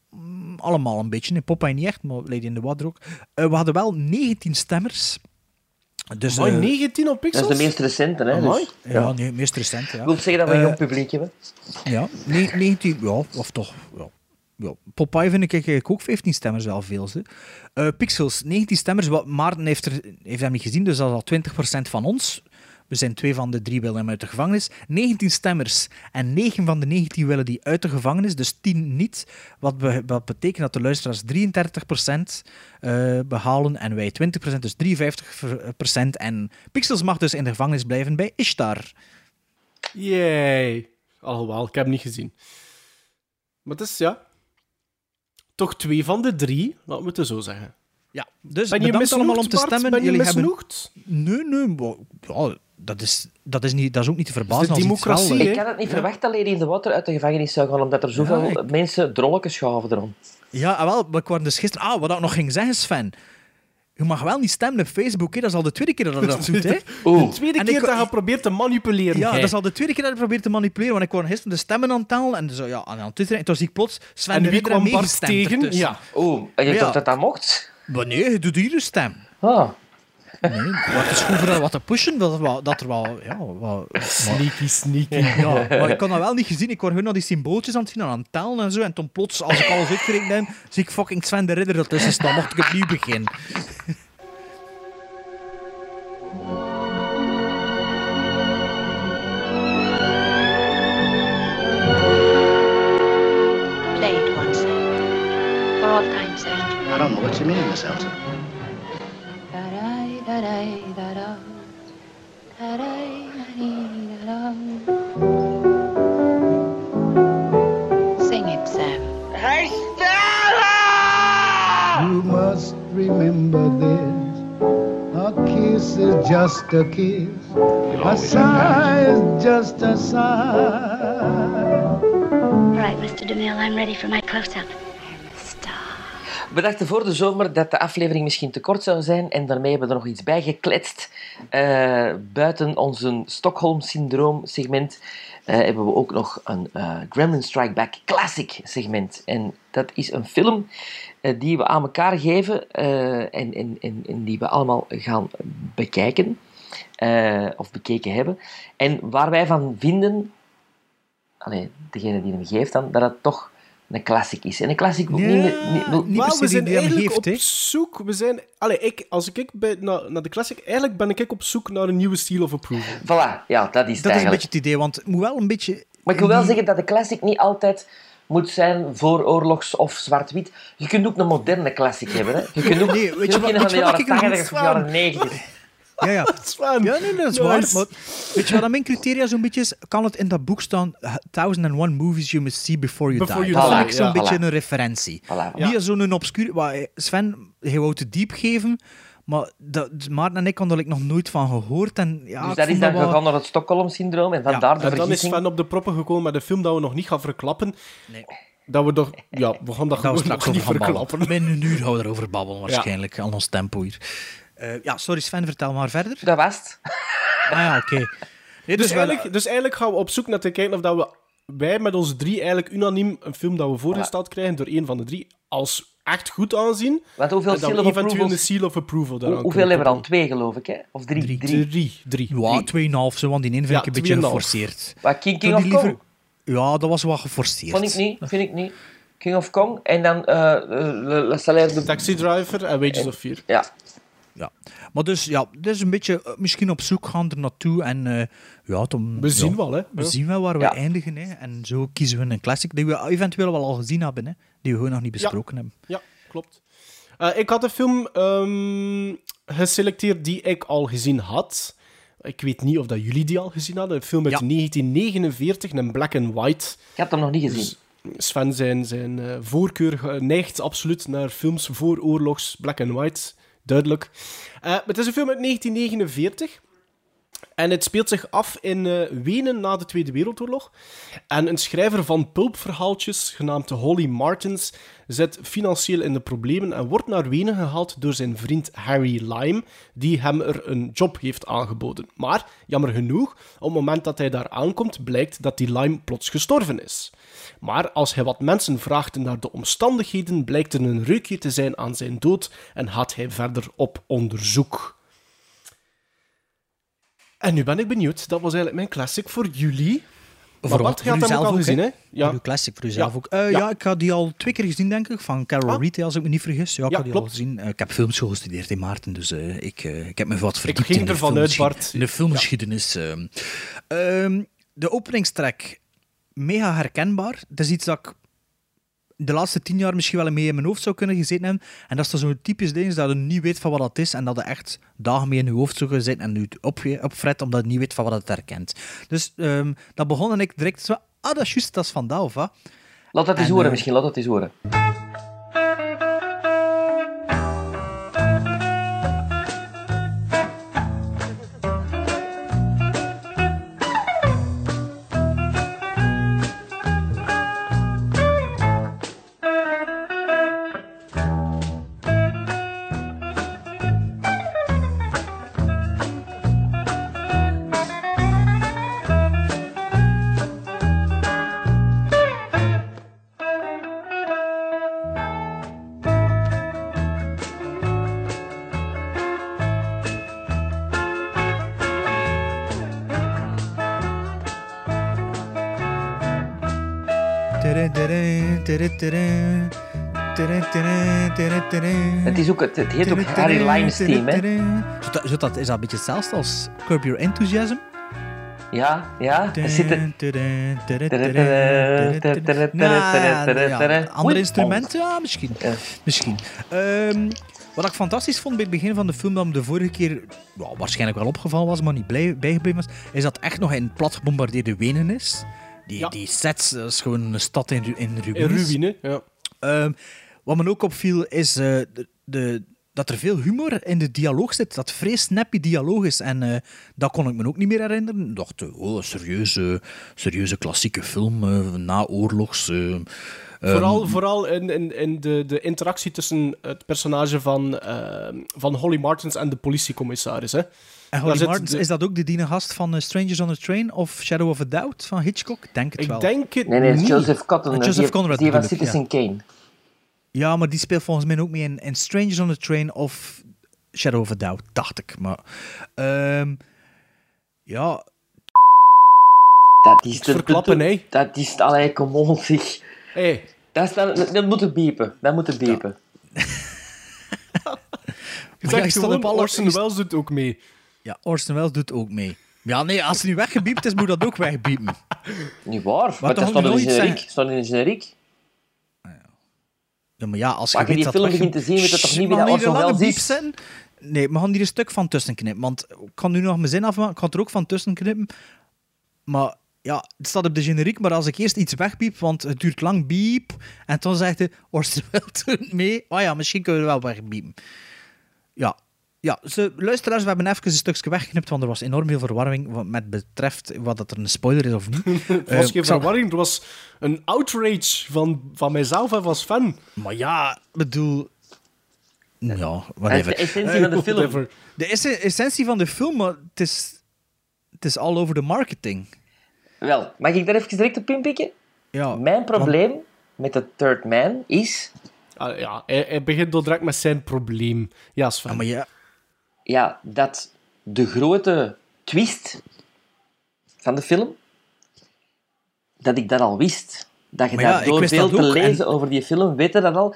mm, allemaal een beetje. In Popeye niet echt, maar Lady in the Water ook. Eh, we hadden wel 19 stemmers. Dus, Mooi, eh, 19 op Dat Pixels? is de meest recente, hè? Amai. Dus, ja, nee, meest recent. Ja. Ik wil zeggen dat we een Eh, jong publiek hebben. Ja, ne- 19, ja, of toch. Ja. Ja. Popeye vind ik eigenlijk ook 15 stemmers wel veel. Ze. Eh, Pixels, 19 stemmers. Wat, Maarten heeft, er, heeft hem niet gezien, dus dat is al 20% van ons. We zijn twee van de drie willen hem uit de gevangenis. 19 stemmers en 9 van de 19 willen die uit de gevangenis, dus 10 niet. Wat, wat betekent dat de luisteraars 33% eh, behalen en wij 20%, dus 53%. En Pixels mag dus in de gevangenis blijven bij Ishtar. Yay. Alhoewel, ik heb hem niet gezien. Maar het is, ja... Toch twee van de drie, laten we het zo zeggen. Ja, dus Ben je bedankt allemaal om te Bart? stemmen. Ben je Jullie hebben... misnoegd? Nee, nee, maar, ja, dat, is, dat, is niet, dat is ook niet te verbazen. de als iets democratie, Ik had het niet verwacht dat Lady in the Water uit de gevangenis zou gaan, omdat er zoveel Ja, ik- mensen drolletjes schaven erom. Ja, ah, wel, ik was dus gisteren... Ah, wat ik nog ging zeggen, Sven. Je mag wel niet stemmen op Facebook, hè. dat is al de tweede keer dat je dat doet. Hè. De tweede En keer ik- dat je probeert te manipuleren. Ja, Hey. dat is al de tweede keer dat ik probeer te manipuleren, want ik kwam gisteren de stemmen aan het tellen en zo, ja, aan het twitteren, en toen zie ik plots Sven En de wie kwam tegen? Ja. Oh, en je Ja. dacht dat dat mocht? Maar nee, je doet hier een stem. Ah. Nee, maar het is goed voor wat te pushen, dat er wel... Dat er wel ja, wat, Sneaky, sneaky. Ja, maar ik kon dat wel niet gezien. Ik was gewoon naar die symbooltjes aan het zien, aan het tellen en zo. En toen plots, als ik alles uitgerekend heb, zie ik fucking Sven de Ridder ertussen staan. Mocht ik opnieuw beginnen. Play it once, for all time's sake. I don't know what you mean, Miss Elton. Sing it, Sam. Hey, Stella! You must remember this. A kiss is just a kiss. A sigh is just a sigh. All right, Mr. DeMille, I'm ready for my close-up. We dachten voor de zomer dat de aflevering misschien te kort zou zijn en daarmee hebben we er nog iets bij gekletst. Eh, buiten onze Stockholm-syndroom segment eh, hebben we ook nog een eh, Gremlin Strike Back Classic segment. En dat is een film die we aan elkaar geven en, die we allemaal gaan bekijken. of bekeken hebben. En waar wij van vinden, allee, degene die hem geeft dan, dat het toch een classic is. En een classic moet niet... niet, niet, maar we zijn eigenlijk op zoek. We zijn, allee, ik, als ik bij, naar, naar de classic, eigenlijk ben ik op zoek naar een nieuwe seal of approval. Voilà, ja, dat is Dat is een beetje het idee, want het moet wel een beetje... Maar ik wil wel die- zeggen dat de classic niet altijd moet zijn voor oorlogs of zwart-wit. Je kunt ook een moderne classic hebben. Hè. Je kunt ook, Nee, je weet kunt je ook wat- een van weet de je jaren ik een 80 of jaren van? 90. Ja, ja. Sven. Ja, nee, dat is Nice. waar. Maar weet je wat dat mijn criteria zo'n beetje is? Kan het in dat boek staan 1001 movies you must see before you Before die? you dat vind ik zo'n ja. beetje Voilà. een referentie. Voilà. Niet zo'n obscuur... maar, Sven, hij wou te diep geven, maar dat, Maarten en ik hadden er nog nooit van gehoord. En, ja, dus ik dat is dan wel- gegaan naar het Stockholm-syndroom en vandaar de En dan is vergissing. Sven op de proppen gekomen met een film dat we nog niet gaan verklappen. Nee. Dat we toch... Ja, we gaan dat Dat we gewoon straks nog over niet verklappen. Binnen een uur gaan we erover babbelen, waarschijnlijk. Aan ons tempo hier. Eh, ja, sorry Sven, vertel maar verder. Dat was het. Ah ja, oké. Nee, Dus, dus eigenlijk, dus eigenlijk gaan we op zoek naar te kijken of dat we wij met ons drie eigenlijk unaniem een film dat we voorgesteld krijgen door één van de drie als echt goed aanzien. Want hoeveel en seal of eventueel een seal of approval daaraan hoeveel hebben we al? Twee, geloof ik, hè? Of drie? Drie. Drie. Drie. drie. Ja, 2,5 zo, want die ene vind Ja, ik een beetje 2,5. geforceerd. Wat, King, King of Kong? Ja, dat was wel geforceerd. Vond ik niet, vind ik niet. King of Kong en dan Le, Le Salaire de... Taxi Driver en Wages of Fear. Ja. Ja. Maar dus, ja, dit is een beetje eh, misschien op zoek gaan er naartoe. En eh, ja, dan, We zien ja, wel, hè. We Ja. zien wel waar we Ja. eindigen. Hè. En zo kiezen we een classic die we eventueel wel al gezien hebben. Hè. Die we gewoon nog niet besproken hebben. Ja, klopt. Eh, ik had een film ehm, geselecteerd die ik al gezien had. Ik weet niet of dat jullie die al gezien hadden. Een film uit Ja. 1949, een black and white. Ik heb hem nog niet gezien. Dus Sven zijn, zijn voorkeur neigt absoluut naar films voor oorlogs, black and white. Duidelijk. Het is een film uit 1949. En het speelt zich af in eh, Wenen na de Tweede Wereldoorlog. En een schrijver van pulpverhaaltjes, genaamd Holly Martins, zit financieel in de problemen en wordt naar Wenen gehaald door zijn vriend Harry Lime, die hem er een job heeft aangeboden. Maar, jammer genoeg, op het moment dat hij daar aankomt, blijkt dat die Lime plots gestorven is. Maar als hij wat mensen vraagt naar de omstandigheden, blijkt er een reukje te zijn aan zijn dood en gaat hij verder op onderzoek. En nu ben ik benieuwd. Dat was eigenlijk mijn classic voor jullie. Voor, had hem uzelf ook al gezien, hè? Ja. Voor uw classic, voor uzelf Ja. ook. Eh, Ja. ja. ik had die al twee keer gezien, denk ik. Van Carol Ah. Reed, als ik me niet vergis. Ja, ik Ja, had die al klopt. gezien. Eh, ik heb films gestudeerd in Maarten, dus eh, ik, ik heb me wat verdiept ging in de ervan uit, Bart. in de filmgeschiedenis. ehm. Ehm, de openingstrek, mega herkenbaar. Dat is iets dat ik de laatste tien jaar misschien wel mee in mijn hoofd zou kunnen gezeten hebben. En dat is dan zo'n typisch ding dat je niet weet van wat dat is en dat je echt dagen mee in je hoofd zou gezeten en je op, opfret omdat je niet weet van wat het herkent. Dus ehm, dat begon en ik direct zo, ah, dat is juist, dat is van wat. Laat dat eens En, horen eh, misschien, laat dat eens horen. Het, is ook, het, het heet ook Harry Lime's team, hè? Zo dat, is dat een beetje hetzelfde als Curb Your Enthusiasm? Ja, ja. Er zitten... Nou, ja, misschien. misschien. Ehm, Wat ik fantastisch vond bij het begin van de film, dat me de vorige keer ja, waarschijnlijk wel opgevallen was, maar niet blij, bijgebleven was, is dat het echt nog in plat gebombardeerde Wenen is. Die, die sets, dat is gewoon een stad in, in ruïnes. In ruïne, ja. Ehm, wat me ook opviel, is eh, de, de, dat er veel humor in de dialoog zit. Dat vrees snappy dialoog is. En eh, dat kon ik me ook niet meer herinneren. Ik dacht, oh, serieuze, serieuze klassieke film, eh, naoorlogs. Eh, ehm, Vooral, vooral in, in, in de, de interactie tussen het personage van, eh, van Holly Martins en de politiecommissaris. Hè. En Daar Holly de- is dat ook de diene gast van eh, Strangers on a Train of Shadow of a Doubt van Hitchcock? Denk het Ik wel. denk het Nee, nee, het is niet. Joseph Cotton. Joseph die, Conrad die ik, Citizen ja. Kane. Ja, maar die speelt volgens mij ook mee in, in Strangers on a Train of Shadow of a Doubt, dacht ik. Maar ehm, ja, Dat is de, verklappen, hè. Dat is... Allee, kom on, zeg. Hey, Dat, dat, dat moet het biepen. Dat moet het biepen. je Maar jij zegt gewoon, alle- Orson Welles doet ook mee. ja, Orson Welles doet ook mee. Ja, nee, als hij nu weggebiept is, moet dat ook wegbiepen. Niet waar. Maar, dat staat in de generiek. staat in de generiek. Ja, maar ja, als je Maar als je weet die dat film begint te zien, weet je toch niet wie Mag dat Orson Welles is? zijn? Nee, we gaan hier een stuk van tussen knippen. Want ik kan nu nog mijn zin afmaken. Ik kan er ook van tussen knippen. Maar ja, het staat op de generiek. Maar als ik eerst iets wegbiep, want het duurt lang, biep. En dan zegt hij, Orson Welles doet mee. Oh ja, misschien kunnen we wel wegbiepen. Ja. Ja, ze, luisteraars, we hebben even een stukje weggeknipt, want er was enorm veel verwarring wat met betreft wat dat er een spoiler is of niet. Er Eh, was geen verwarring, er was een outrage van, van mijzelf en als fan. Maar ja, ik bedoel... Ja, whatever. de essentie van de film. De esse- essentie van de film, maar het is, het is all over de marketing. Wel, mag ik daar even direct op inpikken? Ja, Mijn probleem met de Third Man is... Ah, ja, hij, hij begint al direct met zijn probleem. Ja, Sven. Ja, maar ja, Ja, dat de grote twist van de film... Dat ik dat al wist. Dat je Maar ja, dat ik door veel dat te ook, en- lezen over die film, weet je dat al.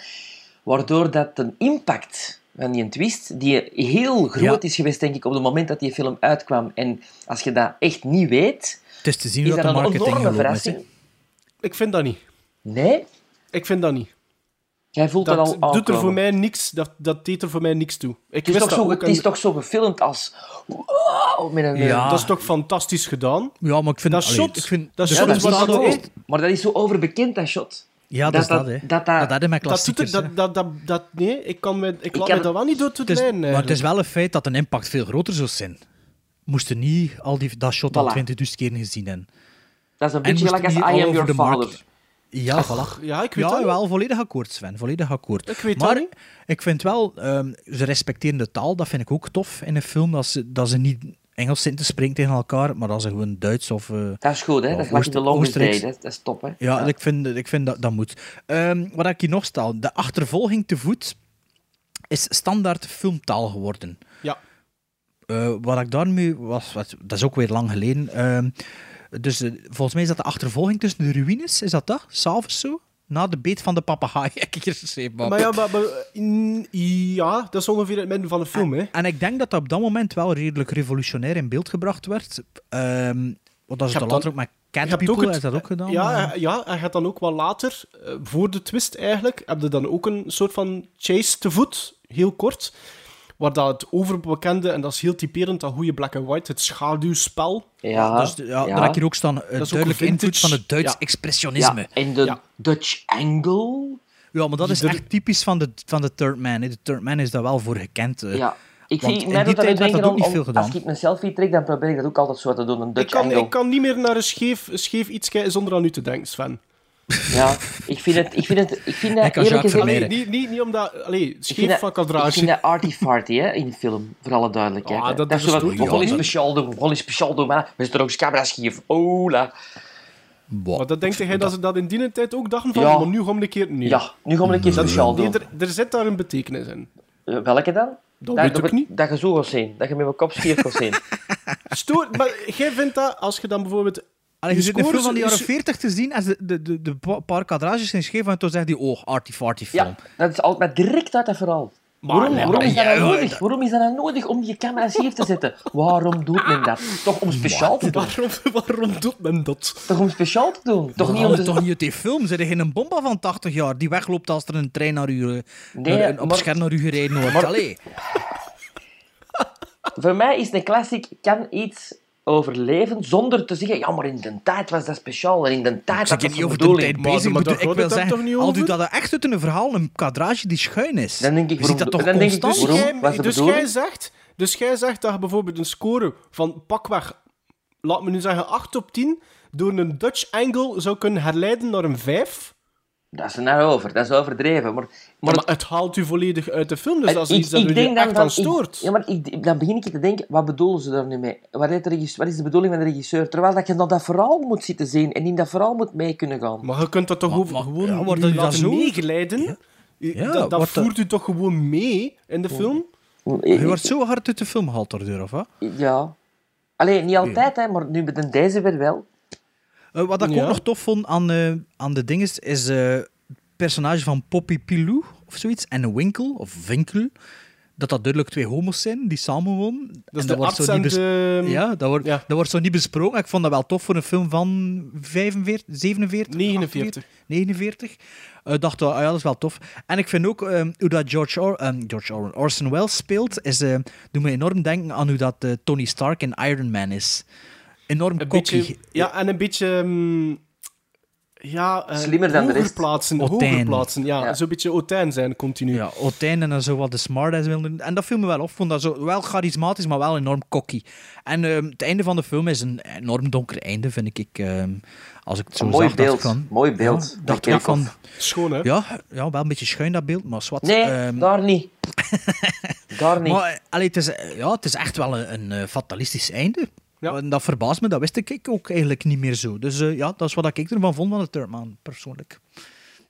Waardoor dat een impact van die twist, die heel groot Ja. is geweest, denk ik, op het moment dat die film uitkwam. En als je dat echt niet weet, het is te zien is dat dat de een marketing enorme gelopen is. verrassing. Ik vind dat niet. Nee? Ik vind dat niet. Jij voelt Dat dat al doet er voor mij niks, dat, dat deed er voor mij niks toe. Ik Het is, wist toch dat zo, het is toch zo gefilmd als... Wow, met een, Ja. Dat is toch fantastisch gedaan? Ja, maar ik vind... Dat allee, shot, ik vind, dat shot dat is dat echt- Maar dat is zo overbekend, dat shot. Ja, dat is dat, hè. Dat Dat, dat... dat, is met Dat dat, dat, dat, dat, nee, ik, kan me, ik laat kan- me dat wel niet door te lijnen. maar het is wel een feit dat een impact veel groter zou zijn. Moesten niet al die, dat shot al Voilà. 20.000 keer gezien hebben. Dat is een En beetje gelijk als niet I Am over Your the Father. market. Ja, voilà. Ja, ik weet ja, dat niet. wel, volledig akkoord, Sven. Volledig akkoord. Ik weet maar dat niet. ik vind wel, ehm, ze respecteren de taal. Dat vind ik ook tof in een film. Dat ze, dat ze niet Engels zitten te spreken tegen elkaar, maar dat ze gewoon Duits of... eh, Dat is goed, hè. Ja, Dat is de. Oostenrijks. Dat, is top, hè. ja, Ik, vind, ik vind dat dat moet. Ehm, wat ik hier nog stel, de achtervolging te voet is standaard filmtaal geworden. Eh, wat ik daarmee was, wat, dat is ook weer lang geleden. Ehm, dus eh, volgens mij is dat de achtervolging tussen de ruïnes, is dat dat? S'avonds zo? Na de beet van de papegaai, heb ik hier geschreven. maar- Maar ja, maar, maar, ja, dat is ongeveer het midden van de film, hè. En ik denk dat dat op dat moment wel redelijk revolutionair in beeld gebracht werd. Ehm wat dat is hebt later ook met Cat Je People, het- is dat ook gedaan? Ja, ja, en hebt dan ook wel later, eh, voor de twist eigenlijk, heb je dan ook een soort van chase te voet, heel kort, waar dat het overbekende, en dat is heel typerend, dat goede black and white, het schaduwspel. Ja, dus, ja, ja. Daar heb ik hier ook staan, eh, is ook duidelijke vintage. invloed van het Duits Ja. expressionisme. Ja, en de Ja. Dutch angle... Ja, maar dat is echt typisch van de, van de Third Man. hè. De Third Man is daar wel voor gekend. eh. Ja. Ik Want vind, in mij die doet dat tijd dat ook om, niet veel gedaan. Als ik een selfie trek, dan probeer ik dat ook altijd zo te doen, een Ik Dutch kan, angle. ik kan niet meer naar een scheef, een scheef iets kijken zonder aan u te denken, Sven. Ja, ik vind het... Ik vind, het, ik vind dat, eerlijk Jacques gezegd... Allee, niet, niet, niet omdat... Allee, scheef dat- van Ik vind kadrage. dat arty-farty hè, in de film, voor alle duidelijkheid. Ah, dat- dat is dat zo is wat, ja. gaan iets speciaal doen, we gaan iets speciaal doen, maar we zitten er ook eens camera schief. Oh, la. Boah. Maar dat denkt hij dat ze dat in die tijd ook dachten van, Ja. maar nu gaan we een keer niet. Ja, nu gaan we een keer speciaal Nee, doen. er, er zit daar een betekenis in. Eh, Welke dan? Dat weet ik dat, niet. Dat je zo gaat zien, dat je met mijn kop schief gaat zien. Stoor, maar jij vindt dat, als je dan bijvoorbeeld... Allee, je zit een scores- film van de jaren je- 40 te zien en de, de, de, de pa- paar kadrages zijn scheef en toen zegt hij, oh, arty-farty film. Ja, dat is altijd direct uit dat verhaal. waarom, nee, waarom, is dat nou nodig? waarom is dat nou nodig om die camera scheef te zetten? Waarom doet men dat? Toch om speciaal te doen? Waarom, waarom doet men dat? Toch om speciaal te doen? Toch niet om te... toch niet uit die film? Zijn er geen bomba van 80 jaar die wegloopt als er een trein naar u, Nee, naar- op maar- het scherm naar u gereden wordt? maar- Allee. Voor mij is een classic kan iets overleven zonder te zeggen, ja, maar in de tijd was dat speciaal en in de tijd Ik was zeg dat niet over de tijd bezig. maar Ik, bedoel, daar ik wil zeggen, al over? doet dat echt uit een verhaal een kadrage die schuin is. Dan denk ik, ziet dat waarom- toch dan denk ik dus, Dus, Waarom? jij, dus jij zegt, dus jij zegt dat je bijvoorbeeld een score van pakweg, laat me nu zeggen 8 op 10, door een Dutch angle zou kunnen herleiden naar een 5. Dat is er nou over, dat is overdreven. Maar, Maar, maar, het haalt u volledig uit de film, dus dat is ik, iets dat ik u dan echt van, aan stoort. ik- ja, maar ik, dan begin ik te denken, wat bedoelen ze daar nu mee? Wat, heeft de regisseur, wat is de bedoeling van de regisseur? Terwijl dat je naar dat verhaal moet zitten zien en in dat verhaal moet mee kunnen gaan. Maar je kunt dat toch over, gewoon ja, wordt u u dat laten zo- meegeleiden? Ja, dat dat wordt dat- voert u toch gewoon mee in de film? Je wordt zo hard uit de film gehaald daardoor, of wat? Ja. Alleen niet altijd, hè, maar nu met deze weer wel. Eh, wat ik Ja. ook nog tof vond aan, eh, aan de dinges is eh, het personage van Poppy Pilou of zoiets en Winkle of Winkel. Dat dat duidelijk twee homo's zijn die samenwonen. Dat En de wordt zo niet. Ja, dat wordt, dat wordt zo niet besproken. Ik vond dat wel tof voor een film van 45, 47? 49. 49. Ik dacht, ah, ja, dat is wel tof. En ik vind ook eh, hoe dat George, Or ehm, George Orwell, Orson Welles speelt, is, doet me enorm denken aan hoe dat Tony Stark in Iron Man is. Enorm Een beetje, ja, en een beetje... ehm, ja, eh, Slimmer dan de hoger rest. plaatsen, hoger plaatsen. Ja, Ja. zo'n beetje Otijn zijn, continu. Ja, Otijn en dan zo wat de smartass willen doen. En dat viel me wel op. Vond dat zo wel charismatisch, maar wel enorm cocky. En ehm, het einde van de film is een enorm donker einde, vind ik. ehm, als ik het zo Een mooi zag, beeld. ik van... Mooi beeld. Ja, dacht ik van... Schoon, hè? Ja, ja, wel een beetje schuin dat beeld, maar zwart. Nee, Ehm, daar niet. daar niet. maar allee, het, is, ja, het is echt wel een, een eh, fatalistisch einde. Ja. En dat verbaast me, dat wist ik ook eigenlijk niet meer zo. Dus eh, ja, dat is wat ik ervan vond van de Third Man, persoonlijk.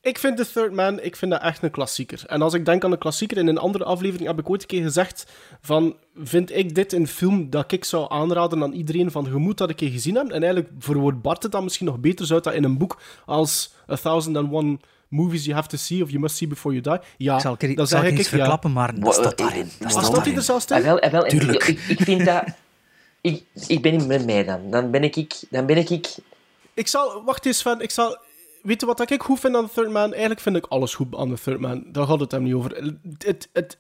Ik vind The Third Man ik vind dat echt een klassieker. En als ik denk aan een klassieker, in een andere aflevering heb ik ooit een keer gezegd van, vind ik dit een film dat ik zou aanraden aan iedereen van, je moet dat een keer gezien hebben. En eigenlijk verwoordt Bart het dan misschien nog beter, zou dat in een boek als A Thousand and One Movies You Have to See of You Must See Before You Die. Ja, Ik zal, ik, zal zeg ik ik, iets ja. verklappen, maar dat staat eh, daarin. Dat staat staat hij daarin. er zelfs in? Ah, wel, ah, wel, Tuurlijk. Ik, ik vind dat... Ik, ik ben niet met mij dan. Dan ben ik... ik- Dan ben ik, ik Ik zal, wacht eens, Sven, ik zal... Weet je wat ik goed vind aan The Third Man? Eigenlijk vind ik alles goed aan The Third Man. Daar gaat het hem niet over. Het, het, het,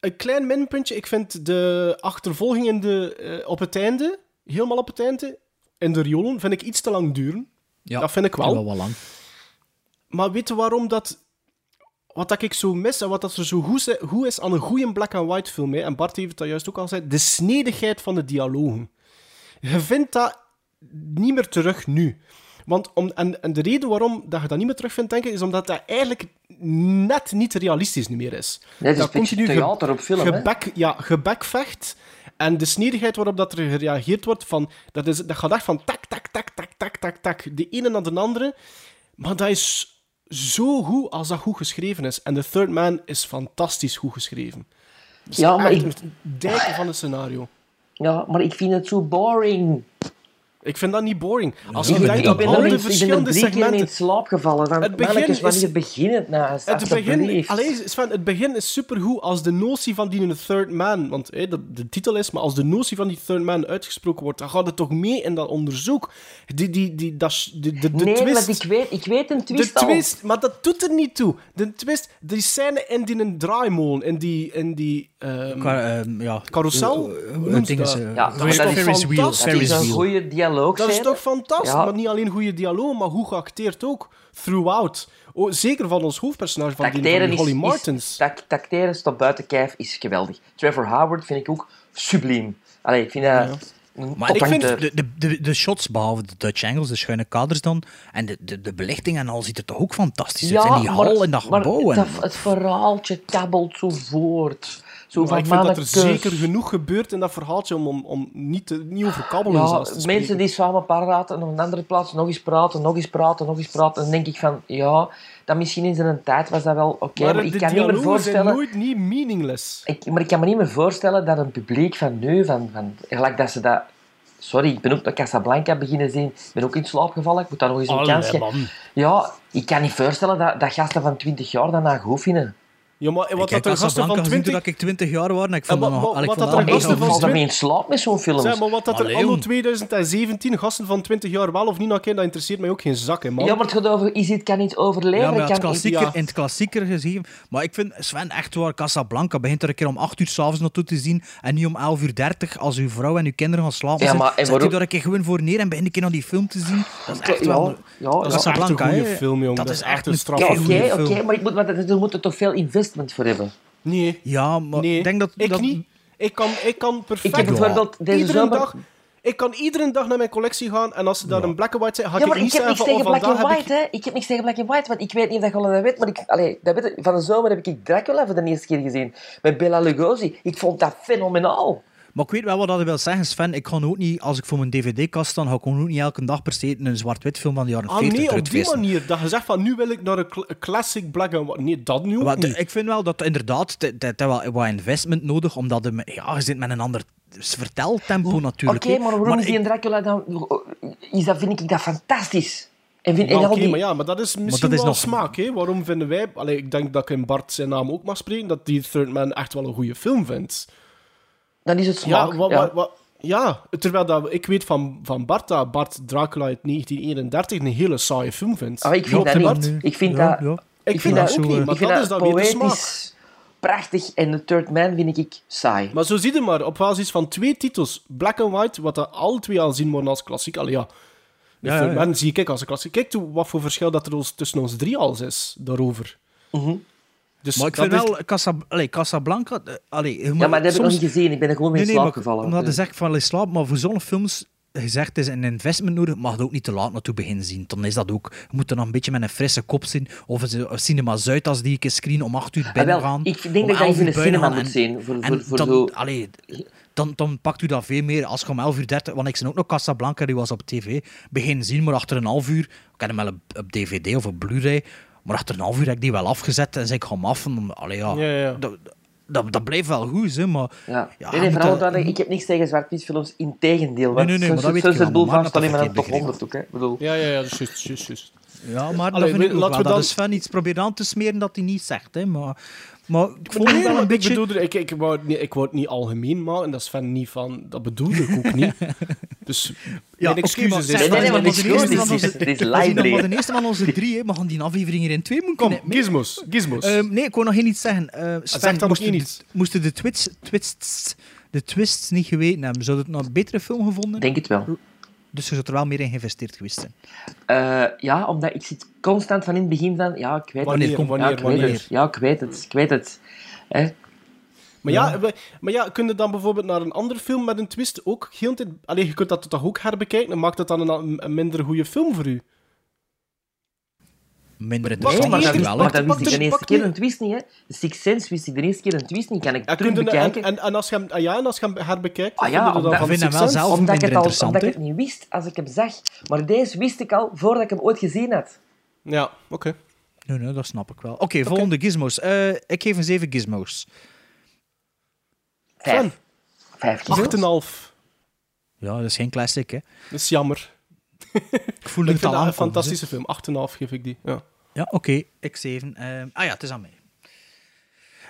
een klein minpuntje, ik vind de achtervolging in de, eh, op het einde, helemaal op het einde, in de riolen, vind ik iets te lang duren. Ja, dat vind ik wel. wel wel lang. Maar weet je waarom dat... Wat dat ik zo mis en wat dat er zo goed is, goed is aan een goede black-and-white film, hè, en Bart heeft het dat juist ook al gezegd, de snedigheid van de dialogen. Je vindt dat niet meer terug nu. Want om, en, en de reden waarom dat je dat niet meer terug vindt, denk ik, is omdat dat eigenlijk net niet realistisch meer is. Nee, het is dat een ge- theater op film, hè? gebek, Ja, gebekvecht. En de snedigheid waarop dat er gereageerd wordt, van, dat, is, dat gaat echt van tak, tak, tak, tak, tak, tak, tak. De ene naar de andere. Maar dat is zo goed als dat goed geschreven is. En The Third Man is fantastisch goed geschreven. Het Ja, maar echt ik- een dijken van een scenario. Ja, maar ik vind het zo boring. Ik vind dat niet boring. Als je denkt ben al de eens- ik ben er verschillende mee in segmenten... slaap gevallen. Van, Het begin wanneer is- begint het nou? Het begin, alleen, Sven, het begin is supergoed als de notie van die third man, want hé, dat de titel is, maar als de notie van die third man uitgesproken wordt, dan gaat het toch mee in dat onderzoek. Die, die, die, dat, de, de, de nee, twist. want ik weet, ik weet een de twist al. twist, maar dat doet er niet toe. De twist, die scène in die een draaimolen, in die, in die ehm, Qua, ehm, ja, carousel, hoe noemt ze dingen dat? ze- Ja, dat maar is dat fantastisch? Dat is een goede dialoog. Dat is toch fantastisch? Ja. Maar niet alleen goede dialoog, maar goed geacteerd ook. Throughout. Oh, zeker van ons hoofdpersonage, van, die, van is, Holly is, Martins. tac- tacteren tot buiten kijf is geweldig. Trevor Howard vind ik ook subliem. Allee, ik vind dat... Maar ik vind de, de, de, de shots, behalve de Dutch angles, de schuine kaders dan, en de, de, de belichting en al ziet er toch ook fantastisch uit. En die hal en dat maar gebouw. het, het verhaaltje kabbelt zo voort. Zo van ik vind dat er zeker genoeg gebeurt in dat verhaaltje om, om, om niet, te, niet over kabbelen Ja, te mensen die samen praten en op een andere plaats nog eens praten, nog eens praten, nog eens praten. Dan denk ik van, ja, dat misschien in zijn tijd was dat wel oké, maar ik kan niet meer dialogen zijn voorstellen... nooit niet meaningless. Ik, maar ik kan me niet meer voorstellen dat een publiek van nu, van, van, gelijk dat ze dat... Sorry, ik ben ook naar Casablanca beginnen zien. Ik ben ook in slaap gevallen. Ik moet daar nog eens een Allee, kans geven. man. Ja, ik kan niet voorstellen dat, dat gasten van 20 jaar nou goed vinden. Ja, maar Ik wat heb dat er gasten van gezien 20... toen ik 20 jaar was en ik vond dat wat- nog... wat- dat dat er gasten van goed. Valt dat mee in slaap met zo'n films? Zeg, maar wat dat er anno jong. 2017 gasten van 20 jaar wel of niet naar dat interesseert mij ook geen zak, hè, man. Ja, maar het gaat over, is het kan niet overleven. Ja, maar het kan klassieker, in het klassieker gezien. Maar ik vind Sven echt waar, Casablanca begint er een keer om 8 uur s'avonds naartoe te zien en niet om 11 uur 30 als uw vrouw en uw kinderen gaan slapen. Ja, maar en Zet u daar een keer gewoon voor neer en begin een keer naar die film te zien. Dat is echt Ja, wel... ja, Dat is echt een Casablanca, film. Dat is echt een Ja, straffe Oké, oké, film. maar ik moet, maar er moet er toch veel investment voor hebben. Nee. Ja, maar Nee, ik denk dat... ik dat niet. Ik kan, ik kan perfect... Ik heb bijvoorbeeld deze iedere zomer... dag, ik kan iedere dag naar mijn collectie gaan en als ze daar een black and white zijn, ga Ja, ik maar niet ik heb zeggen niks van, tegen oh, black and vandaag heb white, hè. Ik heb niks tegen black and white, want ik weet niet of dat je dat weet, maar ik, allee, dat weet ik, van de zomer heb ik Dracula voor de eerste keer gezien. Met Bela Lugosi. Ik vond dat fenomenaal. Maar ik weet wel wat dat wil zeggen, Sven. Ik ga ook niet, als ik voor mijn dvd-kast sta, ga ik ook niet elke dag per se een zwart-wit film van de jaren Ah 40 nee, op die manier. Dat je zegt van, nu wil ik naar een cl- een classic black and white. Nee, dat nu ook Maar niet. ik vind wel dat inderdaad, dat dat wel wat investment nodig, omdat de, ja, je zit met een ander verteltempo Oké, natuurlijk. hè. maar waarom is die ik- in Dracula dan... Is dat, vind ik dat fantastisch. En vind, Ja, en Oké, die... maar ja, maar dat is misschien dat is wel nog- smaak. Hè? Waarom vinden wij... Allee, ik denk dat ik in Bart zijn naam ook mag spreken, dat die Third Man echt wel een goede film vindt. Dan is het smaak. Ja, ja. ja, terwijl dat, ik weet van, van Bart dat Bart Dracula uit 1931 een hele saaie film vindt. Ah, ik vind dat niet. Ik vind Ja, dat... Ik vind dat ook ook niet, niet. maar Ik vind dat dat is dan weer de smaak. poëtisch, prachtig. En The Third Man vind ik saai. Maar zo zie je maar, op basis van twee titels, Black and White, wat dat alle twee al zien worden als klassiek. Allee, ja. De Ja, Third ja, ja. Man zie ik als een klassiek. Kijk toe wat voor verschil dat er ons, tussen ons drie al is, daarover. Dus Maar ik vind is- wel, Casa, allee, Casablanca... eh, Allee, Ja, maar dat heb ik nog soms- niet gezien. Ik ben er gewoon Nee, in nee, slaap maar gevallen. Omdat je zegt van slaap, maar voor zo'n films gezegd het is een investment nodig, mag je ook niet te laat naartoe beginnen zien. Dan is dat ook. Je moet er nog een beetje met een frisse kop zien. Of een een Cinema Zuid als die ik screen om 8 uur Ah, binnen wel, gaan. ik denk dat je dat 11 in de cinema moet en- zien. Voor, en voor, voor dan, zo... allee, dan, dan pakt u dat veel meer als je om 11 uur 30, want ik zie ook nog Casablanca, die was op tv, begin zien, maar achter een half uur, ik heb hem wel op, op DVD of op Blu-ray, maar achter een half uur heb ik die wel afgezet en zei ik ga hem af. En, allee, ja, Ja, ja. Dat, dat, dat blijft wel goed, hè, maar... Ja. Ja, nee, nee, vooral dat- dat, ik heb niks tegen zwart-wit films, in tegendeel. Nee, nee, nee, maar dat weet ik wel, het boel maar dat verkeerd top 100 ook. Hè. Bedoel, Ja, ja, ja, dat is juist, juist, juist. Ja, maar Allee, dat vind we- ik ook laten wel. we Dat dan- is Sven iets proberen aan te smeren dat hij niet zegt. Hè. Maar, maar ik vond Nee, hem wel maar een beetje... Ik, bedoelde, ik, ik, wou het niet, ik wou het niet algemeen maken, dat is van niet van... Dat bedoelde ik ook niet. Dus, Ja, maar excuses. zeg is- Nee, nee, maar maar nog live maar de eerste van onze drie, hè. maar gaan die aflevering hier in twee moeten Kom, knippen. gizmos, gizmos. Ehm, nee, ik wou nog geen iets zeggen. Uh, zeg dan nog moesten, één de- iets. moesten de twists, twists, de twists niet geweten hebben, zou het nog een betere film gevonden? denk het wel. Dus je zou er wel meer in geïnvesteerd geweest zijn. Eh, ja, omdat ik zit constant van in het begin van... Ja, ik weet Wanneer, het. komt- ja, wanneer, ik weet wanneer? het. Ja, ik weet het. Ik weet het. Hè? Maar ja, we- maar ja, kun je dan bijvoorbeeld naar een andere film met een twist ook heel tijd... Allee, je kunt dat toch ook herbekijken en maakt dat dan een, een minder goede film voor u? Minder interessant maar dat, eerst- wel. maar dat wist ik de- de eerste keer een twist niet, hè. De Sixth Sense wist ik de eerste keer een twist niet. Kan ik Ja, terug je- en, bekijken. en, en als je hem, ah ja, en als je hem herbekijkt, Ah ja, vind je dan omdat- Ik vind hem Sixth wel zelf omdat ik, het al, interessant. omdat ik het niet wist als ik hem zag. Maar deze wist ik al voordat ik hem ooit gezien had. Ja, oké. Nee, nee, dat snap ik wel. Oké, volgende gizmos. Eh, ik geef een 7 gizmos. Vijf. Vijf gizmos. 8,5. Ja, dat is geen classic, hè. Dat is jammer. Ik voel Ik het al een fantastische film. 8,5 geef ik die. Ja. Ja, oké. Ik 7. Ehm, ah ja, het is aan mij.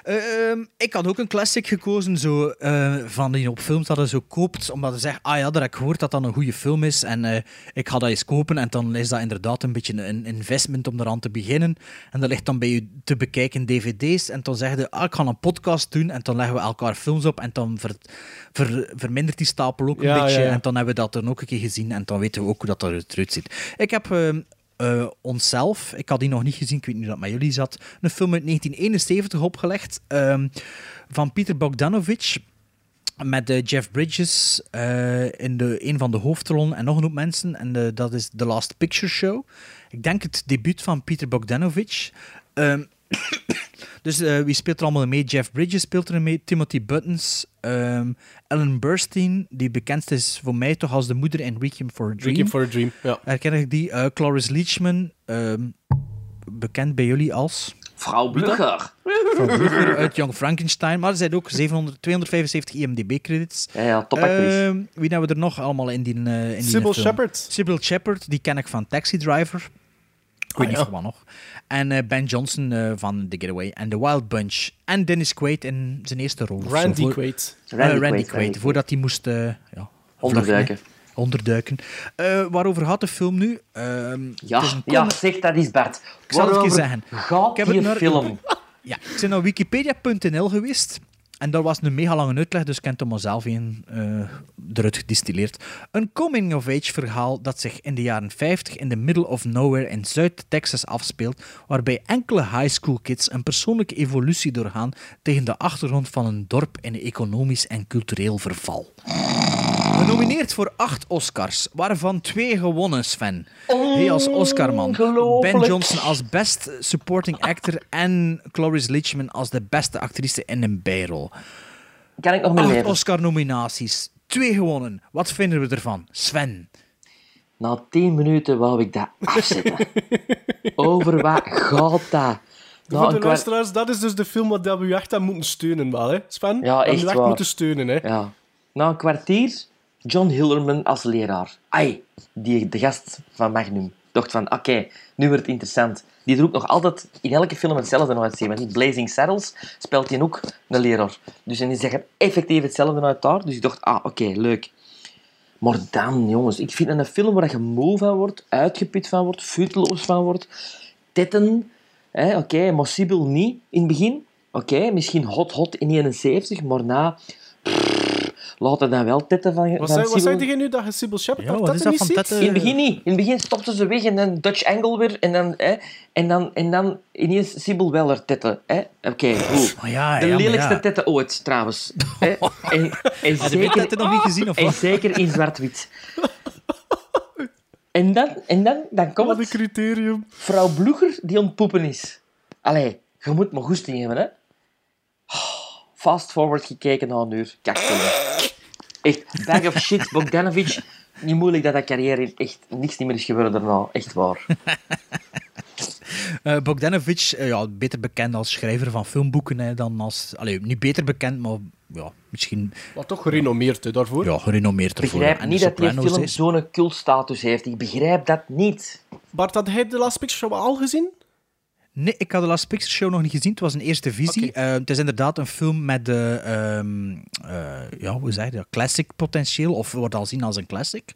Ehm, ik had ook een classic gekozen, zo, eh, van die op films dat je zo koopt, omdat je zegt, ah ja, dat heb ik gehoord dat dat een goede film is, en eh, ik ga dat eens kopen, en dan is dat inderdaad een beetje een investment om eraan te beginnen, en dat ligt dan bij je te bekijken dvd's, en dan zeg je, ah, ik ga een podcast doen, en dan leggen we elkaar films op, en dan ver- ver- vermindert die stapel ook een Ja, beetje, ja, ja. en dan hebben we dat dan ook een keer gezien, en dan weten we ook hoe dat eruit ziet. Ik heb... eh, onszelf, ik had die nog niet gezien, ik weet niet hoe dat met jullie zat, een film uit 1971 opgelegd ehm, van Peter Bogdanovich met eh, Jeff Bridges eh, in de, een van de hoofdrollen en nog een hoop mensen. En dat is The Last Picture Show. Ik denk het debuut van Peter Bogdanovich. Ehm, dus eh, wie speelt er allemaal mee? Jeff Bridges speelt er mee, Timothy Buttons, ehm, Ellen Burstyn, die bekend is voor mij toch als de moeder in Requiem for a Dream. Requiem for a Dream, ja. Herken ik die? Eh, Cloris Leachman, ehm, bekend bij jullie als... Vrouw Blugger. Van Blücher uit Young Frankenstein. Maar er zijn ook 700, 275 IMDb-credits. Ja, ja, topactrice. Ehm, wie hebben we er nog allemaal in die, eh in die Sybil film? Shepherd. Sybil Shepherd, die ken ik van Taxi Driver. Ik weet Ah, niet wat nog. En eh, Ben Johnson eh, van The Getaway en The Wild Bunch. En Dennis Quaid in zijn eerste rol. zo, Randy voor- Quaid. Eh, Randy Randy, Quaid, voordat hij moest eh, ja, Onderduiken. vluchten. Onderduiken. Eh, waarover gaat de film nu? Ehm, Ja, het is een ja, zeg dat eens, Bart. Ik zal het je zeggen. Gaat Ik heb die het naar- film? Ja, ik ben naar wikipedia.nl geweest. En daar was een mega lange uitleg, dus er maar zelf in eh, eruit gedistilleerd. Een coming-of-age verhaal dat zich in de jaren 50 in the middle of nowhere in Zuid-Texas afspeelt, waarbij enkele high school kids een persoonlijke evolutie doorgaan tegen de achtergrond van een dorp in economisch en cultureel verval. Genomineerd voor acht Oscars, waarvan twee gewonnen, Sven. Hij als Oscarman. Ben Johnson als Best Supporting Actor en Cloris Leachman als de beste actrice in een bijrol. Kan ik nog mee Acht? Oscar-nominaties, twee gewonnen. Wat vinden we ervan? Sven. Na tien minuten wou ik dat afzetten. Over wat gaat dat? Na Voor de luisteraars, dat is dus de film wat we echt aan moeten steunen, wel, hè, Sven? Ja, echt echt moeten steunen, hè. Ja. Na een kwartier, John Hillerman als leraar. Ai, die, de gast van Magnum. Dacht van, oké, nu wordt het interessant. Die ook nog altijd in elke film hetzelfde uitzien. Want in Blazing Saddles speelt hij ook een leraar. Dus en die zeggen effectief hetzelfde uit daar. Dus ik dacht, ah, oké, leuk. Maar dan, jongens, ik vind een film waar je moe van wordt, uitgeput van wordt, futeloos van wordt. Tetten, oké, maar Sibyl niet in het begin. Oké, misschien hot hot in 71, maar na... laat er dan wel tetten van, Wat van zei, wat Sybil. zei jij nu dat je Sybil Shepherd Ja, dat is dat niet van ziet? tetten? In het begin niet. In het begin stopte ze weg en dan Dutch angle weer. En dan, hè, en dan, en dan ineens Sibyl Weller tetten. hè. Oké, goed. Maar ja, De ja, lelijkste ja. tetten ooit, trouwens. hè. En, en Had je die tetten nog niet gezien, of En wat? zeker in zwart-wit. En dan, en dan, dan komt Wat een het. criterium. Vrouw Bloeger die ontpoepen is. Allee, je moet maar goesting hebben, hè. Fast forward gekeken na een uur. Echt, bag of shit, Bogdanovic. Niet moeilijk dat dat carrière echt niks niet meer is gebeurd daarna. Echt waar. Eh, Bogdanovich, eh, ja, beter bekend als schrijver van filmboeken hè, dan als... Allee, niet beter bekend, maar ja, misschien Maar toch gerenommeerd, hè, daarvoor. ja, gerenommeerd Ik ervoor. begrijp En niet dat die film zo'n cultstatus heeft. Ik begrijp dat niet. Bart, had hij de Last Picture Show al gezien? Nee, ik had de Last Picture Show nog niet gezien. Het was een eerste visie. Eh, het is inderdaad een film met de, ehm, eh, ja, hoe zeg je dat, classic potentieel, of wordt al zien als een classic.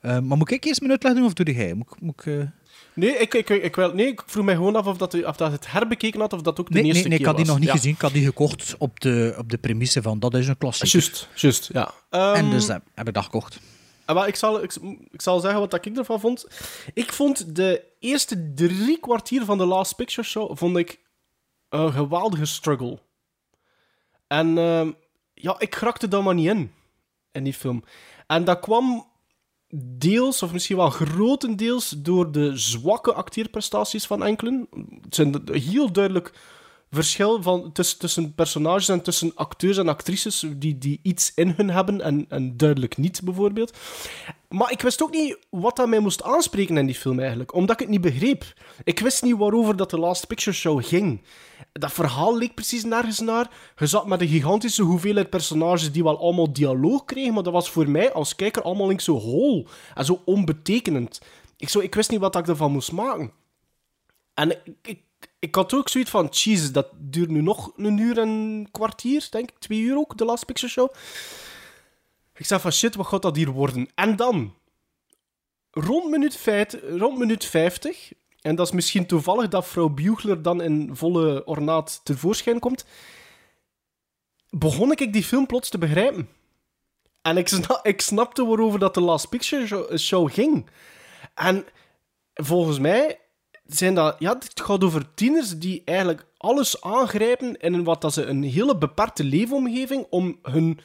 Eh, maar moet ik eerst mijn uitleg doen, of doe jij? Moet, ik- moet ik, Nee, ik, ik, ik, wel, nee, ik vroeg mij gewoon af of dat, u- of dat het herbekeken had of dat ook de Nee, eerste nee, nee, ik keer had die was. nog niet Ja. gezien. Ik had die gekocht op de, op de premisse van dat is een klassieker. Juist, juist, ja. Ehm, En dus eh, heb ik dat gekocht. Ah, maar ik, zal, ik, zal zeggen wat ik ervan vond. Ik vond de eerste drie kwartier van de Last Picture Show vond ik een geweldige struggle. En ehm, ja, ik grakte daar maar niet in, in die film. En dat kwam deels, of misschien wel grotendeels, door de zwakke acteerprestaties van enkelen. Het zijn heel duidelijk verschil van, tussen, tussen personages en tussen acteurs en actrices die, die iets in hun hebben en, en duidelijk niet, bijvoorbeeld. Maar ik wist ook niet wat dat mij moest aanspreken in die film eigenlijk, omdat ik het niet begreep. Ik wist niet waarover dat de Last Picture Show ging. Dat verhaal leek precies nergens naar. Je zat met een gigantische hoeveelheid personages die wel allemaal dialoog kregen, maar dat was voor mij als kijker allemaal links zo hol en zo onbetekenend. Ik, zo, ik wist niet wat ik ervan moest maken. En ik, ik, ik had ook zoiets van, jezus, dat duurt nu nog een uur en een kwartier, denk ik. Twee uur ook, de Last Picture Show. Ik zei van, shit, wat gaat dat hier worden? En dan, rond minuut, feit, rond minuut 50, en dat is misschien toevallig dat vrouw Bugler dan in volle ornaat tevoorschijn komt, begon ik die film plots te begrijpen. En ik, ik snapte waarover dat de Last Picture show ging. En volgens mij zijn dat... Ja, het gaat over tieners die eigenlijk alles aangrijpen in wat dat ze een hele beperkte leefomgeving om hun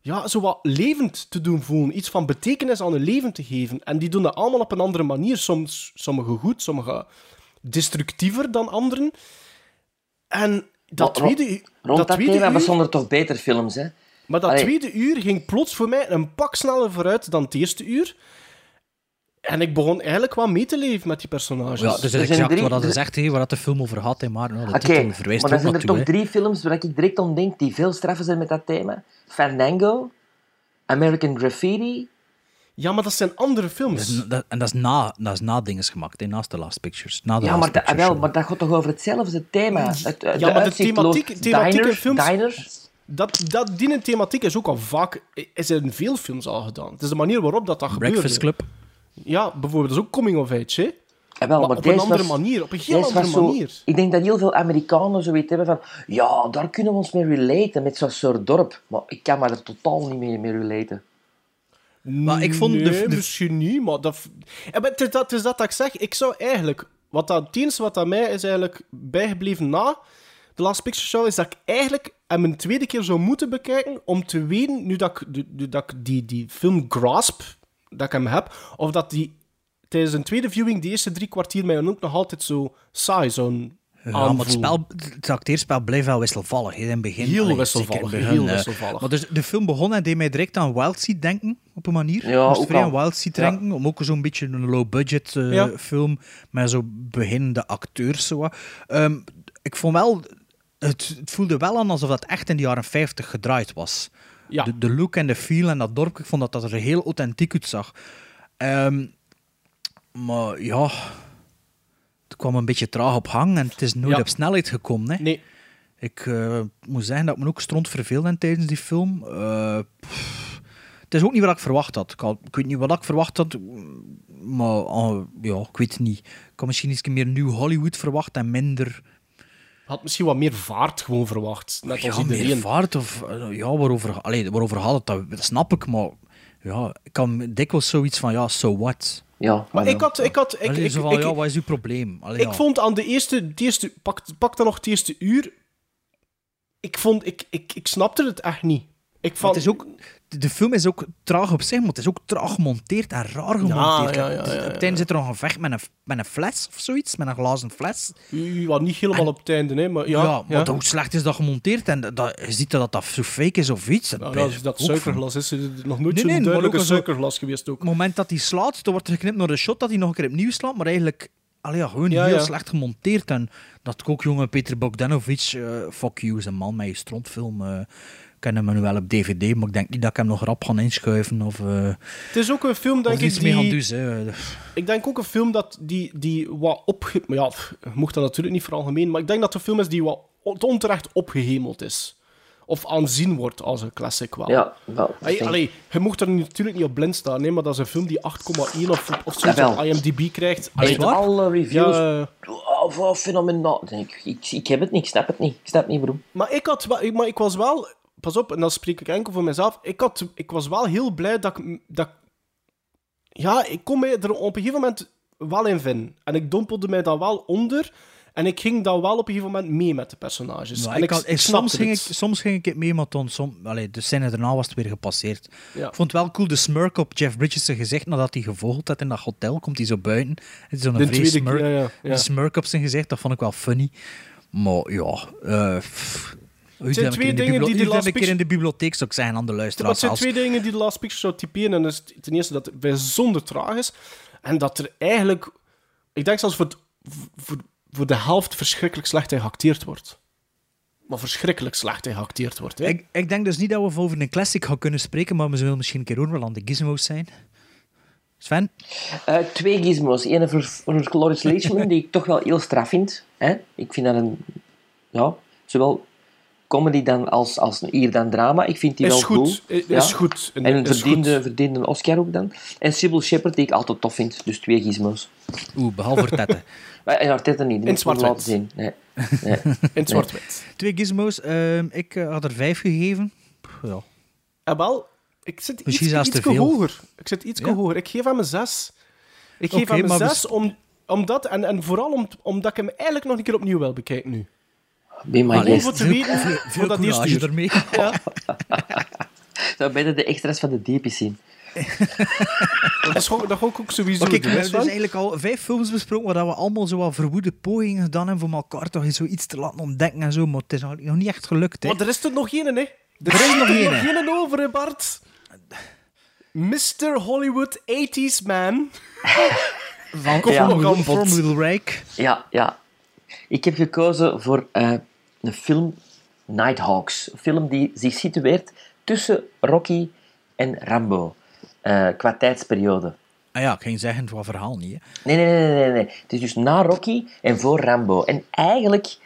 ja, zo wat levend te doen voelen. Iets van betekenis aan hun leven te geven. En die doen dat allemaal op een andere manier. Soms sommige goed, sommige destructiever dan anderen. En dat tweede, Rond dat, tweede thema uur... bestonden toch beter films, hè? Maar dat Allee. tweede uur ging plots voor mij een pak sneller vooruit dan het eerste uur. En ik begon eigenlijk wel mee te leven met die personages. Ja, dus er zijn exact drie- wat dat er- zegt, waar dat de film over gaat. Hè, maar nou, de Oké, titel verwijst maar er dan zijn er toch drie films waar ik direct aan denk die veel straffer zijn met dat thema. Fandango, American Graffiti Ja, maar dat zijn andere films. Dat is- dat- en dat is na, dat is na dinges gemaakt, naast The Last Pictures. Na The Ja, Last maar, dat, wel, maar dat gaat toch over hetzelfde thema? Het, Ja, maar de thematiek, thematiek in diners, films... diners. Dat, dat, die thematiek is ook al vaak... Is in veel films al gedaan. Het is de manier waarop dat, dat gebeurt. Breakfast Club. Ja, bijvoorbeeld. Dat is ook coming of age, hè? Ja, wel, Maar maar op een andere was- manier, op een heel andere zo- manier. Ik denk dat heel veel Amerikanen zoiets hebben van... Ja, daar kunnen we ons mee relaten, met zo'n soort dorp. Maar ik kan me er totaal niet mee, mee relaten. Maar ik vond de- Nee, de- misschien niet, maar dat... Ja, maar het, is dat, het is dat dat ik zeg. Ik zou eigenlijk... Wat dat, het enige wat aan mij is eigenlijk bijgebleven na de Last Picture Show, is dat ik eigenlijk hem een tweede keer zou moeten bekijken om te weten, nu dat ik, nu dat ik die, die film grasp, dat ik hem heb, of dat die tijdens een tweede viewing die eerste drie kwartier mij dan ook nog altijd zo saai zo'n Ja, maar het, spel, het acteerspel bleef wel wisselvallig in het begin. Heel Allee, wisselvallig, zeker in het begin, heel eh. wisselvallig. Maar dus de film begon en deed mij direct aan Wild Seed denken, op een manier. Ja, Moest ook vrij aan Wild Seed Ja. denken, om ook zo'n beetje een low-budget eh, Ja. film met zo beginnende acteurs. Zo. wat. Ehm, ik vond wel... Het, het voelde wel aan alsof dat echt in de jaren 50 gedraaid was. Ja. De, de look en de feel en dat dorp, ik vond dat dat er heel authentiek uitzag. Ehm, maar ja, het kwam een beetje traag op hang en het is nooit Ja. op snelheid gekomen. Hè. Nee. Ik eh, moet zeggen dat ik me ook stront verveelde tijdens die film. Eh, het is ook niet wat ik verwacht had. Ik, had- ik weet niet wat ik verwacht had, maar ah, ja, ik weet het niet. Ik had misschien iets meer nieuw Hollywood verwacht en minder, Had misschien wat meer vaart gewoon verwacht. Net als ja, meer iedereen. vaart. Of, eh, ja, waarover, allee, waarover gaat het, dat, dat snap ik, maar ja, ik kan dikwijls zoiets van, ja, so what? Ja, Maar ik had... Ik, had, ik, Allee, van, ik- ja, wat is uw probleem? Allee, Ik ja. vond aan de eerste, het eerste pak, pak dan nog het eerste uur. Ik vond, ik, ik, ik snapte het echt niet. Ik vond, het is ook, de film is ook traag op zich, maar het is ook traag gemonteerd en raar gemonteerd. ja, ja, ja, Op het einde zit er nog een vecht met een, met een fles of zoiets, met een glazen fles. Ja, niet helemaal op het einde, hè, maar ja. Ja, maar hoe slecht is dat gemonteerd? En dat, je ziet dat dat zo fake is of iets. Dat, Nou, dat, dat suikerglas is nog nooit Nee, zo'n nee, maar duidelijk ook een zo- suikerglas geweest ook. Op het moment dat hij slaat, dan wordt er geknipt naar de shot dat hij nog een keer opnieuw slaat, maar eigenlijk allee, ja, gewoon Ja, heel ja. slecht gemonteerd. En dat ik ook jonge Peter Bogdanovic, eh fuck you, is een man met je strontfilm. eh ken hem nu wel op DVD, maar ik denk niet dat ik hem nog rap ga inschuiven of, eh Het is ook een film, denk ik, iets mee gaan die... doen. hè. Ik denk ook een film dat die, die wat opge... maar Ja, mocht dat natuurlijk niet veralgemeen, maar ik denk dat het een film is die wat on- onterecht opgehemeld is. Of aanzien wordt als een classic wel. Ja, wel. Allee, je mocht er natuurlijk niet op blind staan, nee, maar dat is een film die 8,1 of, of zoiets Jawel. op IMDb krijgt. Allee, alle reviews. Ja, eh, Oh, fenomenaal. Ik, ik, ik heb het niet, ik snap het niet. Ik snap het niet, waarom. Maar ik, had wel, ik- maar ik was wel... Pas op, en dan spreek ik enkel voor mezelf. Ik, had, ik was wel heel blij dat ik... Dat, ik- ja, ik kon mij er op een gegeven moment wel in vinden. En ik dompelde mij dan wel onder. En ik ging dan wel op een gegeven moment mee met de personages. Nou, en ik had, ik- soms, ging ik, het. soms ging ik het mee, maar dan, som, allee, de scène daarna was het weer gepasseerd. Ja. Ik vond het wel cool, de smirk op Jeff Bridges' gezicht nadat hij gevolgd had in dat hotel. Komt hij zo buiten. Het is zo'n De vrees tweede smirk, ja, smirk op zijn gezicht, dat vond ik wel funny. Maar ja... eh pff, Hoe zijn twee in de dingen die heb Last Picture- in de bibliotheek, zou zeggen, aan de luisteraars. het zijn twee dingen die de Last Picture zou typeren. En is ten eerste dat het bijzonder traag is. En dat er eigenlijk... Ik denk zelfs voor, het- voor, voor de helft verschrikkelijk slecht in geacteerd wordt. Maar verschrikkelijk slecht in geacteerd wordt. Hè? Ik, ik denk dus niet dat we over een classic gaan kunnen spreken, maar we zullen misschien een keer horen aan de gizmos zijn. Sven? Eh, twee gizmos. Eén voor, voor Cloris Leachman, die ik toch wel heel straf vind. Hè? Ik vind dat een... Ja, zowel comedy dan als, als hier dan drama. Ik vind die Is wel goed. goed. Is goed. En een Is verdiende, goed. verdiende Oscar ook dan. En Sybil Shepherd, die ik altijd tof vind. Dus twee gizmos. Oeh, behalve Artette. Maar En Artette niet. Die In wel zwart-wit. zien. Nee. Nee. In Nee. zwart-wit. Twee gizmos. ehm, ik eh, had er vijf gegeven. Ja. En wel, ik zit Misschien iets, iets te veel. hoger. Ik zit iets Ja? hoger. Ik geef hem een 6. Ik geef een maar we- 6 om, omdat, en, en vooral om, omdat ik hem eigenlijk nog een keer opnieuw wil bekijken nu. Be my Gewoon guest. voor te weten, Veel, voor veel dat eerste courage uur. ermee. Ja. Zou bijna de extra's van de deepjes zien. Dat, is dat ik ook sowieso Maar kijk, doen. we hebben dus eigenlijk al vijf films besproken waar we allemaal zo wat verwoede pogingen gedaan hebben om elkaar toch eens zoiets te laten ontdekken en zo, maar het is nog nog niet echt gelukt. Hè. Maar er is er nog één, hè? Er, Er is nog één, hè? geen over, hè, Bart. Mr. Hollywood 80s Man. Van Kom Ja. nog. Formule Rijk. Ja, ja. Ik heb gekozen voor eh, een film Nighthawks. Een film die zich situeert tussen Rocky en Rambo. eh, qua tijdsperiode. Ah ja, ik ging zeggen, wat verhaal niet. Hè. Nee, nee, nee, nee, nee. Het is dus na Rocky en voor Rambo. En eigenlijk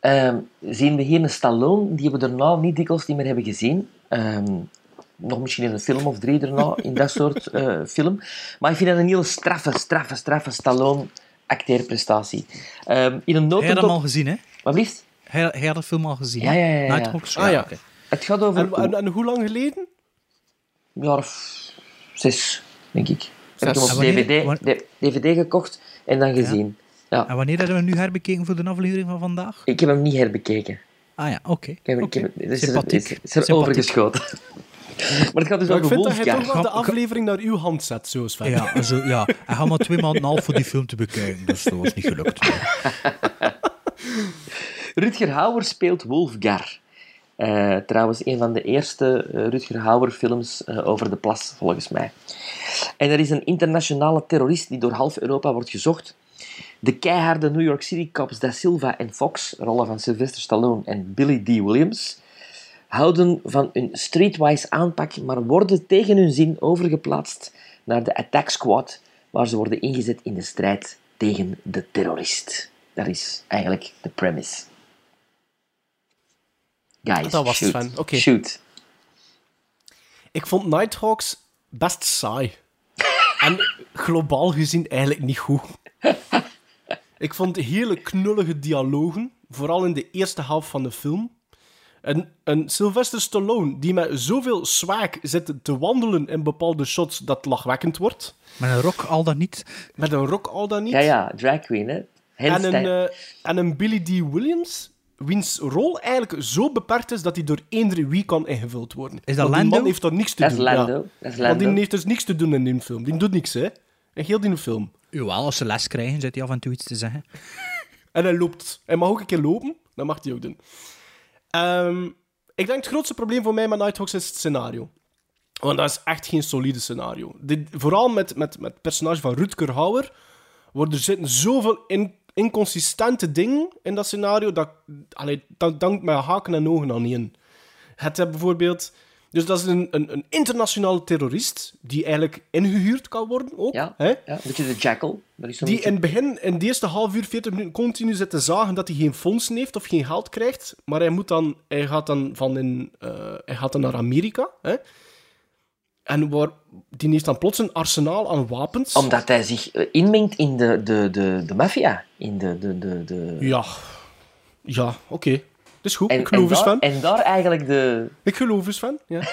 ehm, zien we hier een Stallone die we daarna niet dikwijls niet meer hebben gezien. Ehm, nog misschien in een film of drie daarna, in dat soort eh, film. Maar ik vind dat een hele straffe, straffe, straffe Stallone acteerprestatie. Ehm, in een Heb je notendop... hem al gezien, hè? Wat blieft? Hij, hij had de film al gezien. Ja, ja, ja. ja. Nighthawks? Ah, ja. oké. Het gaat over En, en, en hoe lang geleden? een jaar of zes, denk ik. Heb ik hem op DVD, DVD gekocht en dan gezien. Ja. En wanneer hebben we nu herbekeken voor de aflevering van vandaag? Ik heb hem niet herbekeken. Ah ja, oké. Heb, het is, er overgeschoten. maar het gaat dus Maar ik over vind dat hij Wolfgang. toch wel de aflevering naar uw hand zet, zo Sven. Ja, zo, ja. Hij had maar twee maanden en een half voor die film te bekijken, dus dat was niet gelukt. Rutger Hauer speelt Wolfgar. Eh, trouwens, een van de eerste eh, Rutger Hauer films eh, over de plas, volgens mij. En er is een internationale terrorist die door half Europa wordt gezocht. De keiharde New York City cops Da Silva en Fox, rollen van Sylvester Stallone en Billy D. Williams, houden van een streetwise aanpak, maar worden tegen hun zin overgeplaatst naar de Attack Squad, waar ze worden ingezet in de strijd tegen de terrorist. Dat is eigenlijk de premise. Guys, Dat was shoot. Sven. Shoot. Ik vond Nighthawks best saai. en globaal gezien eigenlijk niet goed. ik vond hele knullige dialogen, vooral in de eerste helft van de film. En een Sylvester Stallone die met zoveel swag zit te wandelen in bepaalde shots dat lachwekkend wordt. Met een rok al dat niet. Met een rok al dan niet. Ja, ja, drag queen, hè. En een, eh, en een Billy D. Williams, wiens rol eigenlijk zo beperkt is dat hij door eender wie kan ingevuld worden. Is dat Want die Lando? man heeft daar niks te Dat is doen. Lando. ja. Dat is Want die Lando. heeft dus niks te doen in die film. Die doet niks, hè. En heel die film. Jawel, als ze les krijgen, zit hij af en toe iets te zeggen. En hij loopt. Hij mag ook een keer lopen. Dat mag hij ook doen. Ehm, ik denk het grootste probleem voor mij met Nighthawks is het scenario. Want dat is echt geen solide scenario. Dit, vooral met, met, met het personage van Rutger Hauer. Wordt er zitten zoveel in, inconsistente dingen in dat scenario. Dat, allee, dat dankt mijn haken en ogen aan niet in. Het bijvoorbeeld... Dus dat is een, een, een internationale terrorist. Die eigenlijk ingehuurd kan worden ook. Ja, hè? ja, een beetje de jackal. Dat is Die beetje- in het begin, in de eerste half uur, 40 minuten, continu zit te zagen dat hij geen fondsen heeft of geen geld krijgt. Maar hij, moet dan, hij gaat dan, van in, eh, hij gaat dan naar Amerika. Hè? En waar, die heeft dan plots een arsenaal aan wapens. Omdat hij zich eh, inmengt in de, de, de, de maffia. In de... de, de, de... Ja, ja oké. Is goed, En, ik geloof en, eens daar, van. en daar eigenlijk de... Ik geloof eens van, ja.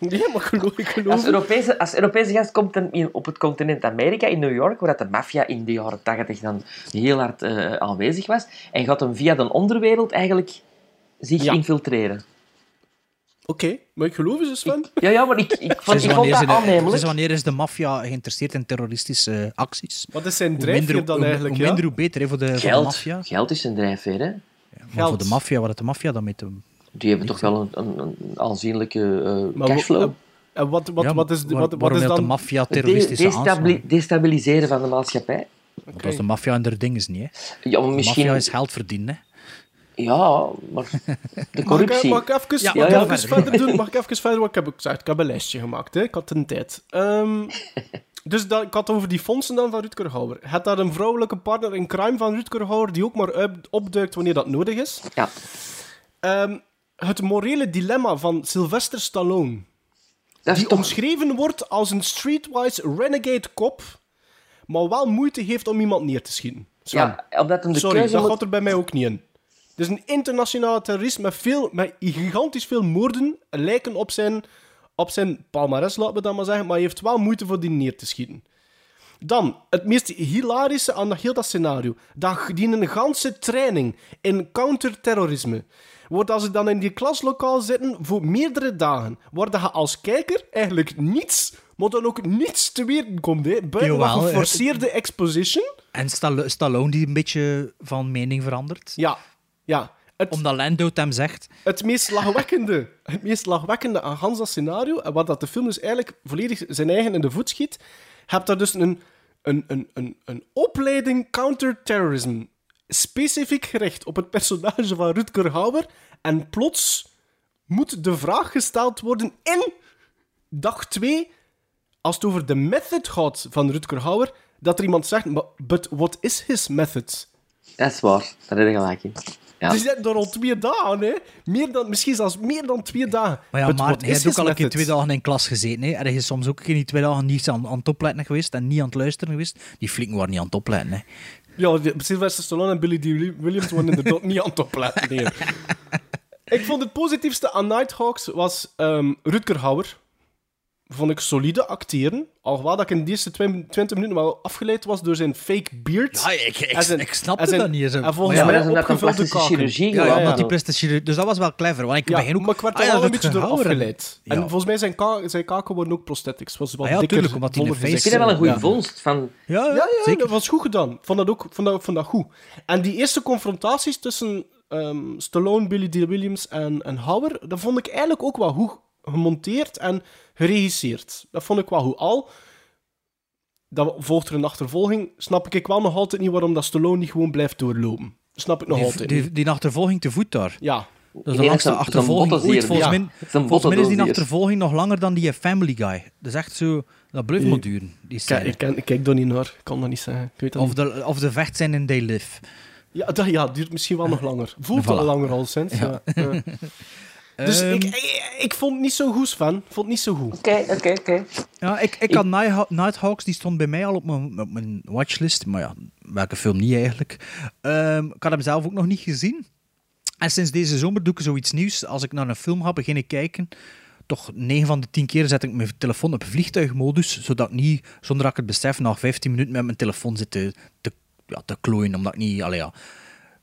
Nee, maar geloof, ik geloof Als Europese, als Europese gast komt dan in, op het continent Amerika, in New York, waar dat de maffia in de jaren 80 dan heel hard eh, aanwezig was, en gaat hem via de onderwereld eigenlijk zich Ja. infiltreren. Oké, maar ik geloof eens van. Ja, ja, maar ik, ik vond, ik vond wanneer, dat zijn de- aannemelijk. sinds wanneer is de maffia geïnteresseerd in terroristische acties? Wat is zijn drijfveer dan hoe- eigenlijk, Hoe ja? minder, hoe beter hè, voor de, voor de Geld. maffia. Geld is een drijfveer, hè. Maar Geld. voor de maffia, wat heeft de maffia dan mee te Die hebben toch wel een, een, een aanzienlijke eh, Maar cashflow. En wat, wat, Ja, wat is, wat, wat waarom is heeft de dan... maffia De- terroristische aanslagen? destabiliseren van de maatschappij. Want Dat is de maffia en der ding is niet. Hè. Ja, maar De misschien... maffia is geld verdienen. Hè. Ja, maar de Mag ik, corruptie... mag ik even, Ja, mag ja, ik even verder. verder doen? Mag ik even verder? Want ik heb ook gezegd, ik heb een lijstje gemaakt. Hè? Ik had een tijd. Ehm, dus dat, ik had over die fondsen dan van Rutger Hauer. Het daar een vrouwelijke partner in crime van Rutger Hauer die ook maar opduikt wanneer dat nodig is. Ja. Ehm, het morele dilemma van Sylvester Stallone. Dat die toch... omschreven wordt als een streetwise renegade cop, maar wel moeite heeft om iemand neer te schieten. Sven. Ja, omdat hem de Sorry, dat moet... gaat er bij mij ook niet in. Het is een internationale terrorist met, veel, met gigantisch veel moorden lijken op zijn, op zijn palmares, laten we dat maar zeggen, maar hij heeft wel moeite voor die neer te schieten. Dan, het meest hilarische aan dat- heel dat scenario. Dat die een ganse training in counterterrorisme. Wordt als ze dan in die klaslokaal zitten voor meerdere dagen, waar je als kijker eigenlijk niets, maar dan ook niets te weten komt. Hè. Buiten hè. geforceerde exposition. En Stall- Stallone die een beetje van mening verandert. Ja, ja. Het, Omdat Lando het hem zegt. het meest lachwekkende, het meest lachwekkende aan Hans dat scenario, en wat dat de film dus eigenlijk volledig zijn eigen in de voet schiet, hebt daar dus een, een, een, een, een opleiding counterterrorism, specifiek gericht op het personage van Rutger Hauer, en plots moet de vraag gesteld worden in dag 2, als het over de method gaat van Rutger Hauer, dat er iemand zegt, "Maar- but what is his method? Dat is waar, daar heb je gelijk in. Ja. Die zitten er al twee dagen, hè? Meer dan, misschien zelfs meer dan twee dagen. Maar ja, maar hij heeft ook al een keer twee dagen in klas gezeten. Hè. En hij is soms ook een keer die twee dagen niet aan, aan het opletten geweest en niet aan het luisteren geweest. Die flikken waren niet aan het opletten. Hè. Ja, de- Sylvester Stallone en Billy D. Williams waren inderdaad niet aan het opletten. nee. Ik vond het positiefste aan Nighthawks was ehm Rutger Hauer. Vond ik solide acteren. Alhoewel dat ik in de eerste twi- 20 minuten wel afgeleid was door zijn fake beard. Ja, ik, ik, zijn- ik snapte zijn- dat niet. Zo. En volgens Ja, mij dat een opgevulde plastische kaken. chirurgie Ja, ja, gedaan omdat die chirurgie- Dus dat was wel clever. Want ik Ja, begin ook... maar ik werd ah, er ja, wel een beetje door afgeleid. En volgens mij zijn, ka zijn kaken worden ook prosthetics. Was wat Ah ja, dikker, tuurlijk, omdat die een voller face- Ik vind dat wel een goede Ja. vondst. Van, Ja, ja, Ja, ja, zeker. dat was goed gedaan. Vond dat ook vond dat, vond dat goed. En die eerste confrontaties tussen ehm, Stallone, Billy D. Williams en, en Hauer, dat vond ik eigenlijk ook wel goed gemonteerd en geregisseerd. Dat vond ik wel goed. Al, dat volgt er een achtervolging, snap ik wel nog altijd niet waarom dat Stallone niet gewoon blijft doorlopen. Snap ik nog Die, altijd die, niet. die achtervolging te voet daar. Ja. Dat is de langste achtervolging ooit. Volgens, mij, Ja, is een volgens mij is die achtervolging nog langer dan die Family Guy. Dat is echt zo... Dat blijft maar duren, die Ik, scène. ik, ik kijk daar niet naar, ik kan dat niet zeggen. Ik weet dat Of niet. de, of de vecht zijn in They Live. Ja, dat ja, duurt misschien wel nog langer. Voelt Voilà. al langer al sinds. Ja. Ja. Dus Ehm, ik, ik, ik vond het niet zo goed, Sven. Ik vond het niet zo goed. Oké, oké, oké. Ja, ik, ik had Night- Nighthawks, die stond bij mij al op mijn, op mijn watchlist. Maar ja, welke film niet eigenlijk. Ehm, ik had hem zelf ook nog niet gezien. En sinds deze zomer doe ik zoiets nieuws. Als ik naar een film ga beginnen kijken, toch 9 van de 10 keer zet ik mijn telefoon op vliegtuigmodus, zodat ik niet, zonder dat ik het besef, na 15 minuten met mijn telefoon zit te, te, ja, te klooien. Omdat ik niet, allee, ja.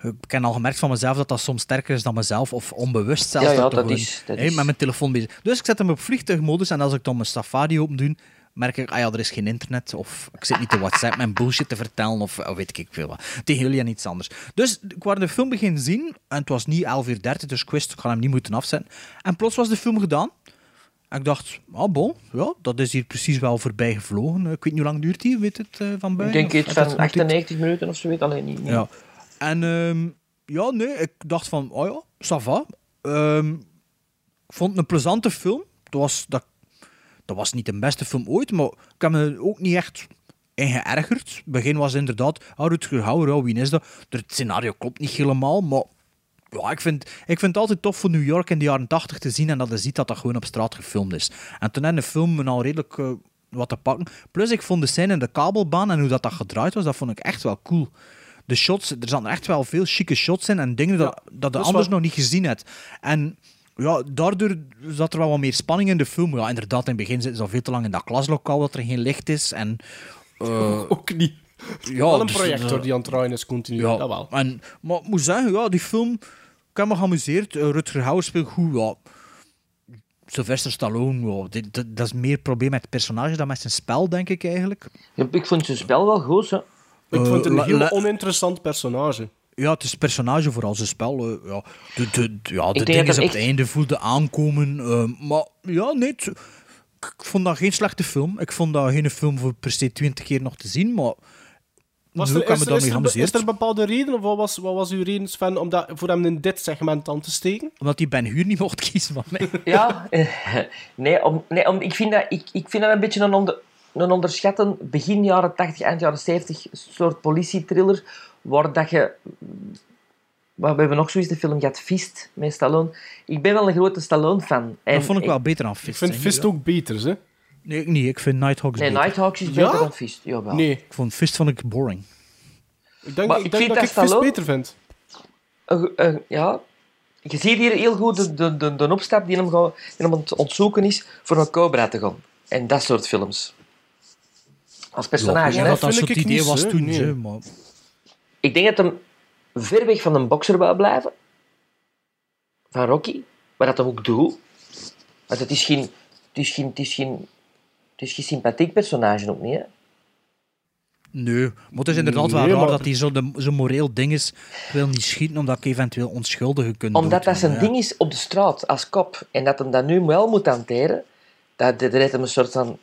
Ik heb al gemerkt van mezelf dat dat soms sterker is dan mezelf, of onbewust zelfs. Ja, ja, ik dat gewoon, is- dat hè, is- Met mijn telefoon bezig. Dus ik zet hem op vliegtuigmodus en als ik dan mijn Safari open doe, merk ik, ah ja, er is geen internet, of ik zit niet te WhatsApp mijn bullshit te vertellen, of, of weet ik veel wat. Tegen jullie en iets anders. Dus ik wou de film beginnen zien, en het was niet 11 uur 30, dus ik wist, ik ga hem niet moeten afzetten. En plots was de film gedaan. En ik dacht, ah bon, ja, dat is hier precies wel voorbij gevlogen. Ik weet niet hoe lang duurt die, weet het eh, van Ik buiten? denk Of iets van het genoteerd? 98 minuten of zo, weet alleen niet. Ja. En ehm, ja, nee, ik dacht van, oh ja, ça va. Ehm, ik vond het een plezante film. Dat was, dat, dat was niet de beste film ooit, maar ik heb me ook niet echt in geërgerd. Het begin was inderdaad, oh, Rutger Hauer, oh, wie is dat? Het scenario klopt niet helemaal, maar ja, ik, vind, ik vind het altijd tof voor New York in de jaren 80 te zien en dat je ziet dat dat gewoon op straat gefilmd is. En toen had de film me al redelijk eh, wat te pakken. Plus, ik vond de scène in de kabelbaan en hoe dat, dat gedraaid was, dat vond ik echt wel cool. De shots, er zaten echt wel veel chique shots in en dingen dat, dat je anders wel- nog niet gezien hebt. En ja, daardoor zat er wel wat meer spanning in de film. Ja, inderdaad, in het begin zitten ze al veel te lang in dat klaslokaal dat er geen licht is. En, eh, Ook niet. ja, Wel een dus, projector eh, die aan het draaien is continu. ja, Dat wel. En, maar ik moet zeggen, ja, die film, ik heb me geamuseerd. Eh, Rutger Hauer speelt goed. Ja. Sylvester Stallone, dit- dat, dat is meer probleem met het personage dan met zijn spel, denk ik eigenlijk. Ja, Ik vond zijn spel wel goed, hè. Ik vond het een Eh, heel oninteressant personage. Ja, het is het personage vooral zijn spel. eh, ja, de, de, ja, de dingen op het einde voelde aankomen. eh, maar ja, nee, ik, vond dat geen slechte film. Ik vond dat geen film voor per se twintig keer nog te zien, maar Was er, kan is, me er, daarmee is, er, is er een bepaalde reden, of wat was, wat was uw reden, Sven, om dat, voor hem in dit segment aan te steken? Omdat hij Ben Huur niet mocht kiezen van mij. Ja, eh, nee, om, nee om, ik, vind dat, ik, ik vind dat een beetje een, onder, een onderschatten begin jaren 80, eind jaren 70 soort politietriller, waar dat je... Maar we hebben nog zoiets de film gehad, Fist, met Stallone. Ik ben wel een grote Stallone-fan. En dat vond ik wel beter dan Fist. Ik vind. Fist ook beter, hè? Nee, ik niet. Ik vind Nighthawks Nee, beter. Nighthawks is Ja? beter dan Fist. Jawel. Nee. Ik vond Fist vond ik boring. Ik denk, Maar ik ik denk vind dat ik Fist beter vind. Ja. Je ziet hier heel goed de, de, de, de opstap die hem, die hem aan het ontzoeken is voor een Cobra te gaan. En dat soort films. Als personage, ja, hè. dat dat ik idee niet, was toen. Nee. maar... Ik denk dat hem ver weg van een bokser wou blijven. Van Rocky. Maar dat hem ook doet. Want het is geen... Het is geen... Het is geen, het is geen sympathiek personage ook niet, hè. Nee, maar het is inderdaad wel Nee, raar maar- dat hij zo'n zo moreel ding is. Ik wil niet schieten omdat ik eventueel onschuldigen kunt Omdat dat zijn ja. ding is op de straat, als kop. En dat hem dat nu wel moet hanteren. Dat, daar heeft hem een soort van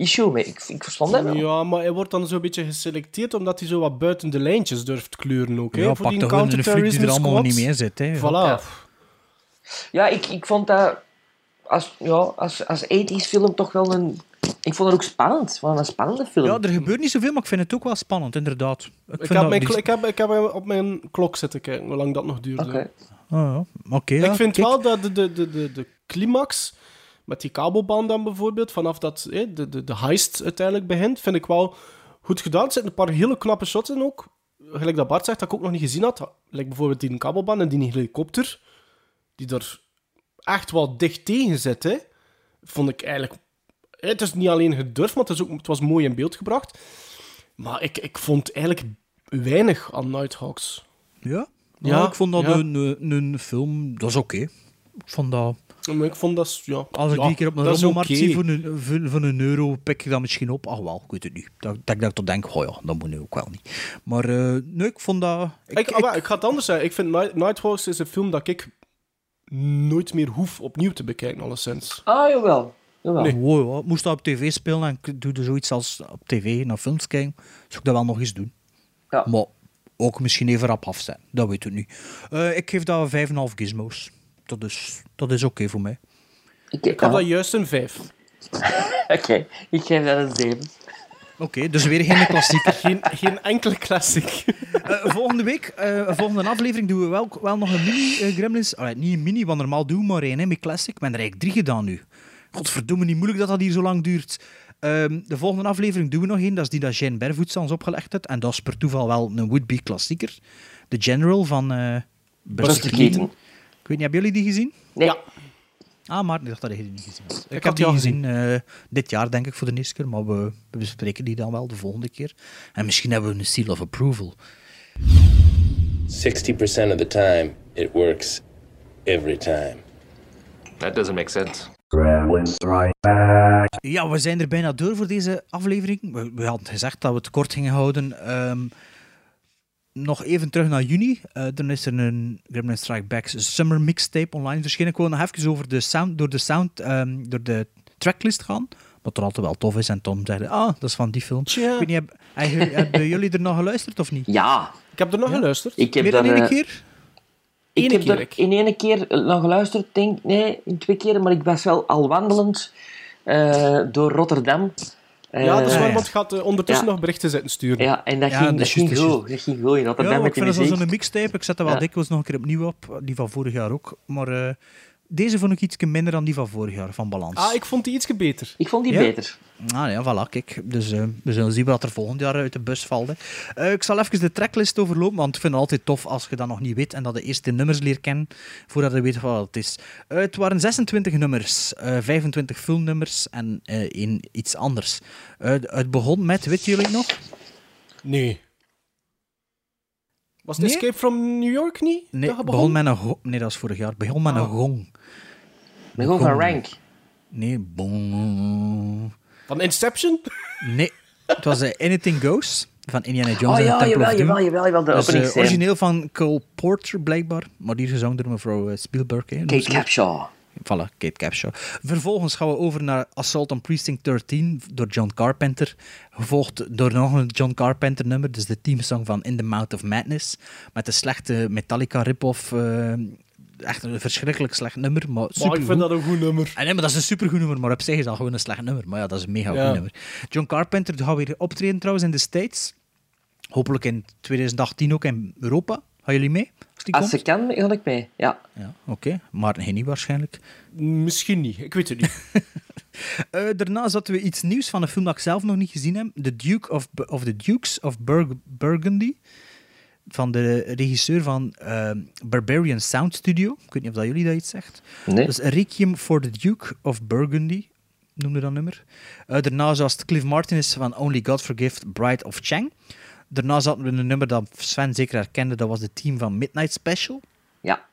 issue mee. Ik, ik verstond dat wel. Ja, maar hij wordt dan zo'n beetje geselecteerd omdat hij zo wat buiten de lijntjes durft kleuren ook. hè, Ja, voor pak die toch gewoon een freak die er allemaal squad. niet mee zit. Hè. Voilà. Ja, ik, ik vond dat als, ja, als, als 80s film toch wel een, Ik vond het ook spannend. Het een spannende film. Ja, er gebeurt niet zoveel, maar ik vind het ook wel spannend, inderdaad. Ik, Ik heb, dat mijn, die- ik, heb, ik heb op mijn klok zitten kijken, hoe lang dat nog duurde. Oké. Ja. Oké, ja, ik vind kijk. wel dat de, de, de, de, de climax, met die kabelband dan bijvoorbeeld, vanaf dat eh, de, de, de heist uiteindelijk begint, vind ik wel goed gedaan. Er zitten een paar hele knappe shots in ook. Gelijk dat Bart zegt, dat ik ook nog niet gezien had. Like bijvoorbeeld die kabelband en die helikopter, die er echt wel dicht tegen zit, hè. Vond ik eigenlijk... Het is niet alleen gedurfd, maar het, is ook, het was mooi in beeld gebracht. Maar ik, ik vond eigenlijk weinig aan Nighthawks. Ja? Ja, Ja, ik vond dat ja. een, een, een film... Dat is oké. Ik vond dat... Maar ik vond dat... Ja, Als ik ja, die keer op een rommelmarkt oké. zie voor een, voor, voor een euro, pik ik dat misschien op. Ach wel, ik weet het niet. Dat, dat ik dat toch denk, oh ja, dat moet nu ook wel niet. Maar eh, nee, ik vond dat... Ik, ah, ik ga het anders zeggen. Ik vind Night, Nighthawks is een film dat ik nooit meer hoef opnieuw te bekijken, alleszins. Ah, jawel. jawel. Nee. Wow, ja. Moest dat op tv spelen en ik doe er zoiets als op tv naar films kijken, zou ik dat wel nog eens doen. Ja. Maar ook misschien even rap afzetten, dat weet ik niet. Eh, ik geef dat 5,5 gizmos. Dat is, dat is oké voor mij. Ik, Ik had dat juist een 5. Oké, ik geef dat een 7. Oké, dus weer geen klassieker. geen, geen enkele klassiek. Eh, volgende week, eh, volgende aflevering, doen we wel, wel nog een mini eh, Gremlins. Allee, niet een mini, want normaal doen we maar één, hè, met Classic. Ik ben er eigenlijk drie gedaan nu. Godverdomme, niet moeilijk dat dat hier zo lang duurt. Ehm, de volgende aflevering doen we nog één. Dat is die dat Jane Bervoets ons opgelegd heeft. En dat is per toeval wel een would-be klassieker. The General van eh Buster Keaton. Weet niet, hebben jullie die gezien? Nee. Ja. Ah, maar ik dacht dat je die niet gezien had. Ik, had heb die al gezien eh, dit jaar, denk ik, voor de eerste keer. Maar we, we bespreken die dan wel de volgende keer. En misschien hebben we een seal of approval. 60% of the time, it works every time. That doesn't make sense. Gremlins right back. Ja, we zijn er bijna door voor deze aflevering. We, we hadden gezegd dat we het kort gingen houden. Ehm, nog even terug naar juni. Eh, dan is er een Gremlin Strike Back's Summer Mixtape online verschenen. Ik wil nog even over de sound, door de sound, ehm, door de tracklist gaan. Wat er altijd wel tof is. En Tom zei, ah, dat is van die film. Ik weet niet, heb- heb- hebben jullie er nog geluisterd of niet? Ja. Ik heb er nog geluisterd. Ik heb Meer dan één eh, keer? Ik Ene heb keer er ik. in één keer naar geluisterd, denk nee, in twee keer, maar ik was wel al wandelend eh, door Rotterdam. Eh, ja, dat is waar, ja. want het gaat eh, ondertussen Ja. nog berichten zitten sturen. Ja, en dat Ja, ging, dat ging goed. Dat ging goed Ja, ik vind dat zo'n mixtape. Ik zet dat wel Ja. dikwijls nog een keer opnieuw op. Die van vorig jaar ook. Maar eh, deze vond ik iets minder dan die van vorig jaar, van Balans. Ah, ik vond die iets beter. Ik vond die Ja? beter. Ah ja, voilà, kijk. Dus eh, we zullen zien wat er volgend jaar uit de bus valt. Eh, ik zal even de tracklist overlopen, want ik vind het altijd tof als je dat nog niet weet en dat de nummers leert kennen voordat je weet wat het is. Eh, het waren 26 nummers, eh, 25 filmnummers en eh één iets anders. Eh, het begon met, weten jullie nog? Nee. Was het Nee? Escape from New York niet? Nee, dat begon met een go- Nee, dat is vorig jaar. Het begon met een Ah. gong. Maar gewoon van rank. Nee. Van Inception? Nee, het was eh, Anything Goes van Indiana Jones Oh en ja, the Temple jawel, of Doom. jawel, jawel, jawel, de eh, openingsscène. origineel van Cole Porter, blijkbaar. Maar die is gezongen door mevrouw eh, Spielberg. Hè, Kate Capshaw. Voilà, Kate Capshaw. Vervolgens gaan we over naar Assault on Precinct 13 door John Carpenter. Gevolgd door nog een John Carpenter nummer. Dus de teamsong van In the Mouth of Madness. Met de slechte Metallica rip-off. Echt een verschrikkelijk slecht nummer. Maar, ik vind dat een goed nummer. Ah, nee, maar dat is een supergoed nummer, maar op zich is dat gewoon een slecht nummer. Maar ja, dat is een mega Ja. goed nummer. John Carpenter gaat weer optreden trouwens in de States. Hopelijk in 2018 ook in Europa. Gaan jullie mee? Als die Als komt? ze kan, ga ik mee. Ja. Ja, oké. Maar geen niet waarschijnlijk. Misschien niet, ik weet het niet. Eh, daarna zaten we iets nieuws van een film dat ik zelf nog niet gezien heb. The Duke of, of the Dukes of Bur- Burgundy. Van de regisseur van eh, Barbarian Sound Studio. Ik weet niet of dat jullie dat iets zegt. Nee. Dat is Requiem for the Duke of Burgundy. Noemde dat nummer. Eh, daarna zoals het Cliff Martin is van Only God Forgive Bride of Chang. Daarna zaten we een nummer dat Sven zeker herkende. Dat was de team van Midnight Special. Ja.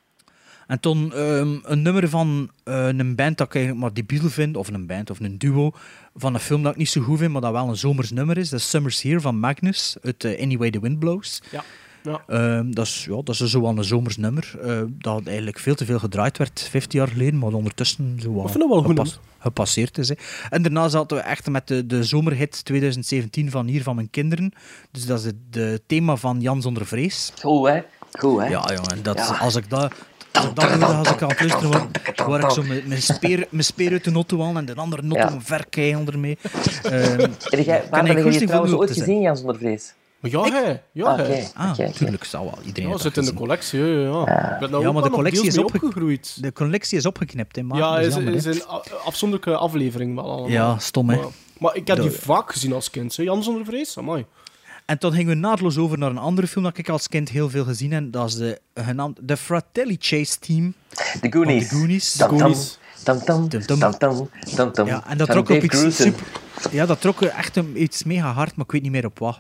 En toen ehm, een nummer van eh, een band dat ik eigenlijk maar debiel vind, of een band of een duo, van een film dat ik niet zo goed vind, maar dat wel een zomers nummer is. Dat is Summer's Here van Magnus, uit eh, Anyway the Wind Blows. Ja. Ja. Ehm, dat, is, ja, dat is zo wel een zomers nummer, eh, dat eigenlijk veel te veel gedraaid werd 15 jaar geleden, maar ondertussen zo wel gepas- gepasseerd is. Hè. En daarna zaten we echt met de, de zomerhit 2017 van Hier van Mijn Kinderen. Dus dat is het de thema van Jan Zonder Vrees. Goed, hè? Goed, hè? Ja, jongen. Dat, Ja. Als ik dat... Dat hoorde als ik aan het luisteren was, waar ik zo met mijn speer, mijn speer uit de auto aan en de andere auto Ja. een verkeilen ermee. Ehm, Heb jij, kan waar ik heb je trouwens ooit gezien, Jan zonder vrees? Ja, hè. Ja, Ah, hè. oké. Ah, oké. tuurlijk, zal wel. Iedereen Ja, zit in de collectie, ja. ja. Ik ben daar Ja, maar de collectie is, opge- opgegroeid. de collectie is opgeknipt, hè, maar Ja, dat is is, jammer, is een afzonderlijke aflevering wel allemaal. Ja, stom, hè. Maar, maar ik heb die De- vaak gezien als kind. Hè. Jan zonder vrees, amai. En toen gingen we naadloos over naar een andere film dat ik als kind heel veel gezien heb. Dat is de, genaamd The Fratelli Chase Team. The Goonies. De Goonies. Tam, tam, Goonies. tam, tam, tam, tam. Ja, en dat Van trok op iets super... Ja, dat trok echt een, iets mega hard, maar ik weet niet meer op wat.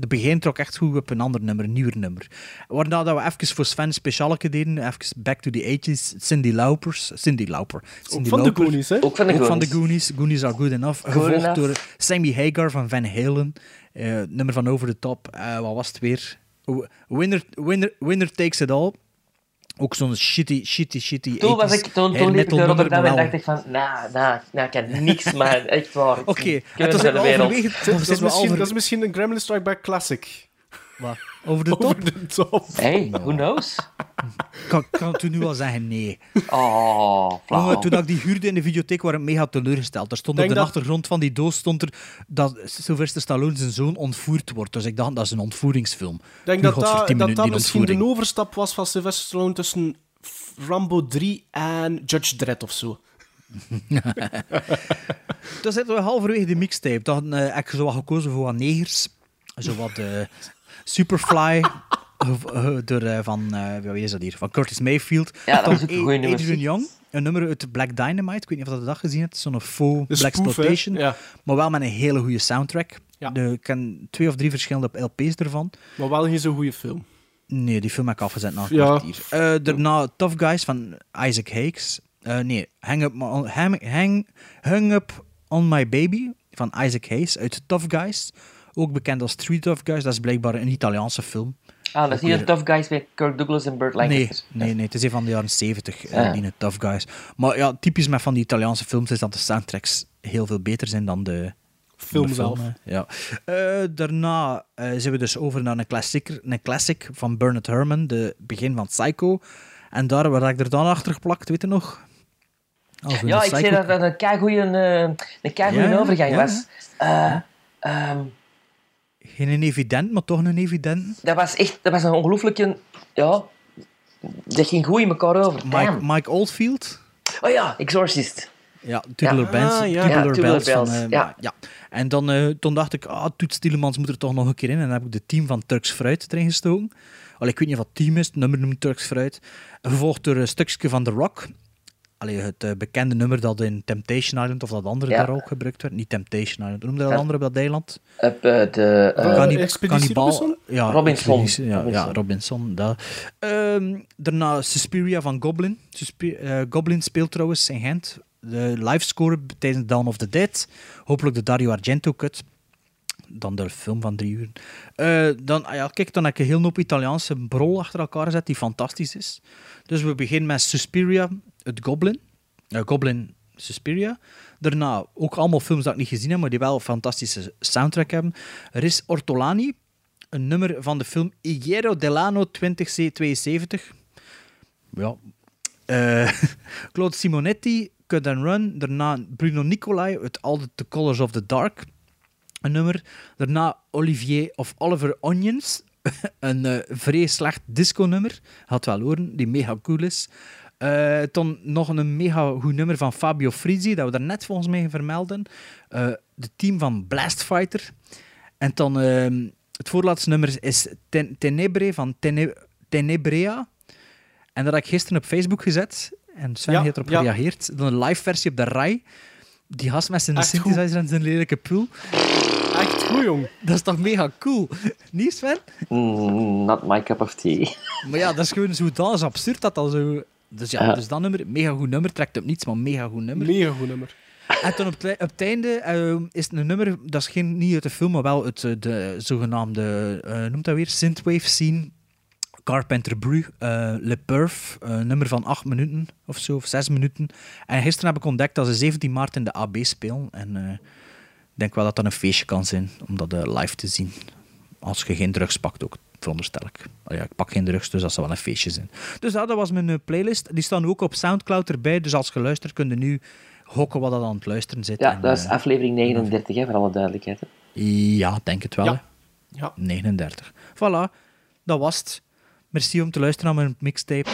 De begin trok echt goed op een ander nummer, een nieuwer nummer. Waarna dat we even voor Sven specialeke deden, even back to the 80s, Cindy Laupers. Cindy Lauper. Cindy van de Lauper. Goonies, hè? Ook van de Ook van de Goonies. Goonies. Are good enough. Good Gevolgd enough. door Sammy Hagar van Van Halen. Eh, nummer van Over the Top. Eh, wat was het weer? Winner, winner, winner Takes It All. Ook zo'n shitty, shitty, shitty. Toen was 80s ik, toen, toen liep ik nummer, Rotterdam en maar dacht ik van, nou, nou, nou, ik kan niks, man. Echt waar. Oké, halverwege... Dat, halver- dat is misschien een Gremlin Strike Back classic. Wat? Over de top? Over de top. Hey, who knows? Kan, kan toen nu al zeggen nee. Oh, flauw. Jongen, toen ik die huurde in de videotheek, waren ik mega teleurgesteld. Er stond op de dat- achtergrond van die doos stond er dat Sylvester Stallone zijn zoon ontvoerd wordt. Dus ik dacht, dat is een ontvoeringsfilm. Ik denk Nu dat dat, 10 dat, misschien de overstap was van Sylvester Stallone tussen Rambo 3 en Judge Dredd of zo. Toen zitten we halverwege de mixtape. Dan eh, heb ik zo wat gekozen voor wat negers. Zo wat eh, Superfly. gev- eh, door, eh, van, eh, wie is dat hier? Van Curtis Mayfield. Ja, dat ook een goeie nummer. Adrian Young. Een nummer uit Black Dynamite. Ik weet niet of je dat gezien hebt. Zo'n faux De Black? Exploitation. Ja. Maar wel met een hele goede soundtrack. Ja. De, ik ken twee of drie verschillende LP's ervan. Maar wel geen zo'n goede film. Nee, die film heb ik afgezet na een Ja. kwartier. Eh, daarna Tough Guys van Isaac Hayes. Eh, nee, Hang Up, on, hang, Up on My Baby van Isaac Hayes uit Tough Guys. Ook bekend als Three Tough Guys. Dat is blijkbaar een Italiaanse film. Ah, dat is niet een Tough Guys met Kirk Douglas en Burt Nee, Lancaster. nee, nee, het is een van de jaren 70, eh, Ah. die een Tough Guys. Maar ja, typisch met van die Italiaanse films is dat de soundtracks heel veel beter zijn dan de Film de zelf. Ja. Eh, daarna eh, zijn we dus over naar een klassieker, een classic van Bernard Herrmann, de begin van Psycho. En daar waar ik er dan achter geplakt, weet je nog? Ja, de ik zei dat dat een keigoeie uh, een Ja, overgang ja. was. Eh, ehm, Geen een evident, maar toch een evident. dat was echt dat was een ongelooflijke... Ja, dat ging goed in elkaar over. Mike. Mike Oldfield. Oh ja, Exorcist. Ja, Tubular Ja. Bells. Ah, ja. Tubular Ja, Tubular Bells van, Bells, eh, ja. ja. En dan, eh, toen dacht ik, ah, Toets Tielemans moet er toch nog een keer in. En dan heb ik de team van Turks Fruit erin gestoken. Allee, ik weet niet het team is, het nummer noemt Turks Fruit. Gevolgd door een stukje van The Rock. Allee, het eh, bekende nummer dat in Temptation Island, of dat andere Ja. daar ook gebruikt werd. Niet Temptation Island, hoe noemde dat Ja. andere op dat eiland? Op eh, de... eh, Expeditie Cannibal- Robinson? Ja, Robinson. Ja, Robinson. ja, Robinson. dat. Ehm, daarna Suspiria van Goblin. Suspi- eh, Goblin speelt trouwens in Gent. De livescore tijdens Dawn of the Dead. Hopelijk de Dario Argento cut. Dan de film van drie uur. Eh, dan, ah ja, kijk, dan heb ik een heel hoop Italiaanse brol achter elkaar gezet die fantastisch is. Dus we beginnen met Suspiria, het Goblin. Eh, Goblin, Suspiria. Daarna ook allemaal films dat ik niet gezien heb, maar die wel een fantastische soundtrack hebben. Er is Ortolani, een nummer van de film Higuero Delano 2072. Ja. Eh, Claude Simonetti, Cut and Run. Daarna Bruno Nicolai All the Colors of the Dark. Een nummer. Daarna Olivier of Oliver Onions. een eh vrij slecht disco-nummer. Had wel horen, die mega cool is. Eh dan nog een mega goed nummer van Fabio Frizzi, dat we daar net volgens mij vermelden. Eh de team van Blast Fighter. En dan ehm, het voorlaatste nummer is Ten- Tenebre van Tene- Tenebrea. En dat heb ik gisteren op Facebook gezet. En Sven Ja, heeft erop ja. gereageerd. Dan een live versie op de RAI. Die gast met zijn Echt synthesizer en zijn lelijke pool. Echt goed, jong. Dat is toch mega cool? Niet, Sven? mm, not my cup of tea. Maar ja, dat is gewoon zo dat is absurd dat dat zo... Dus ja, dus dat nummer, mega goed nummer, trekt op niets, maar mega goed nummer. Mega goed nummer. En toen op, het, op het einde eh, is het een nummer, dat is geen, niet uit de film, maar wel uit eh, de zogenaamde, eh noemt dat weer, synthwave scene. Carpenter Bru, eh, Le Perf, een nummer van acht minuten of zo, of zes minuten. En gisteren heb ik ontdekt dat ze 17 maart in de AB spelen. En eh, ik denk wel dat dat een feestje kan zijn om dat eh, live te zien. Als je geen drugs pakt ook. veronderstel ik. Ah ja, ik pak geen drugs, dus dat zal wel een feestje zijn. Dus ja, dat was mijn eh, playlist. Die staan ook op Soundcloud erbij, dus als je luistert, kun je nu hokken wat dat aan het luisteren zit. Ja, En, dat is eh, aflevering 39, hè, voor alle duidelijkheid. Hè. ja, denk het wel. Ja. hè. Ja. 39. Voilà, dat was het. Merci om te luisteren naar mijn mixtape.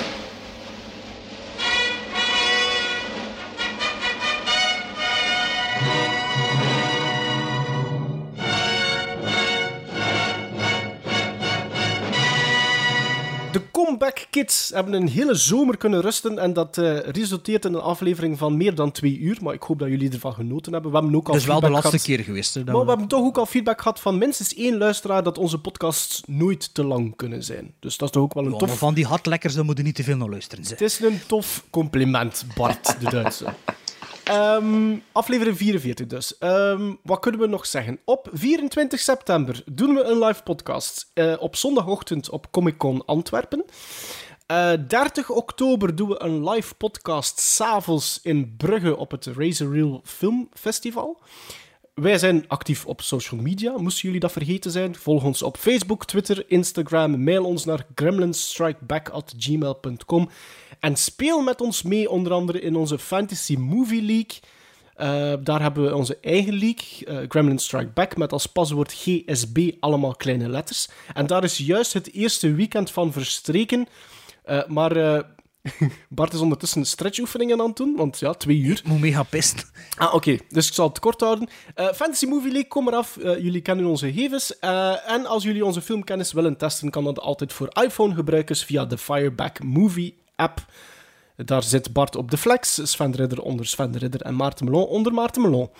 Comeback Kids hebben een hele zomer kunnen rusten en dat eh, resulteert in een aflevering van meer dan twee uur. Maar ik hoop dat jullie ervan genoten hebben. We hebben ook al Dat is wel de laatste gehad. keer geweest. Hè, Maar we we- hebben toch ook al feedback gehad van minstens één luisteraar dat onze podcasts nooit te lang kunnen zijn. Dus dat is toch ook wel een Ja, tof... van die hardlekkers, daar moet je niet te veel naar luisteren. zeg. Het is een tof compliment, Bart de Duitse. Ehm, aflevering 44 dus. Ehm, wat kunnen we nog zeggen? Op 24 september doen we een live podcast. eh, op zondagochtend op Comic Con Antwerpen. Eh 30 oktober doen we een live podcast s'avonds in Brugge op het Razor Reel Film Festival. Wij zijn actief op social media, moesten jullie dat vergeten zijn. Volg ons op Facebook, Twitter, Instagram. Mail ons naar gremlinsstrikeback.gmail.com. En speel met ons mee, onder andere in onze Fantasy Movie League. Eh, daar hebben we onze eigen league, eh, Gremlin Strike Back, met als paswoord GSB allemaal kleine letters. En daar is juist het eerste weekend van verstreken. Eh, maar Bart is ondertussen stretchoefeningen aan het doen, want ja, twee uur. Ik moet mee gaan pissen. Ah, oké. Dus ik zal het kort houden. Fantasy Movie League, kom eraf. Jullie kennen onze gegevens. En als jullie onze filmkennis willen testen, kan dat altijd voor iPhone-gebruikers via de Fireback Movie app. Daar zit Bart op de flex, Sven de Ridder onder Sven de Ridder en Maarten Melon onder Maarten Melon.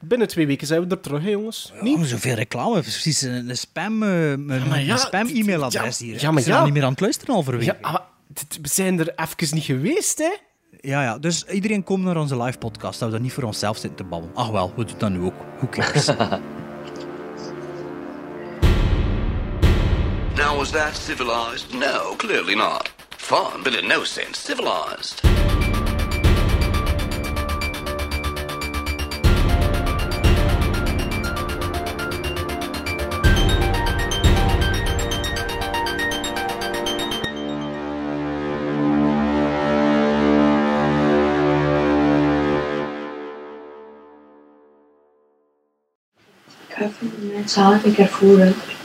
Binnen twee weken zijn we er terug, hè, jongens. Niet? Oh, zoveel reclame. Precies een, een spam, eh, een, ja, een spam-e-mailadres ja, hier. ja, maar ja. al niet meer aan het luisteren halverwege. Ja, maar dit- we zijn er even niet geweest, hè? Ja, ja, dus iedereen komt naar onze live podcast. Dat we dat niet voor onszelf zitten te babbelen. Ach wel, we doen dat nu ook. Who cares? Now, was that civilized? No, clearly not. Fun, but in no sense civilized. Kaffe met zaal, ik ervoer het.